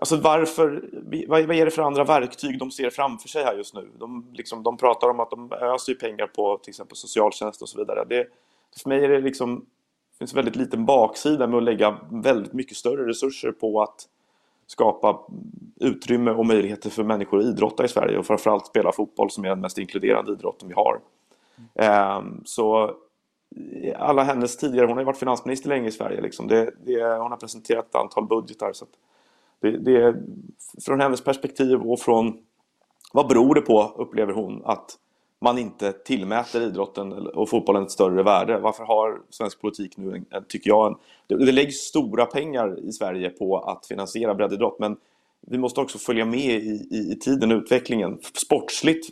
Alltså varför, vad, vad är det för andra verktyg de ser framför sig här just nu? De, liksom, de pratar om att de öser ju pengar på till exempel socialtjänst och så vidare. Det, för mig är det liksom, det finns väldigt liten baksida med att lägga väldigt mycket större resurser på att skapa utrymme och möjligheter för människor att idrotta i Sverige och framförallt spela fotboll som är den mest inkluderande idrotten vi har. Mm. så alla hennes tidigare, hon har ju varit finansminister länge i Sverige liksom. det, det, hon har presenterat ett antal budgetar så det, det, är från hennes perspektiv och från vad beror det på, upplever hon, att man inte tillmäter idrotten och fotbollen ett större värde? Varför har svensk politik nu, tycker jag, en, det, det läggs stora pengar i Sverige på att finansiera breddidrott men vi måste också följa med i, i, i tiden och utvecklingen. Sportsligt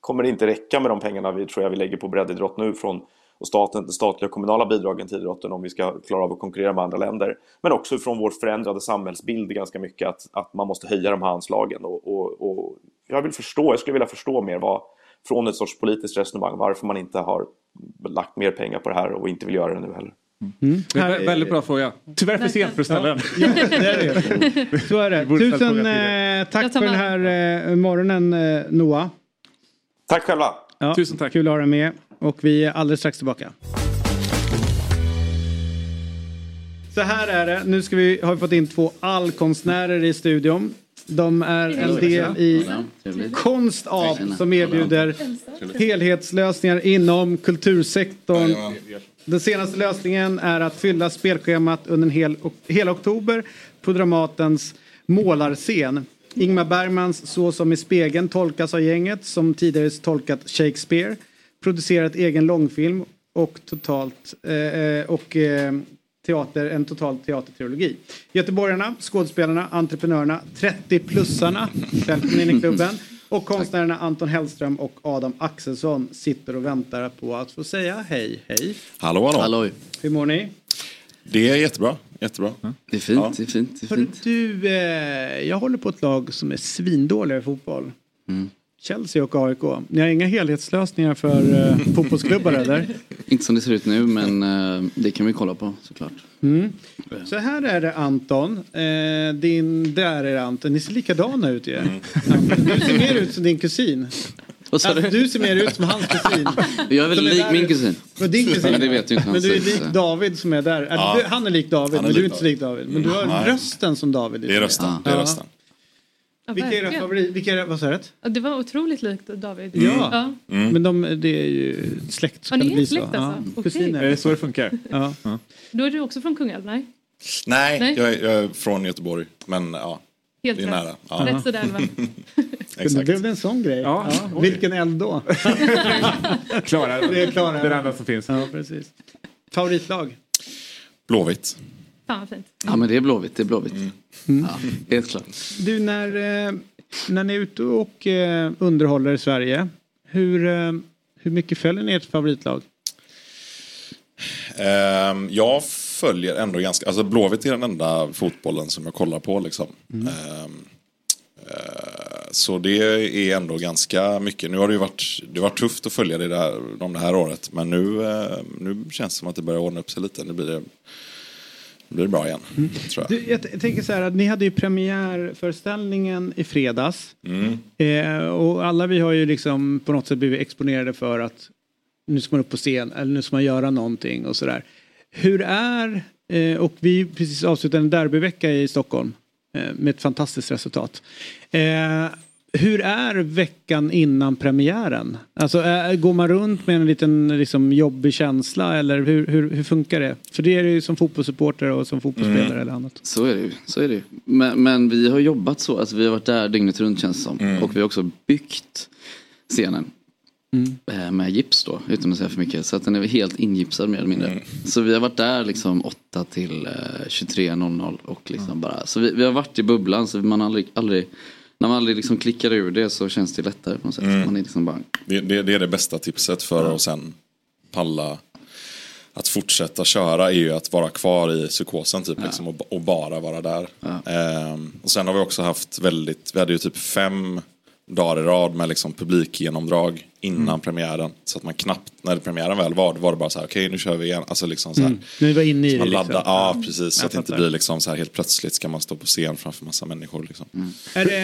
kommer det inte räcka med de pengarna vi tror jag vi lägger på breddidrott nu från och staten, statliga och kommunala bidragen till idrotten om vi ska klara av att konkurrera med andra länder. Men också från vår förändrade samhällsbild ganska mycket att, att man måste höja de här anslagen. Och, och, och jag vill förstå, jag skulle vilja förstå mer vad, från ett sorts politiskt resonemang varför man inte har lagt mer pengar på det här och inte vill göra det nu heller. Mm. Det är en väldigt bra fråga. Tyvärr för sent för att ställa den. Ja, det. Så är det. Tusen eh, tack för den här eh, morgonen eh, Noah. Tack själva. Ja, Tusen tack. Kul att ha dig med. Och vi är alldeles strax tillbaka. Så här är det. Nu ska vi, har vi fått in två allkonstnärer i studion. De är en del i Konst av som erbjuder helhetslösningar inom kultursektorn. Den senaste lösningen är att fylla spelschemat under en hel, hela oktober på Dramatens målarscen. Ingmar Bergmans Så som i spegeln tolkas av gänget som tidigare tolkat Shakespeare. Producerat egen långfilm och totalt eh, och eh, teater, en total teatertrilogi. Göteborgarna, skådespelarna, entreprenörerna, 30-plussarna, välkommen in i klubben. Och konstnärerna Anton Hellström och Adam Axelsson sitter och väntar på att få säga hej, hej. Hallå, hallå. Hur mår ni? Det är jättebra. jättebra. Det är fint, Ja. det är fint. Det är fint. du, eh, jag håller på ett lag som är svindåliga i fotboll. Mm. Chelsea och AIK. Ni har inga helhetslösningar för eh, fotbollsklubbar eller? Inte som det ser ut nu men eh, det kan vi kolla på såklart. Mm. Så här är det Anton. Eh, din, där är det Anton. Ni ser likadana ut ju. Du ser mer ut som din kusin. Vad sa Alltså, du? du ser mer ut som hans kusin. Jag är väl lik där- min kusin. Men din kusin. Men det vet ju inte Men du är lik. David som är där. Ja. han är lik David är men du är lik inte så lik David. Men du har Nej. rösten som David. Det är rösten. Det är Ja. rösten. Ja, Vilka är era verkligen. favorit? Vilka är, vad sa du? Ja, Det var otroligt likt David. Ja. Mm. Men de, det är ju släkt. så Ja, ni det är bli släkt så. alltså? Ja. Kusiner. Är det så det funkar? Ja. Då är du också från Kungälv? Nej? Nej, Nej. Jag, är, jag är från Göteborg. Men ja, Helt det är rätt. nära. Ja. Rätt sådär va? Det blev det en sån grej? Ja. Ja. Vilken eld då? Klara. Det är Klara. Den enda som finns. Ja, precis. Favoritlag? Blåvitt. Fan vad fint. Ja men det är Blåvitt, det är Blåvitt. Mm. Ja, helt klart. Du, när, eh, när ni är ute och eh, underhåller i Sverige, hur, eh, hur mycket följer ni ert favoritlag? Ehm, jag följer ändå ganska, alltså Blåvitt är den enda fotbollen som jag kollar på liksom. Mm. Ehm, eh, så det är ändå ganska mycket. Nu har det ju varit, det varit tufft att följa det där, de det här året. Men nu, nu känns det som att det börjar ordna upp sig lite. Nu blir det blir det bra igen. Tror jag. Du, jag, tänker så här att ni hade ju premiärföreställningen i fredags. Mm. Eh, och alla vi har ju liksom på något sätt blivit exponerade för att nu ska man upp på scen eller nu ska man göra någonting och sådär. Hur är, eh, och vi precis avslutade en derbyvecka i Stockholm eh, med ett fantastiskt resultat. Hur är veckan innan premiären? Alltså eh, går man runt med en liten liksom, jobbig känsla eller hur, hur, hur funkar det? För det är det ju som fotbollssupporter och som fotbollsspelare Mm. eller annat. Så är det ju. Så är det ju. Men, men vi har jobbat så, alltså vi har varit där dygnet runt känns det som. Mm. Och vi har också byggt scenen. Eh, Med gips då, utan att säga för mycket. Så att den är helt ingipsad mer eller mindre. Mm. Så vi har varit där liksom 8 till eh, 23.00 och liksom bara. Så vi, vi har varit i bubblan så man har aldrig, aldrig när man aldrig liksom klickar ur det så känns det lättare på något sätt. Mm. Man är liksom bara, Det, det, det är det bästa tipset för att sen palla att fortsätta köra är ju att vara kvar i psykosen typ liksom, och, och bara vara där. Ehm, och sen har vi också haft väldigt, vi hade ju typ fem dagar i rad med liksom publikgenomdrag innan Mm. premiären. Så att man knappt, när premiären väl var, då var det bara så här, okej nu kör vi igen. Alltså liksom så här. Mm. Ni var inne i Så det man liksom. laddar, ja Ja. precis. Så Jag att det inte blir liksom så här helt plötsligt ska man stå på scen framför massa människor. Liksom. Är det,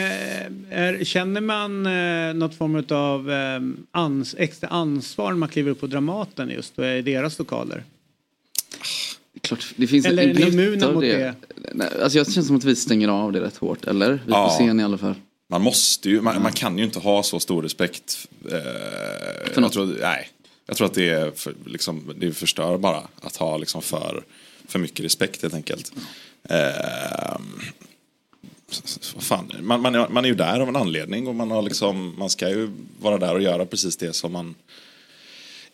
är, känner man eh, något form av eh, ans, extra ansvar när man kliver upp på Dramaten just och är i deras lokaler? klart, det finns Eller är en ni gnutta immuna mot det. det? Nej, Alltså jag känns som att vi stänger av det rätt hårt, eller? Vi Ja. på scen i alla fall. Man måste ju, man, man kan ju inte ha så stor respekt. Eh, jag, tror, nej, jag tror att det, är för, liksom, det förstör bara att ha liksom för, för mycket respekt helt enkelt. Eh, vad fan, man, man, är, man är ju där av en anledning och man, har liksom, man ska ju vara där och göra precis det som man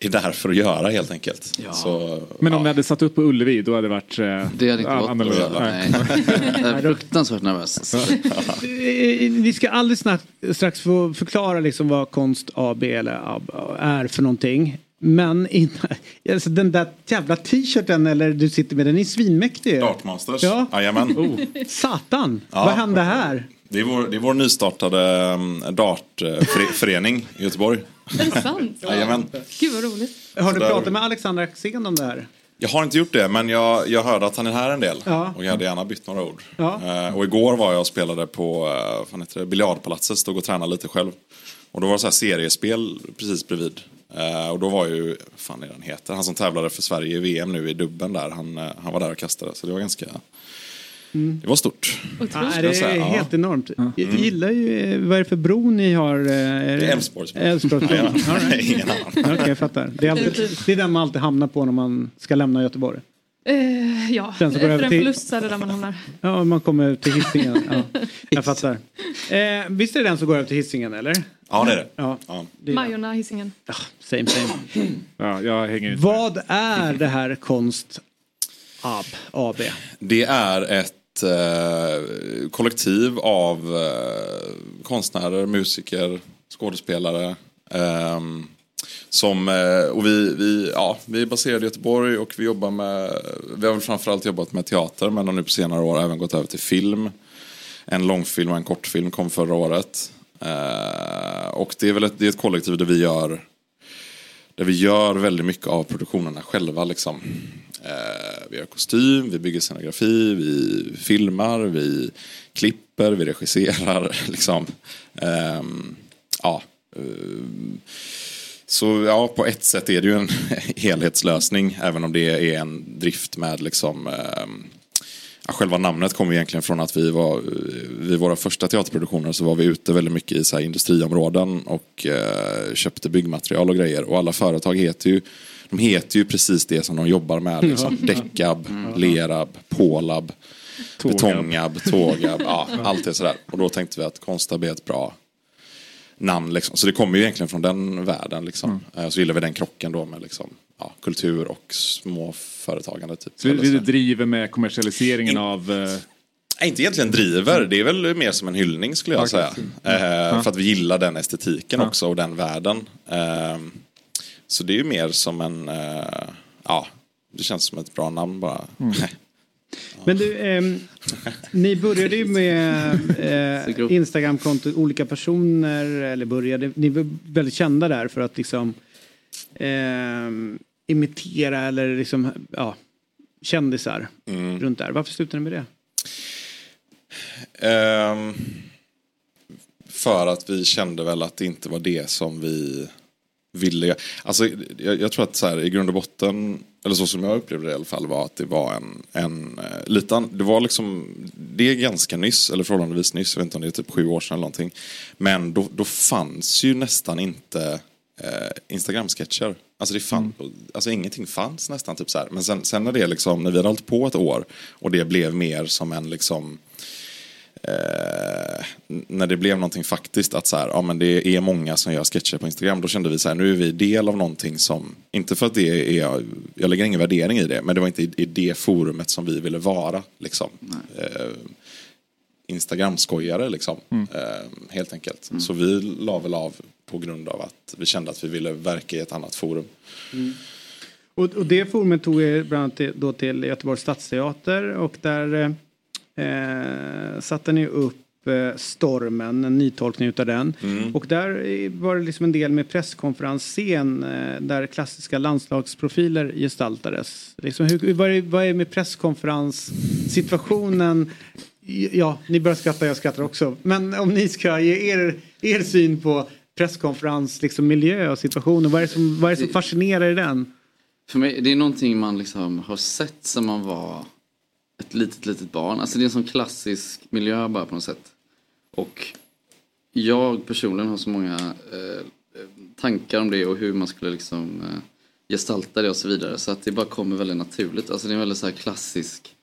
är där för att göra helt enkelt. Så, Men om ni hade satt upp på Ullevi då hade det varit eh, Det hade inte ja, gått. annorlunda. Nej. Jag är fruktansvärt nervös. Eh, Vi ska alldeles snart, strax få förklara liksom vad Konst AB eller AB är för någonting. Men innan, alltså den där jävla t-shirten eller du sitter med den är svinmäktig. Dartmasters, Ja. jajamän. Oh. Satan, Ja. vad hände här? Det är vår, det är vår nystartade um, dartförening i Göteborg. Är det sant? Jajamän. Gud vad roligt. Har du pratat med Alexander Axén om det här? Jag har inte gjort det, men jag, jag hörde att han är här en del. Ja. Och jag hade gärna bytt några ord. Ja. Eh, och igår var jag och spelade på eh, fan heter det, biljardpalatset, stod och tränade lite själv. Och då var det så här seriespel precis bredvid. Eh, och då var ju, vad fan är den heter, han som tävlade för Sverige i VM nu i dubben där, han, eh, han var där och kastade. Så det var ganska, Mm. det var stort. Ja, det är ja. helt enormt. Jag Mm. gillar ju, eh, vad är det för bro ni har? eh, Älvsborgsbron. Älvsborgsbron. Ja, ja. Ingen annan. Okej, jag fattar. Det är, alltid, det är den man alltid hamnar på när man ska lämna Göteborg. Eh, ja, Den som går efter över en till- förlust så är det där man hamnar. Ja, man kommer till Hisingen. Ja, jag fattar. Eh, visst är det den som går över till Hisingen, eller? Ja, det är det. Ja. Det är- Majorna, Hisingen. Same, same. Ja, jag hänger inte Vad är det här Konst AB? AB? Det är ett eh, kollektiv av eh, konstnärer, musiker, skådespelare. Eh, som, eh, och vi, vi, ja, vi är baserade i Göteborg och vi jobbar med, vi har väl framförallt jobbat med teater men har nu på senare år även gått över till film. En långfilm och en kortfilm kom förra året. Eh, och det är väl ett, det är ett kollektiv där vi gör där vi gör väldigt mycket av produktionerna själva. Liksom. Eh, vi gör kostym, vi bygger scenografi, vi filmar, vi klipper, vi regisserar. Liksom. Ehm, ja. Eh, så ja, på ett sätt är det ju en helhetslösning, även om det är en drift med liksom ehm, själva namnet kommer egentligen från att vi var, vid våra första teaterproduktioner så var vi ute väldigt mycket i så här industriområden och eh, köpte byggmaterial och grejer. Och alla företag heter ju, de heter ju precis det som de jobbar med. Liksom. Ja. Däckab, Lerab, Pålab, Tågab. Betongab, Tågab. Ja, allt det sådär. Och då tänkte vi att Konstab är ett bra namn. Liksom. Så det kommer ju egentligen från den världen. Liksom. Eh, Så gillar vi den krocken då med liksom, ja, kultur och småföretagande. Typ. Så vi, vi driver med kommersialiseringen av... Eh, Nej, inte egentligen driver, det är väl mer som en hyllning skulle jag Okej. säga. Eh, Ja. För att vi gillar den estetiken Ja. också och den världen. Eh, så det är ju mer som en, eh, ja, det känns som ett bra namn bara. Men du, ehm, ni började ju med eh, Instagramkonto, olika personer, eller började, ni var väldigt kända där för att liksom ehm, imitera eller liksom, ja, kändisar Mm. runt där. Varför slutade ni med det? Ehm, för att vi kände väl att det inte var det som vi ville. Alltså, jag, jag tror att så här, i grund och botten, eller så som jag upplevde det i alla fall, var att det var en, en eh, lite an- det var liksom, det är ganska nyss, eller förhållandevis nyss, jag vet inte om det är typ sju år sedan eller någonting. Men då, då fanns ju nästan inte eh, Instagram-sketcher. Alltså, det fann, alltså ingenting fanns nästan typ så här. Men sen, sen när det liksom, när vi hade hållit på ett år och det blev mer som en liksom eh, när det blev någonting faktiskt att så här, ja, men det är många som gör sketcher på Instagram. Då kände vi så här, nu är vi del av någonting som, inte för att det är, jag lägger ingen värdering i det, men det var inte i, i det forumet som vi ville vara. Liksom. Eh, Instagram-skojare liksom. Eh, helt enkelt. Så vi la väl av på grund av att vi kände att vi ville verka i ett annat forum. Och, och det forumet tog er bland annat till, då till Göteborgs stadsteater och där eh, satte ni upp eh, Stormen, en nytolkning utav den. Mm. Och där var det liksom en del med presskonferensscen eh, där klassiska landslagsprofiler gestaltades. Liksom, hur, vad, är, vad är med presskonferenssituationen? Ja, ni börjar skratta, jag skrattar också. Men om ni ska ge er, er syn på presskonferens, liksom miljö och situationen. Vad är det som, vad är det som fascinerar i den? För mig, det är någonting man liksom har sett sen man var ett litet, litet barn. Alltså det är en sån klassisk miljö bara på något sätt. Och jag personligen har så många eh, tankar om det och hur man skulle liksom eh, gestalta det och så vidare. Så att det bara kommer väldigt naturligt. Alltså det är en väldigt så här klassisk,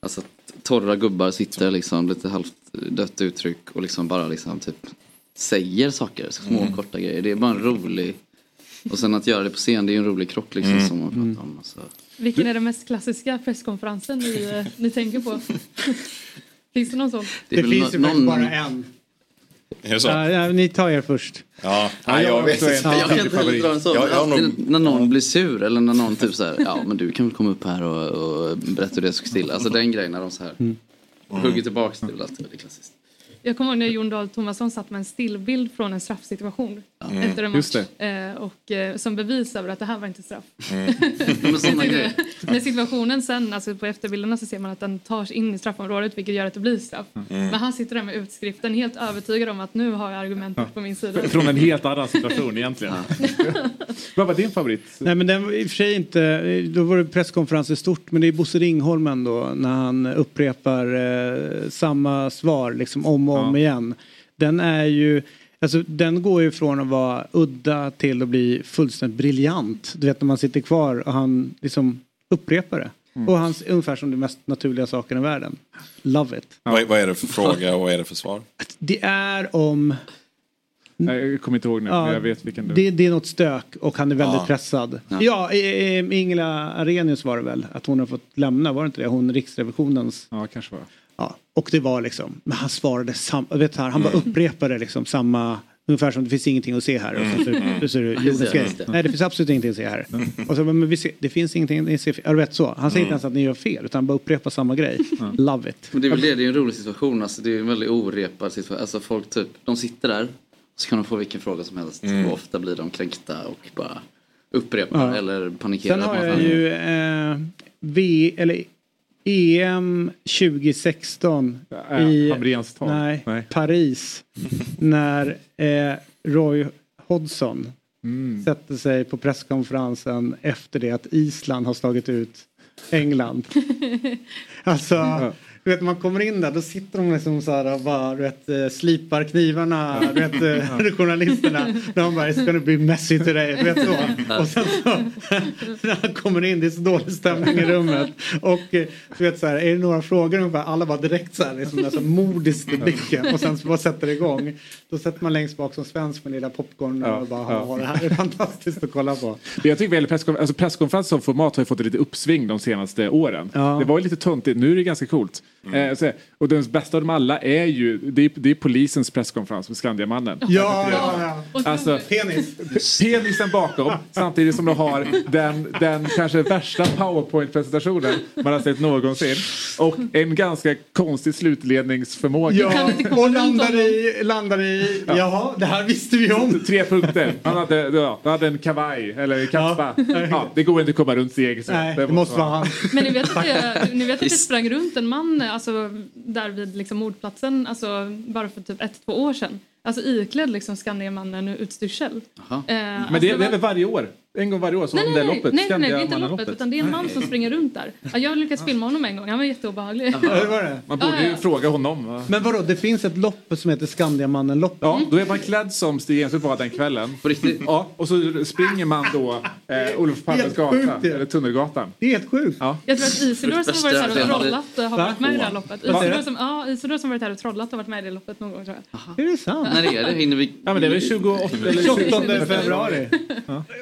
alltså torra gubbar sitter liksom lite halvt dött uttryck och liksom bara liksom typ säger saker, små Mm. korta grejer. Det är bara en rolig och sen att göra det på scen, det är en rolig krock liksom Mm. som man pratar om. Alltså. Vilken är den mest klassiska presskonferensen ni, eh, ni tänker på? Finns det någon sån? Det, finns ju bara en. Det? Ja, ja, ni tar er först. Ja, Ja, jag vet Jag inte. kan inte heller dra en sån. Jag- jag Alltid När någon blir sur eller när någon typ så här, ja men du kan väl komma upp här och, och berätta hur det stod still. Alltså den grejen när de så här hugger tillbaks, det är väl alltid väldigt klassiskt. Jag kommer ihåg när Jon Dahl Tomasson satt med en stillbild från en straffsituation Mm. efter en Just match. Eh, och, eh, som bevis över att det här var inte straff. Grejer. Men situationen sen, alltså på efterbilderna så ser man att den tar sig in i straffområdet vilket gör att det blir straff. Mm. Men han sitter där med utskriften helt övertygad om att nu har jag argumentet på min sida. Från en helt annan situation egentligen. Vad var din favorit? Nej men den var i och för sig inte, då var det presskonferens i stort men det är Bosse Ringholm ändå när han upprepar eh, samma svar liksom om och om igen. Den är ju, alltså den går ju från att vara udda till att bli fullständigt briljant. Du vet när man sitter kvar och han liksom upprepar det. Mm. Och han ungefär som de mest naturliga sakerna i världen. Love it. Vad, vad är det för fråga och vad är det för svar? Det är om Nej, jag kommer inte ihåg nu, Ja, men jag vet vilken du... det, det är något stök och han är väldigt Ja. pressad. Ja. Ja, Ingela Arrhenius var det väl, att hon har fått lämna, var det inte det? Hon Riksrevisionens... Ja, kanske var Ja, och det var liksom, men han svarade samma, vet du, han bara Mm. upprepade liksom samma, ungefär som det finns ingenting att se här. Och så, Mm. så, så, det Mm. det. Nej, det finns absolut ingenting att se här. Och så, men vi ser, det finns ingenting att se, ja, du vet så. Han säger Mm. inte ens att ni gör fel, utan han bara upprepar samma grej. Love it. Men det är väl det, det är en rolig situation. Alltså, det är en väldigt orepad situation. Alltså, folk typ, de sitter där så kan de få vilken fråga som helst. Mm. Och ofta blir de kränkta och bara upprepar Ja. eller panikerar. Sen har jag ju eh, v, eller EM 2016 Äh, i nej, Nej. Paris. när eh, Roy Hodgson Mm. sätter sig på presskonferensen efter det att Island har slagit ut England. Alltså, du vet man kommer in där då sitter de liksom så här och bara du vet, eh, slipar knivarna, du vet eh, journalisterna. De bara, it's gonna be messy today, du vet så. Och sen så när han kommer in, det är så dålig stämning i rummet. Och eh, du vet så här, är det några frågor ungefär, alla bara direkt så här, liksom nästan modiskt i blicken. Och sen så bara sätter det igång. Då sätter man längst bak som svensk med lilla popcorn Ja, och bara, ja. det här är fantastiskt att kolla på. Jag tycker väl presskonferens, alltså presskonferens som format har ju fått ett lite uppsving de senaste åren. Ja. Det var ju lite töntigt, nu är det ganska coolt. Eh, så, och den bästa av dem alla är ju, det är, det är polisens presskonferens med Skandiamannen. Ja, ja, ja. Alltså, Penis. penisen bakom samtidigt som de har den, den kanske värsta powerpoint-presentationen man har sett någonsin. Och en ganska konstig slutledningsförmåga. Ja, och landar i, landar i, jaha, det här visste vi om. Tre punkter. Han hade, ja, han hade en kavaj eller kappa. Ja. det går inte att komma runt. Nej, det måste vara han. Men ni vet, att det, ni vet att det sprang runt en man alltså, där vid liksom, mordplatsen alltså, bara för typ ett, två år sedan. Alltså iklädd liksom Skandiamannen utstyrsel. Eh, Men alltså, det, det är väl varje år? En gång varje år som Nej, det nej, är nej, loppet? nej, nej, det är inte Skandiamannaloppet. loppet utan det är en man som springer runt där. Ja, jag lyckades filma honom en gång, han var jätteobehaglig. Ja, det det. Man borde ju ja. fråga honom. Men vadå, det finns ett lopp som heter Skandiamannen-loppet? Ja, då är man klädd som Stig Enstedt var den kvällen. På riktigt? Ja, och så springer man då eh, Olof Palmes gata, sjukt det. eller Tunnelgatan. Det är helt sjukt. Ja. Jag tror att Isidor som varit här och trollat har Va? varit med i det här loppet. Isidor som, ja, Isidor som varit här och trollat har varit med i det loppet någon gång tror jag. Är det sant? När är det? Hinner vi... Ja, men det är väl 28 eller 28 februari.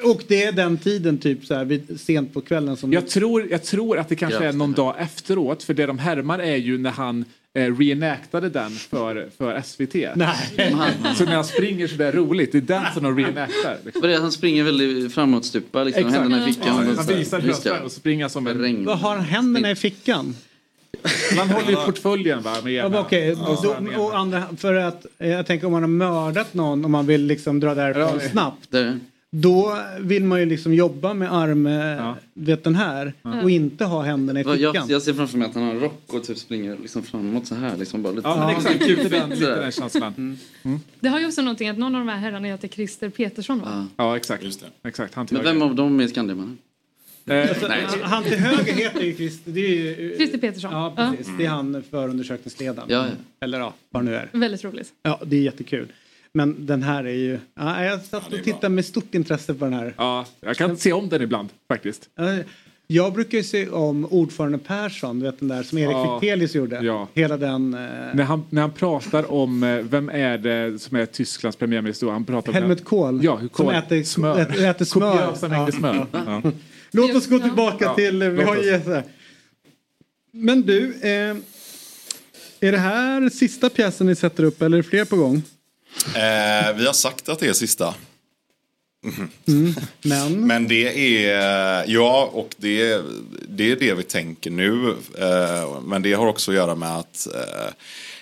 Och det är den tiden typ så här vid, sent på kvällen som... Jag tror, jag tror att det kanske är Grattis. någon dag efteråt, för det de härmar är ju när han eh, reenactade den för, för SVT. Nej. Så när han springer sådär roligt, det är den som de reenactar. Liksom. Är det? Han springer väldigt framåtstupad liksom, Exakt. händerna i fickan. Ja, han så visar Just det. sprang och springer som en... Regn. Vad har han händerna i fickan? Man håller ju portföljen va, med ena. Okej, Och så då- och andra, för att eh, jag tänker om man har mördat någon och man vill liksom dra därifrån snabbt. Det. Då vill man ju liksom jobba med arm, ja. vet den här och inte ha händerna i fickan. Jag, jag ser framför mig att han har rock och typ springer liksom framåt så här. Liksom bara lite Ja, men exakt. Lite den, lite den känslan. Det har ju också någonting att någon av de här herrarna heter Christer Petersson va? Ja, exakt. exakt. Han till Men höger. vem av dem är Skandiamannen? Alltså, han till höger heter ju Christer, det är ju, Christer Petersson. Ja, precis. Det är han förundersökningsledaren. Ja, ja. Eller ja, vad det nu är. Väldigt roligt. Ja, det är jättekul. Men den här är ju... Ja, jag satt och tittade med stort intresse på den här. Ja, jag kan se om den ibland faktiskt. Ja, Jag brukar ju se om ordförande Persson, du vet den där som Erik Ja. Fichtelius gjorde. Ja. Hela den... Eh, När han, när han pratar om, eh, vem är det som är Tysklands premiärminister? då? Han pratar om Helmut Kohl. Ja, hur Som Kohl. äter, smör. äter, äter smör. Kopiösa mängder smör. Ja. Låt oss gå tillbaka Ja, till... Vi har ju. Men du, eh, är det här sista pjäsen ni sätter upp eller är det fler på gång? Eh, vi har sagt att det är sista. Mm. Men? Men det är, ja och det, det är det vi tänker nu. Eh, men det har också att göra med att eh,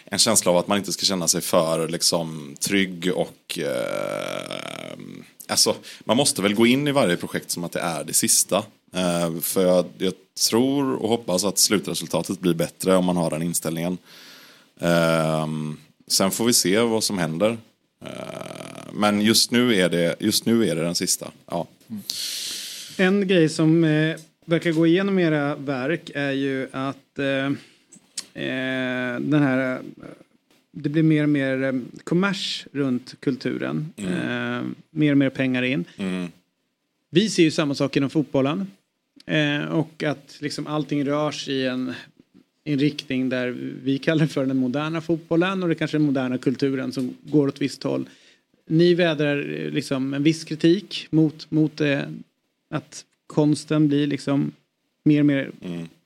en känsla av att man inte ska känna sig för liksom, trygg och eh, alltså, man måste väl gå in i varje projekt som att det är det sista. Eh, för jag, jag tror och hoppas att slutresultatet blir bättre om man har den inställningen. Eh, sen får vi se vad som händer. Eh, men just nu, är det, just nu är det den sista. Ja. En grej som eh, verkar gå igenom era verk är ju att eh, eh, den här, det blir mer och mer kommers runt kulturen. Eh, mer och mer pengar in. Vi ser ju samma sak inom fotbollen. Eh, och att liksom allting rörs i en, i en riktning där vi kallar för den moderna fotbollen och det kanske är den moderna kulturen som går åt visst håll. Ni vädrar eh, liksom en viss kritik mot, mot eh, att konsten blir liksom mer och mer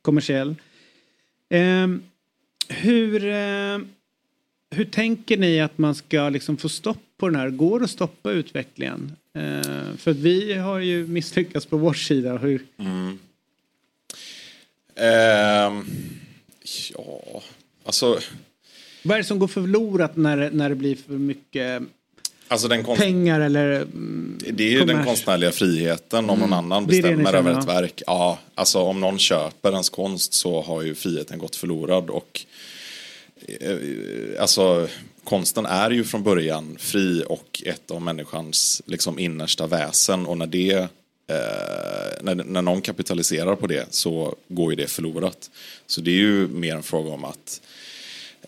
kommersiell. Eh, hur, eh, hur tänker ni att man ska liksom få stopp på den här? Går det att stoppa utvecklingen? Eh, för vi har ju misslyckats på vår sida. Hur, Mm. Ehm, ja, alltså, vad är det som går förlorat när, när det blir för mycket alltså den konst, pengar eller mm, det är ju den kommers? konstnärliga friheten om någon annan det ni bestämmer över ett verk. Ja, alltså om någon köper ens konst så har ju friheten gått förlorad och eh, alltså konsten är ju från början fri och ett av människans liksom innersta väsen och när det eh, när, när någon kapitaliserar på det så går ju det förlorat. Så det är ju mer en fråga om att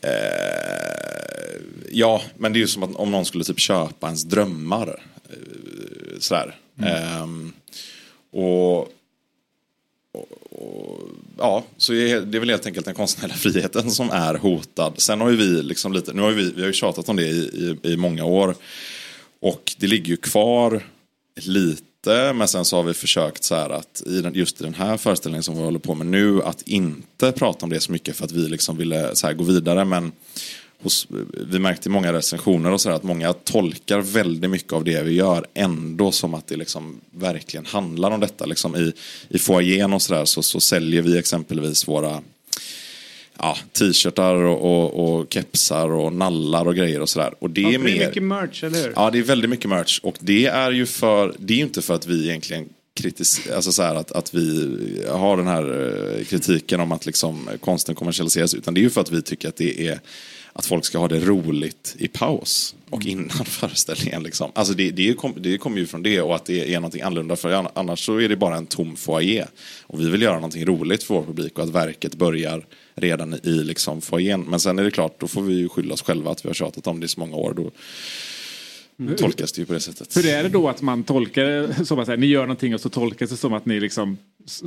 eh, ja, men det är ju som att om någon skulle typ köpa ens drömmar. Eh, sådär. Ehm, och, och, och ja, så är det är väl helt enkelt den konstnärliga friheten som är hotad. Sen har ju vi liksom lite, nu har vi, vi har ju tjatat om det i, i, i många år. Och det ligger ju kvar lite inte. Men sen så har vi försökt så här att i den, just i den här föreställningen som vi håller på med nu att inte prata om det så mycket för att vi liksom ville så här gå vidare. Men hos, vi märkte i många recensioner och så här att många tolkar väldigt mycket av det vi gör ändå som att det liksom verkligen handlar om detta. Liksom I, i foajén och sådär så, så säljer vi exempelvis våra ja, t-shirtar och, och, och kepsar och nallar och grejer och sådär. Och det Ja, är för det är mer... mycket merch, eller hur? Ja, det är väldigt mycket merch. Och det är ju för, det är ju inte för att vi egentligen kritis, alltså så här att, att vi har den här eh, kritiken om att liksom konsten kommersialiseras. Utan det är ju för att vi tycker att det är att folk ska ha det roligt i paus och innan föreställningen. Liksom. Alltså det, det, kom, det kommer ju från det och att det är någonting annorlunda. För annars så är det bara en tom foajé. Och vi vill göra någonting roligt för vår publik och att verket börjar redan i liksom foajén. Men sen är det klart, då får vi ju skylla oss själva att vi har tjatat om det i så många år. Då tolkas det ju på det sättet. Hur är det då att man tolkar det som att här, ni gör någonting och så tolkas det som att ni liksom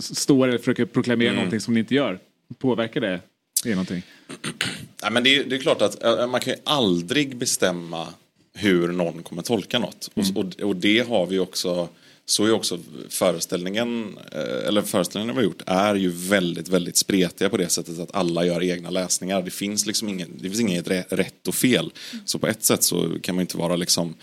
står eller försöker proklamera Mm. någonting som ni inte gör? Påverkar det er någonting? Nej, men det, är, det är klart att eh, man kan ju aldrig bestämma hur någon kommer tolka något. Och, och, och det har vi också, så är också föreställningen, eh, eller föreställningen vi har gjort är ju väldigt, väldigt spretiga på det sättet att alla gör egna läsningar. Det finns liksom ingen, det finns inget rä- rätt och fel. Så på ett sätt så kan man inte vara liksom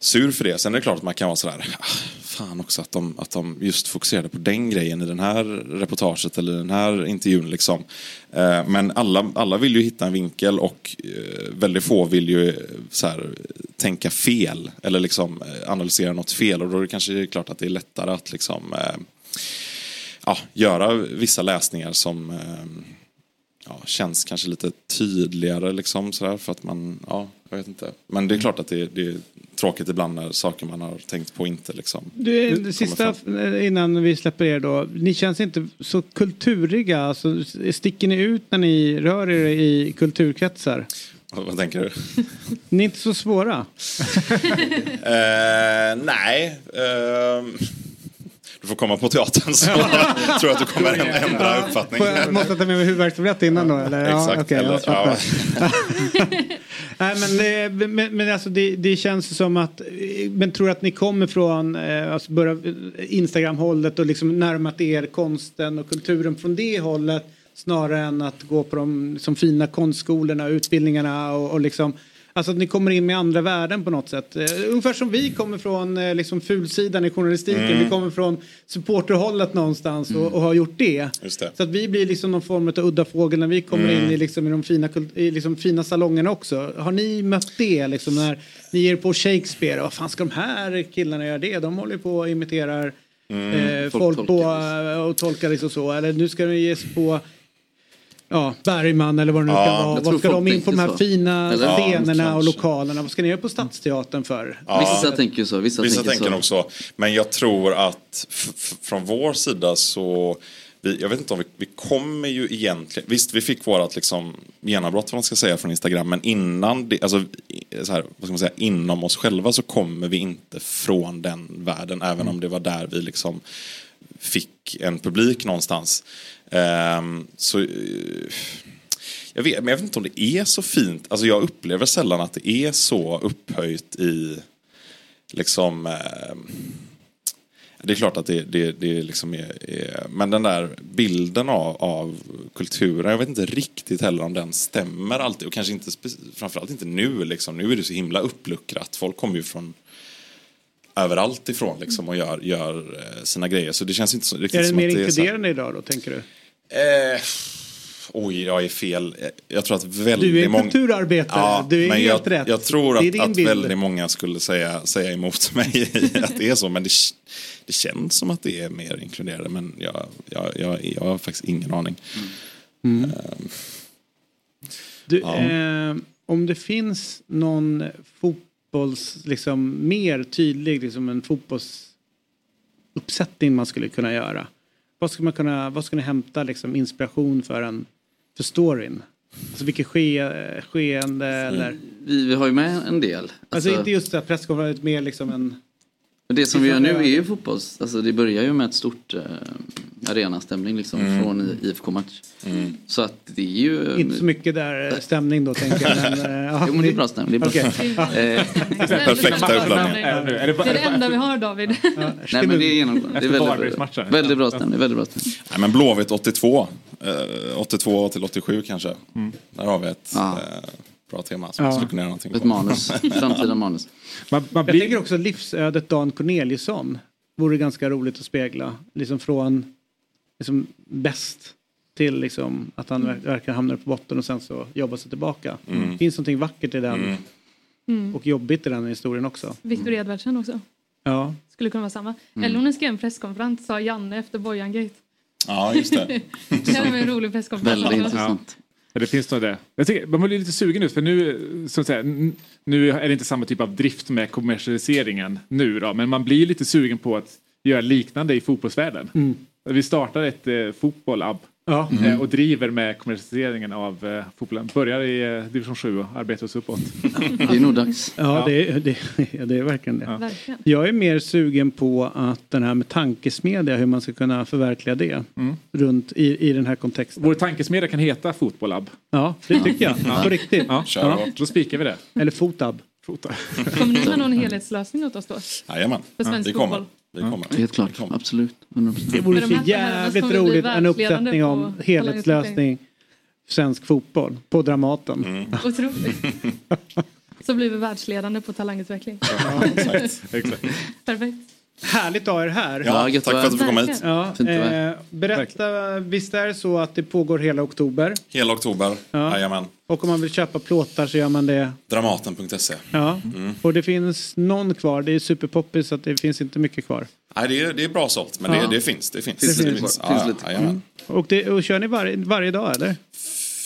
sur för det. Sen är det klart att man kan vara sådär, ah, fan också att de, att de just fokuserade på den grejen i den här reportaget eller den här intervjun. Liksom. Eh, men alla, alla vill ju hitta en vinkel och eh, väldigt få vill ju eh, så här, tänka fel eller liksom analysera något fel och då är det kanske klart att det är lättare att liksom, ja, göra vissa läsningar som ja, känns kanske lite tydligare liksom sådär för att man, ja, jag vet inte. Men det är klart att det, det är tråkigt ibland när saker man har tänkt på inte liksom Du, det sista fram. eh, innan vi släpper er då. Ni känns inte så kulturiga. Alltså, sticker ni ut när ni rör er i kulturkretsar? Vad, tänker du? Ni är inte så svåra. Eh, nej. ehm, du får komma på teatern så tror jag att du kommer ändra, ändra uppfattning. Jag, måste ta med mig huvudvärksbiljett innan då? Eller? Exakt, okej, eller- fattar. Nej, men, det- men, men alltså det, det känns som att, men tror att ni kommer från eh, alltså börja, Instagram-hållet och liksom närmat er konsten och kulturen från det hållet snarare än att gå på de som fina konstskolorna och utbildningarna och, och liksom Alltså att ni kommer in med andra värden på något sätt. Eh, ungefär som vi kommer från eh, liksom fulsidan i journalistiken. Mm. Vi kommer från supporterhållet någonstans och, och har gjort det. Det. Så att vi blir liksom någon form av udda fågel när vi kommer Mm. in i, liksom, i de fina, i liksom fina salongerna också. Har ni mött det liksom när ni ger på Shakespeare? Vad fan ska de här killarna göra det? De håller ju på och imiterar Mm. eh, Folk folk, på eh, och tolkar liksom så. Eller nu ska de ge sig på Ja, Bergman eller vad det nu Ja, kan vara. Vad ska de in på de här så. fina Eller? Ja, scenerna och kanske. lokalerna? Vad ska ni göra på Stadsteatern för? Vissa tänker så, vissa, Vissa tänker, nog så. Men jag tror att f- f- från vår sida så vi, jag vet inte om vi, vi kommer ju egentligen, visst vi fick vårat liksom genombrott vad man ska säga från Instagram men innan det, alltså så här, vad ska man säga, inom oss själva så kommer vi inte från den världen även om det var där vi liksom fick en publik någonstans. Ehm, så eh, jag vet, men jag vet inte om det är så fint. Alltså jag upplever sällan att det är så upphöjt i liksom eh, det är klart att det, det, det liksom är, är... Men den där bilden av, av kulturen, jag vet inte riktigt heller om den stämmer alltid. Och kanske inte, framförallt inte nu. Liksom. Nu är det så himla uppluckrat. Folk kommer ju från överallt ifrån liksom, och gör, gör eh, sina grejer. Så det känns inte så, riktigt Är det som mer att det är så här- inkluderande idag då, tänker du? Eh, oj, jag är fel. Jag tror att väldigt Du är många... kulturarbetare, Ja, du är men helt jag, rätt. Jag tror att, att väldigt många skulle säga, säga emot mig att det är så. Men det, det känns som att det är mer inkluderande. Men jag, jag, jag, jag har faktiskt ingen aning. Mm. Ehm, Du, Ja. eh, om det finns någon fotbolls, liksom mer tydlig, liksom en fotbollsuppsättning man skulle kunna göra. Vad ska man kunna, vad ska ni hämta liksom inspiration för en, för storyn? Alltså vilket ske, skeende eller? Vi, vi har ju med en del. Alltså, inte just presskonferensen, mer liksom en... Och det som vi gör nu är ju fotbolls, alltså det börjar ju med ett stort eh, arenastämning liksom Mm. från IFK-match. Så att det är ju... Inte så mycket där eh, stämning då tänker jag. Men, eh, ja, Jo men det är bra stämning. Det är bra stämning. Eh, Perfekta uppladdning. Det är det enda vi har David. Nej men det är genomgående. Det är väldigt, Varbergsmatchen. väldigt bra stämning. Väldigt bra stämning. Nej, men Blåvitt 82. Eh, 82 till 87 kanske. Där har vi ett eh, bra tema som Ja. skulle kunna göra någonting Ett på. manus. Framtida manus. Man, man Jag tänker också livsödet Dan Corneliusson. Vore ganska roligt att spegla. Liksom från liksom, bäst till liksom, att han ver- verkar hamna på botten och sen så jobba sig tillbaka. Mm. Det finns någonting vackert i den Mm. och jobbigt i den historien också. Viktor Edvardsen också. Ja. Skulle kunna vara samma. Mm. Eller ni skrev en presskonferens, sa Janne efter Bojan-gate. Ja, just det. det varit en rolig presskonferens. Ja. Ja, det finns nog det. Jag tycker, man blir lite sugen ut för nu, så att säga, nu är det inte samma typ av drift med kommersialiseringen nu då, men man blir lite sugen på att göra liknande i fotbollsvärlden. Mm. Vi startar ett eh, fotboll-app Ja. eh, Mm. och driver med kommersialiseringen av eh, fotbollen. Börjar i eh, division 7 och arbetar oss uppåt. Det är nog dags. Ja, Det, är, det, ja, det är verkligen det. Verkligen. Jag är mer sugen på att den här med tankesmedja, hur man ska kunna förverkliga det Mm. runt i, i den här kontexten. Vår tankesmedja kan heta Fotbollab. Ja, det tycker jag. Ja. På riktigt. Ja, Ja. Då spikar vi det. Eller Fotab. Fotab. Kommer ni med någon helhetslösning åt oss då? Jajamän, För svensk vi kommer. fotboll. Vi kommer. Helt klart, absolut. 100%. Det vore Med så jävligt kommer roligt en uppsättning om helhetslösning svensk fotboll på Dramaten. Mm. Otroligt. Så blir vi världsledande på talangutveckling. exakt. Perfekt. Härligt att ha er här. Ja, tack för att du fick komma hit. Ja, eh, berätta, visst är det så att det pågår hela oktober? Hela oktober, Ja. jajamän. Och om man vill köpa plåtar så gör man det? Dramaten.se. Ja. Mm. Och det finns någon kvar, det är superpoppis så att det finns inte mycket kvar. Nej, det är, det är bra sålt, men Ja. det, det finns. Det finns. Det finns. Ja, Finns ja, jajamän. Mm. Och, det, och kör ni varje, varje dag eller?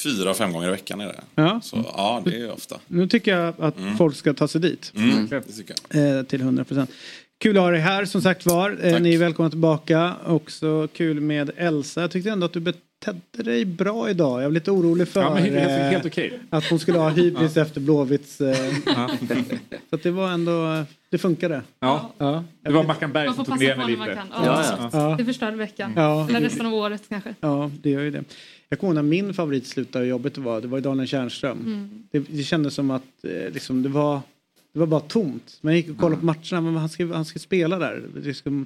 Fyra, fem gånger i veckan är det. Ja. Så ja, det är ofta. Nu tycker jag att Mm. folk ska ta sig dit. Mm, det tycker jag. Eh, till 100 procent. Kul att ha dig här som sagt var. Eh, ni är välkomna tillbaka. Också kul med Elsa. Jag tyckte ändå att du betedde dig bra idag. Jag var lite orolig för Ja, men helt- eh, helt okej. att hon skulle ha hybris efter Blåvitts. Eh, så att det var ändå, det funkade. Ja. Ja. Det var Mackan Berg Man som får tog passa ner mig lite. man kan. Ja, Ja. Det förstörde veckan. Ja. Eller resten av året kanske. Ja, det gör ju det. Jag kommer ihåg när min favorit slutade det var. Det var ju Daniel Tjärnström. Mm. Det, det kändes som att eh, liksom, det, var, det var bara tomt. Man gick och kollade på matcherna, men han ska, han ska spela där. Det ska,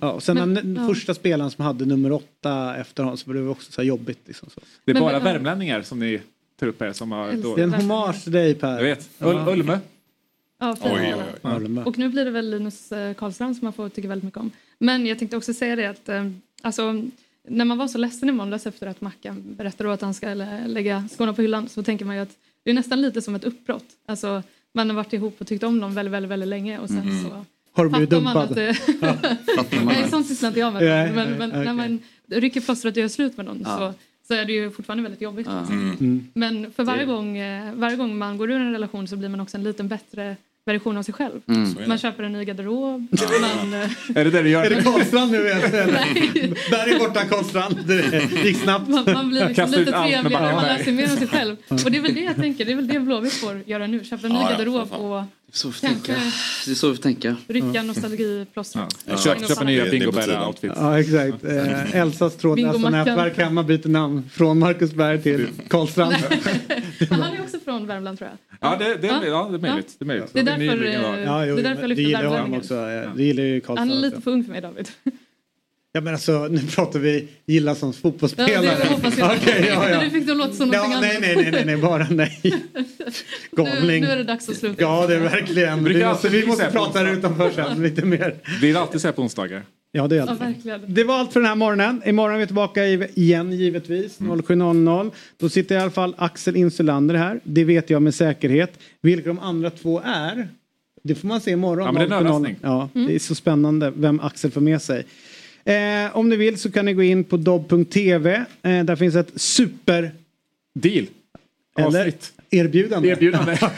ja, och sen Men- den ja. första spelaren som hade nummer åtta efter honom så var det också så här jobbigt. Liksom, så. Det är Men- bara men- värmlänningar som ni tar upp här som har... Då... Det är en hommage till dig Per. Jag vet. Ul- Ulme. Ja. Oj, oj, oj. Ulme. Och nu blir det väl Linus eh, Karlström som man får tycka väldigt mycket om. Men jag tänkte också säga det att eh, alltså, när man var så ledsen i måndags efter att Mackan berättade att han ska lä- lägga skorna på hyllan så tänker man ju att det är nästan lite som ett uppbrott. Alltså, man har varit ihop och tyckt om någon väldigt, väldigt, väldigt länge och sen Mhm. så Har du blivit man dumpad? att det... Nej, sånt sysslar inte jag med. Nej, men men okej. när man rycker plåstret och gör slut med någon Ja. så, så är det ju fortfarande väldigt jobbigt. Ja. Mm. Mm. Men för varje gång, eh, varje gång man går ur en relation så blir man också en liten bättre version av sig själv. Mm. Man köper en ny garderob. Man, eh, Är det det du gör? Är det Karlstrand nu? eller? Där är borta Karlstrand. Det gick snabbt. man, man blir liksom lite trevligare, man lär sig mer om sig själv. Och det är väl det jag tänker, det är väl det Blåvitt får göra nu. Köpa en ny Ja, garderob och Så vi får kanske tänka. Det är så vi får tänka. rycka nostalgiplåstret. Ja. Köp, köpa nya Bingo Berra-outfits. Ja, exakt. Eh, Elsas Bingo-mackan. trådlösa-nätverk hemma byter namn från Marcus Berg till Karlstrand. Han är också från Värmland tror jag. Ja, det, det, ja. ja, det är möjligt. Det är möjligt. Det är därför, eh, Ja, jo, det är därför jag lyfter gillar ju Karlstrand. Han är lite för ung för mig David. Ja men alltså nu pratar vi gilla som fotbollsspelare. Ja, det hoppas jag. Okej, ja, ja. Du fick det låta som Ja, någonting nej, annat. nej, nej, nej, nej, bara nej. Nu, Galning. nu är det dags att sluta. Ja, det är verkligen. Vi måste, alltid vi måste prata utanför sen lite mer. Det är alltid så här på onsdagar. Ja, det är Ja, allt. verkligen. Det var allt för den här morgonen. Imorgon är vi tillbaka i- igen givetvis. 07.00. Då sitter i alla fall Axel Insulander här. Det vet jag med säkerhet. Vilka de andra två är. Det får man se imorgon. Ja, men det är en 07.00. överraskning. Ja, det är så spännande vem Axel får med sig. Eh, om ni vill så kan ni gå in på dobb.tv. Eh, där finns ett super... Deal. Eller Avsnitt. erbjudande. Erbjudande.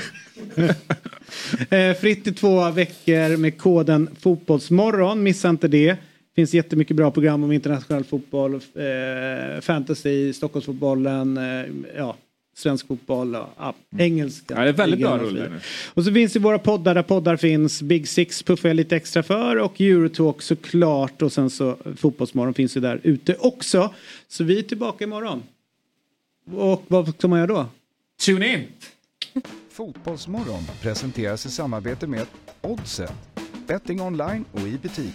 eh, fritt i två veckor med koden Fotbollsmorgon. Missa inte det. finns jättemycket bra program om internationell fotboll, eh, fantasy, Stockholmsfotbollen, eh, ja, svensk fotboll och ja, engelska. Ja, det är väldigt bra ligan och så rulle vidare. nu. Och så finns det våra poddar där poddar finns. Big Six puffar jag lite extra för och Eurotalk såklart och sen så Fotbollsmorgon finns ju där ute också. Så vi är tillbaka imorgon. Och vad ska man göra då? Tune in! Fotbollsmorgon presenteras i samarbete med Oddset. Betting online och i butik.